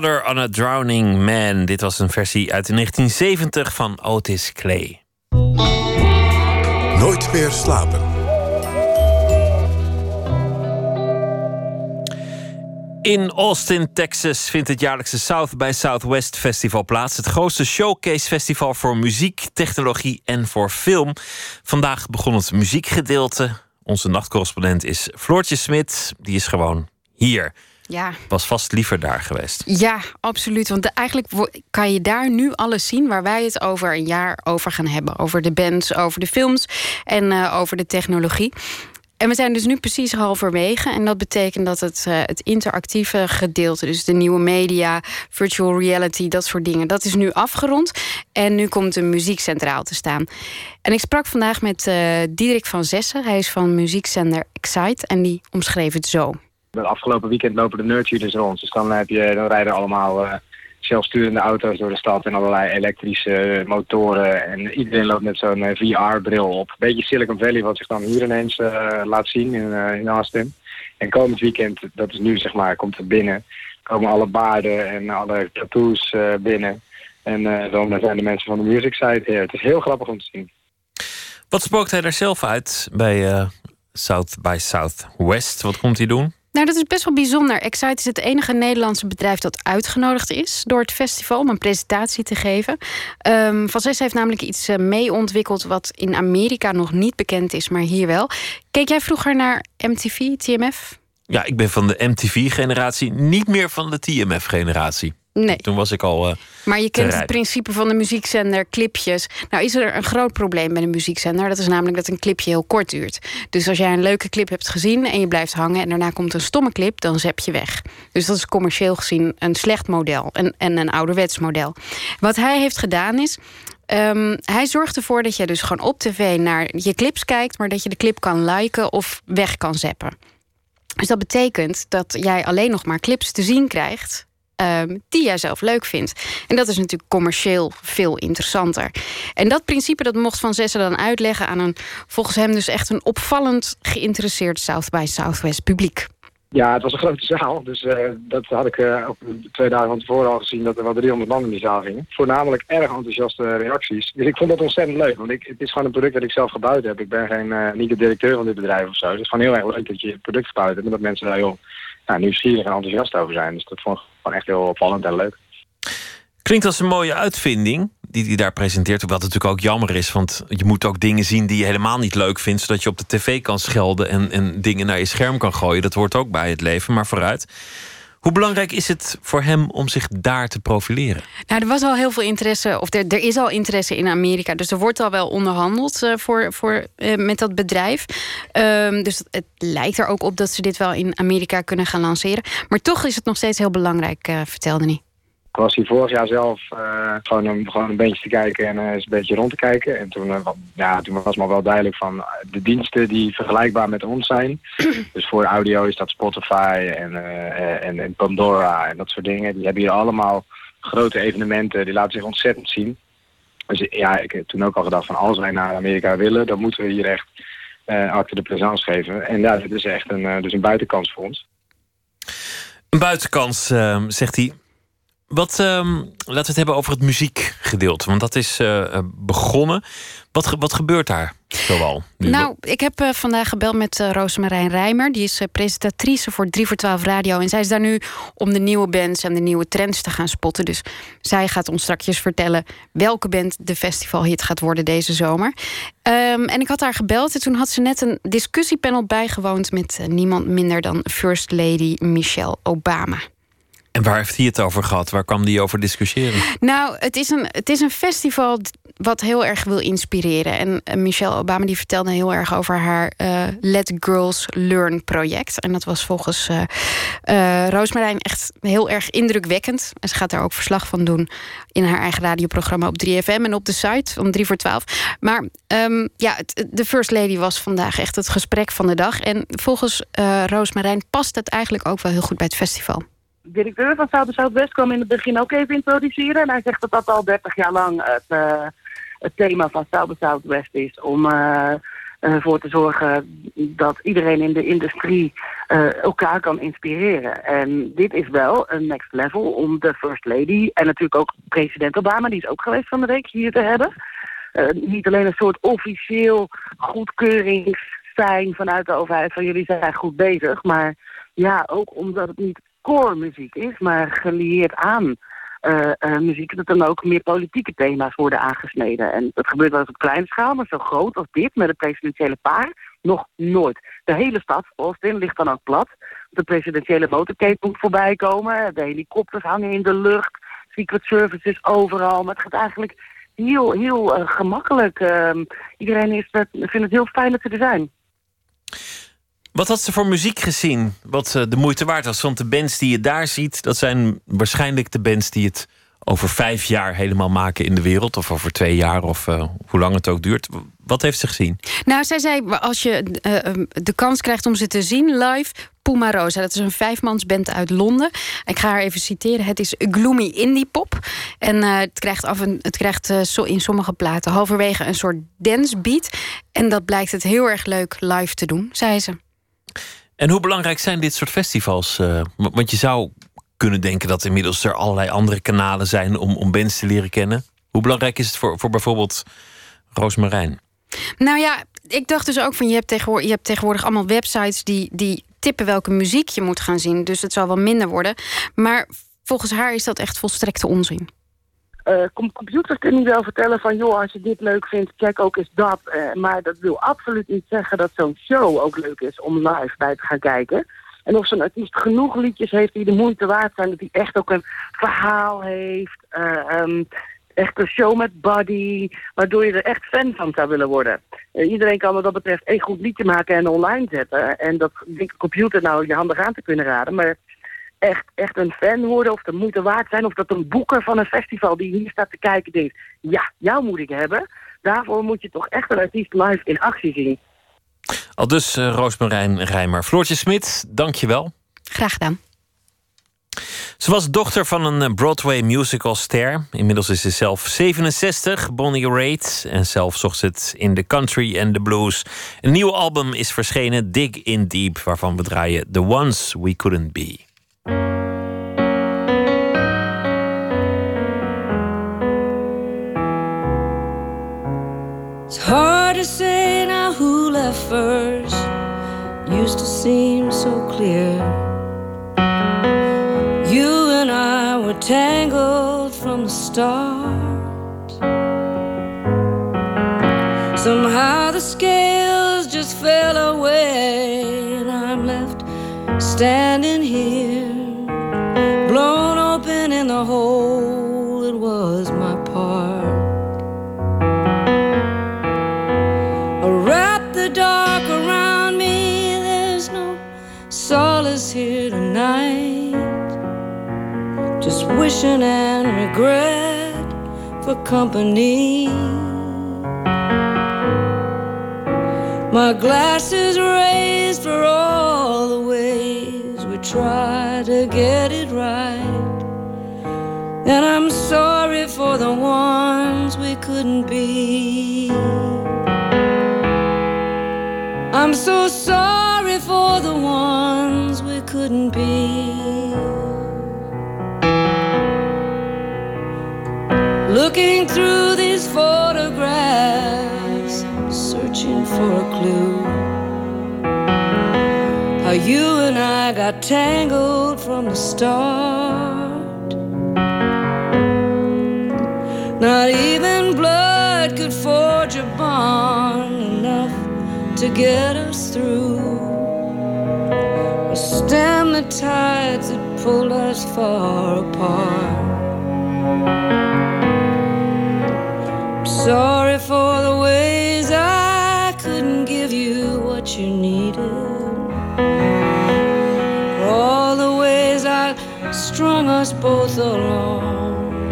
Water on a Drowning Man. Dit was een versie uit 1970 van Otis Clay. Nooit meer slapen. In Austin, Texas vindt het jaarlijkse South by Southwest Festival plaats. Het grootste showcase festival voor muziek, technologie en voor film. Vandaag begon het muziekgedeelte. Onze nachtcorrespondent is Floortje Smit. Die is gewoon hier. Ja. Was vast liever daar geweest. Ja, absoluut. Want de- eigenlijk kan je daar nu alles zien waar wij het over een jaar over gaan hebben. Over de bands, over de films en eh, over de technologie. En we zijn dus nu precies halverwege. En dat betekent dat het, eh, het interactieve gedeelte, dus de nieuwe media, virtual reality, dat soort dingen, dat is nu afgerond. En nu komt de muziek centraal te staan. En ik sprak vandaag met eh Diederik van Zessen. Hij is van muziekzender Excite. En die omschreef het zo. Het afgelopen weekend lopen de nerdtuders rond. Dus dan, heb je, dan rijden allemaal eh, zelfsturende auto's door de stad en allerlei elektrische motoren. En iedereen loopt met zo'n eh, VR-bril op. Beetje Silicon Valley wat zich dan hier ineens eh, laat zien in, eh, in Austin. En komend weekend, dat is nu zeg maar, komt er binnen. Komen alle baarden en alle tattoos eh, binnen. En eh, dan zijn de mensen van de music site. Het is heel grappig om te zien. Wat spookt hij er zelf uit bij eh, South by Southwest? Wat komt hij doen? Nou, dat is best wel bijzonder. Excite is het enige Nederlandse bedrijf dat uitgenodigd is door het festival om een presentatie te geven. Ehm, Van Zes heeft namelijk iets eh, mee ontwikkeld wat in Amerika nog niet bekend is, maar hier wel. Keek jij vroeger naar MTV, TMF? Ja, ik ben van de MTV-generatie, niet meer van de TMF-generatie. Nee. Toen was ik al. eh, Maar je kent het principe van de muziekzender, clipjes. Nou is er een groot probleem bij de muziekzender. Dat is namelijk dat een clipje heel kort duurt. Dus als jij een leuke clip hebt gezien en je blijft hangen... en daarna komt een stomme clip, dan zep je weg. Dus dat is commercieel gezien een slecht model. En, en een ouderwets model. Wat hij heeft gedaan is... ehm, hij zorgt ervoor dat je dus gewoon op tv naar je clips kijkt... maar dat je de clip kan liken of weg kan zeppen. Dus dat betekent dat jij alleen nog maar clips te zien krijgt ehm, die jij zelf leuk vindt. En dat is natuurlijk commercieel veel interessanter. En dat principe dat mocht Van Zessen dan uitleggen aan een volgens hem dus echt een opvallend geïnteresseerd South by Southwest publiek. Ja, het was een grote zaal. Dus eh, dat had ik eh, twee dagen van tevoren al gezien dat er wel 300 man in die zaal gingen. Voornamelijk erg enthousiaste reacties. Dus ik vond dat ontzettend leuk. Want ik, het is gewoon een product dat ik zelf gebouwd heb. Ik ben geen, eh, niet de directeur van dit bedrijf of zo. Het is gewoon heel erg leuk dat je het product gebouwd hebt. En dat mensen daar heel nou, nieuwsgierig en enthousiast over zijn. Dus dat vond ik gewoon echt heel opvallend en leuk. Klinkt als een mooie uitvinding die hij daar presenteert. Wat natuurlijk ook jammer is, want je moet ook dingen zien die je helemaal niet leuk vindt, zodat je op de tv kan schelden en, en dingen naar je scherm kan gooien. Dat hoort ook bij het leven, maar vooruit. Hoe belangrijk is het voor hem om zich daar te profileren? Nou, er was al heel veel interesse, of er, er is al interesse in Amerika. Dus er wordt al wel onderhandeld eh, voor, voor, eh, met dat bedrijf. Ehm, dus het lijkt er ook op dat ze dit wel in Amerika kunnen gaan lanceren. Maar toch is het nog steeds heel belangrijk, eh, vertelde hij. Ik was hier vorig jaar zelf eh, gewoon, een, gewoon een beetje te kijken en eh, eens een beetje rond te kijken. En toen, wa- ja, toen was me wel duidelijk van de diensten die vergelijkbaar met ons zijn. dus voor audio is dat Spotify en, en, en Pandora en dat soort dingen. Die hebben hier allemaal grote evenementen, die laten zich ontzettend zien. Dus ja, ik heb toen ook al gedacht van als wij naar Amerika willen, dan moeten we hier echt eh acte de présence geven. En ja, dit is echt een, eh, dus een buitenkans voor ons. Een buitenkans, ehm, zegt hij. Wat, ehm, laten we het hebben over het muziekgedeelte, want dat is eh, eh, begonnen. Wat, wat gebeurt daar zoal? Nou, ik heb eh, vandaag gebeld met eh Rosemarijn Rijmer. Die is presentatrice voor 3 voor 12 Radio. En zij is daar nu om de nieuwe bands en de nieuwe trends te gaan spotten. Dus zij gaat ons straks vertellen welke band de festivalhit gaat worden deze zomer. Ehm, en ik had haar gebeld en toen had ze net een discussiepanel bijgewoond... met niemand minder dan First Lady Michelle Obama. Waar heeft hij het over gehad? Waar kwam hij over discussiëren? Nou, het is een, het is een festival wat heel erg wil inspireren. En eh, Michelle Obama die vertelde heel erg over haar eh, Let Girls Learn project. En dat was volgens eh eh, Roosmarijn echt heel erg indrukwekkend. En ze gaat daar ook verslag van doen in haar eigen radioprogramma op 3FM en op de site van 3 voor 12. Maar ehm, ja, het- de First Lady was vandaag echt het gesprek van de dag. En volgens Roosmarijn past het eigenlijk ook wel heel goed bij het festival. Directeur van South Southwest kwam in het begin ook even introduceren. En hij zegt dat dat al 30 jaar lang het, eh, het thema van South Southwest is. Om eh, eh, voor te zorgen dat iedereen in de industrie eh, elkaar kan inspireren. En dit is wel een next level om de First Lady en natuurlijk ook president Obama, die is ook geweest van de week, hier te hebben. Eh, niet alleen een soort officieel goedkeuringssign vanuit de overheid van jullie zijn goed bezig, maar ja, ook omdat het niet core muziek is, maar gelieerd aan uh, uh, muziek, dat dan ook meer politieke thema's worden aangesneden. En dat gebeurt wel eens op kleine schaal, maar zo groot als dit met het presidentiële paar nog nooit. De hele stad, Austin, ligt dan ook plat. De presidentiële motorcade moet voorbij komen. De helikopters hangen in de lucht. Secret Services overal. Maar het gaat eigenlijk heel, heel uh, gemakkelijk. Uh, iedereen is, vindt het heel fijn dat ze er zijn. Wat had ze voor muziek gezien? Wat uh, de moeite waard was? Want de bands die je daar ziet, dat zijn waarschijnlijk de bands die het over vijf jaar helemaal maken in de wereld. Of over twee jaar, of uh, hoe lang het ook duurt. Wat heeft ze gezien? Nou, zij zei, als je uh, de kans krijgt om ze te zien live... Puma Rosa, dat is een vijfmansband uit Londen. Ik ga haar even citeren. Het is gloomy indie pop. En het krijgt, af en, het krijgt in sommige platen halverwege een soort dance beat. En dat blijkt het heel erg leuk live te doen, zei ze. En hoe belangrijk zijn dit soort festivals? Uh, want je zou kunnen denken dat inmiddels er allerlei andere kanalen zijn om, om bands te leren kennen. Hoe belangrijk is het voor, voor bijvoorbeeld Roosmarijn? Nou ja, ik dacht dus ook van je hebt tegenwoordig, je hebt tegenwoordig allemaal websites die, die tippen welke muziek je moet gaan zien. Dus het zal wel minder worden. Maar volgens haar is dat echt volstrekte onzin. Uh, computers kunnen wel vertellen van... joh, als je dit leuk vindt, check ook eens dat. Uh, maar dat wil absoluut niet zeggen dat zo'n show ook leuk is... om live bij te gaan kijken. En of zo'n artiest genoeg liedjes heeft die de moeite waard zijn... dat hij echt ook een verhaal heeft... Uh, um, echt een show met body... waardoor je er echt fan van zou willen worden. iedereen kan wat dat betreft één goed liedje maken en online zetten. En dat denkt de computer nou je handig aan te kunnen raden... maar echt, echt een fan worden of de moeite waard zijn... of dat een boeker van een festival die hier staat te kijken denkt... ja, jou moet ik hebben. Daarvoor moet je toch echt een artiest live in actie zien. Al dus uh, Roosmarijn Rijmer. Floortje Smit, dank je wel. Graag gedaan. Ze was dochter van een Broadway musicalster. Inmiddels is ze zelf 67, Bonnie Raitt. En zelf zocht ze het in de country en de blues. Een nieuw album is verschenen, Dig in Deep... waarvan we draaien The Ones We Couldn't Be. It's hard to say now who left first. Used to seem so clear. You and I were tangled from the start. Somehow the scales just fell away, and I'm left standing here, wishing and regret for company. My glass is raised for all the ways we try to get it right. And I'm sorry for the ones we couldn't be. I'm so sorry for the ones we couldn't be. Looking through these photographs, searching for a clue. How you and I got tangled from the start. Not even blood could forge a bond enough to get us through. Or stem the tides that pulled us far apart. Sorry for the ways I couldn't give you what you needed. For all the ways I strung us both along.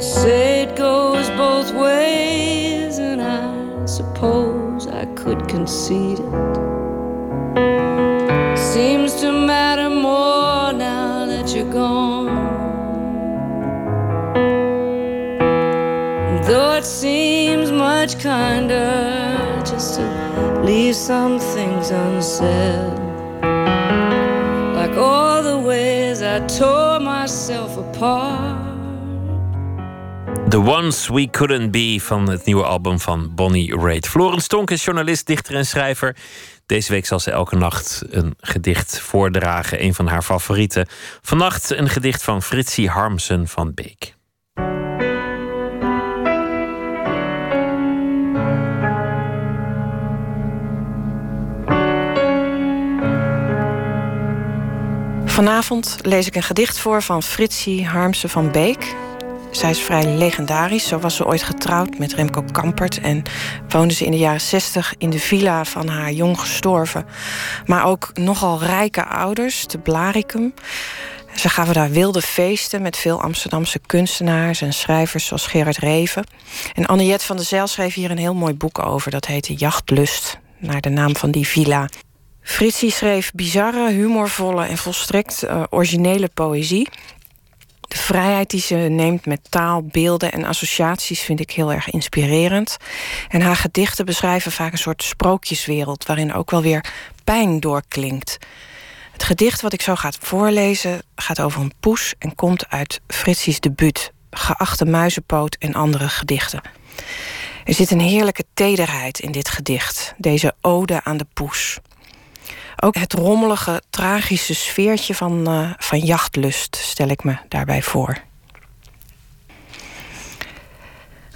Say it goes both ways, and I suppose I could concede it. Seems to matter more now that you're gone. Much just leave some things unsaid. Like all the ways I tore myself apart. The Ones We Couldn't Be van het nieuwe album van Bonnie Raitt. Florence Tonk is journalist, dichter en schrijver. Deze week zal ze elke nacht een gedicht voordragen, een van haar favorieten. Vannacht een gedicht van Fritsie Harmsen van Beek. Vanavond lees ik een gedicht voor van Fritsie Harmsen van Beek. Zij is vrij legendarisch. Zo was ze ooit getrouwd met Remco Kampert... en woonde ze in de jaren zestig in de villa van haar jong gestorven... maar ook nogal rijke ouders, te Blaricum. Ze gaven daar wilde feesten met veel Amsterdamse kunstenaars... en schrijvers zoals Gerard Reven. En Anniette van der Zijl schreef hier een heel mooi boek over. Dat heette Jachtlust, naar de naam van die villa... Fritsie schreef bizarre, humorvolle en volstrekt uh, originele poëzie. De vrijheid die ze neemt met taal, beelden en associaties vind ik heel erg inspirerend. En haar gedichten beschrijven vaak een soort sprookjeswereld waarin ook wel weer pijn doorklinkt. Het gedicht wat ik zo ga voorlezen gaat over een poes en komt uit Fritsie's debuut, Geachte Muizenpoot en andere gedichten. Er zit een heerlijke tederheid in dit gedicht, deze ode aan de poes. Ook het rommelige, tragische sfeertje van, uh, van jachtlust stel ik me daarbij voor.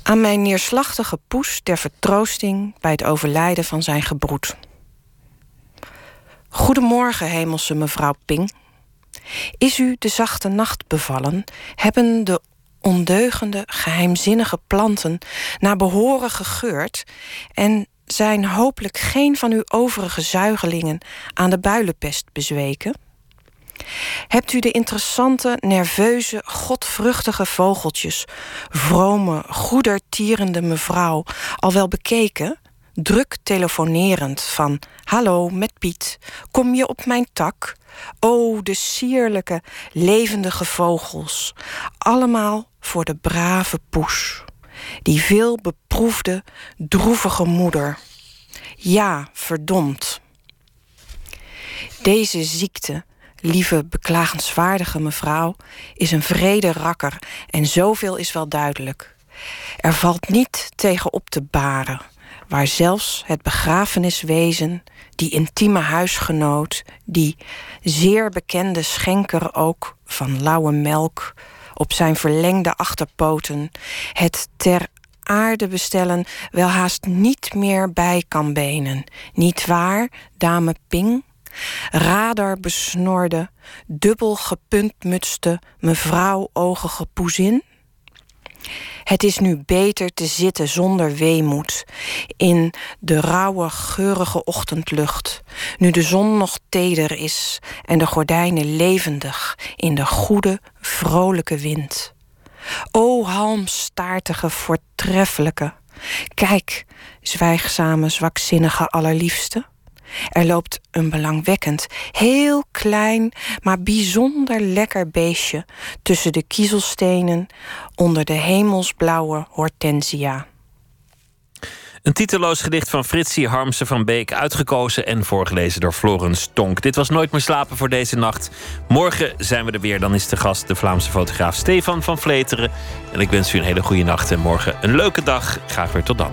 Aan mijn neerslachtige poes ter vertroosting bij het overlijden van zijn gebroed. Goedemorgen, hemelse mevrouw Ping. Is u de zachte nacht bevallen? Hebben de ondeugende, geheimzinnige planten naar behoren gegeurd en zijn hopelijk geen van uw overige zuigelingen aan de builenpest bezweken? Hebt u de interessante, nerveuze, godvruchtige vogeltjes, vrome, goedertierende mevrouw, al wel bekeken? Druk telefonerend van: Hallo, met Piet, kom je op mijn tak? O, de sierlijke, levendige vogels, allemaal voor de brave poes die veel beproefde, droevige moeder. Ja, verdomd. Deze ziekte, lieve beklagenswaardige mevrouw, is een vrede rakker en zoveel is wel duidelijk. Er valt niet tegen op te baren, waar zelfs het begrafeniswezen, die intieme huisgenoot, die zeer bekende schenker ook van lauwe melk, op zijn verlengde achterpoten, het ter aarde bestellen wel haast niet meer bij kan benen. Niet waar, dame Ping? Radar besnorde, dubbel gepuntmutste mevrouw oogige poezin? Het is nu beter te zitten zonder weemoed in de rauwe, geurige ochtendlucht, nu de zon nog teder is en de gordijnen levendig in de goede, vrolijke wind. O halmstaartige, voortreffelijke, kijk, zwijgzame, zwakzinnige allerliefste. Er loopt een belangwekkend, heel klein, maar bijzonder lekker beestje tussen de kiezelstenen onder de hemelsblauwe hortensia. Een titeloos gedicht van Fritsie Harmsen van Beek, uitgekozen en voorgelezen door Florence Tonk. Dit was Nooit meer slapen voor deze nacht. Morgen zijn we er weer. Dan is de gast de Vlaamse fotograaf Stefan van Vleteren. En ik wens u een hele goede nacht en morgen een leuke dag. Graag weer tot dan.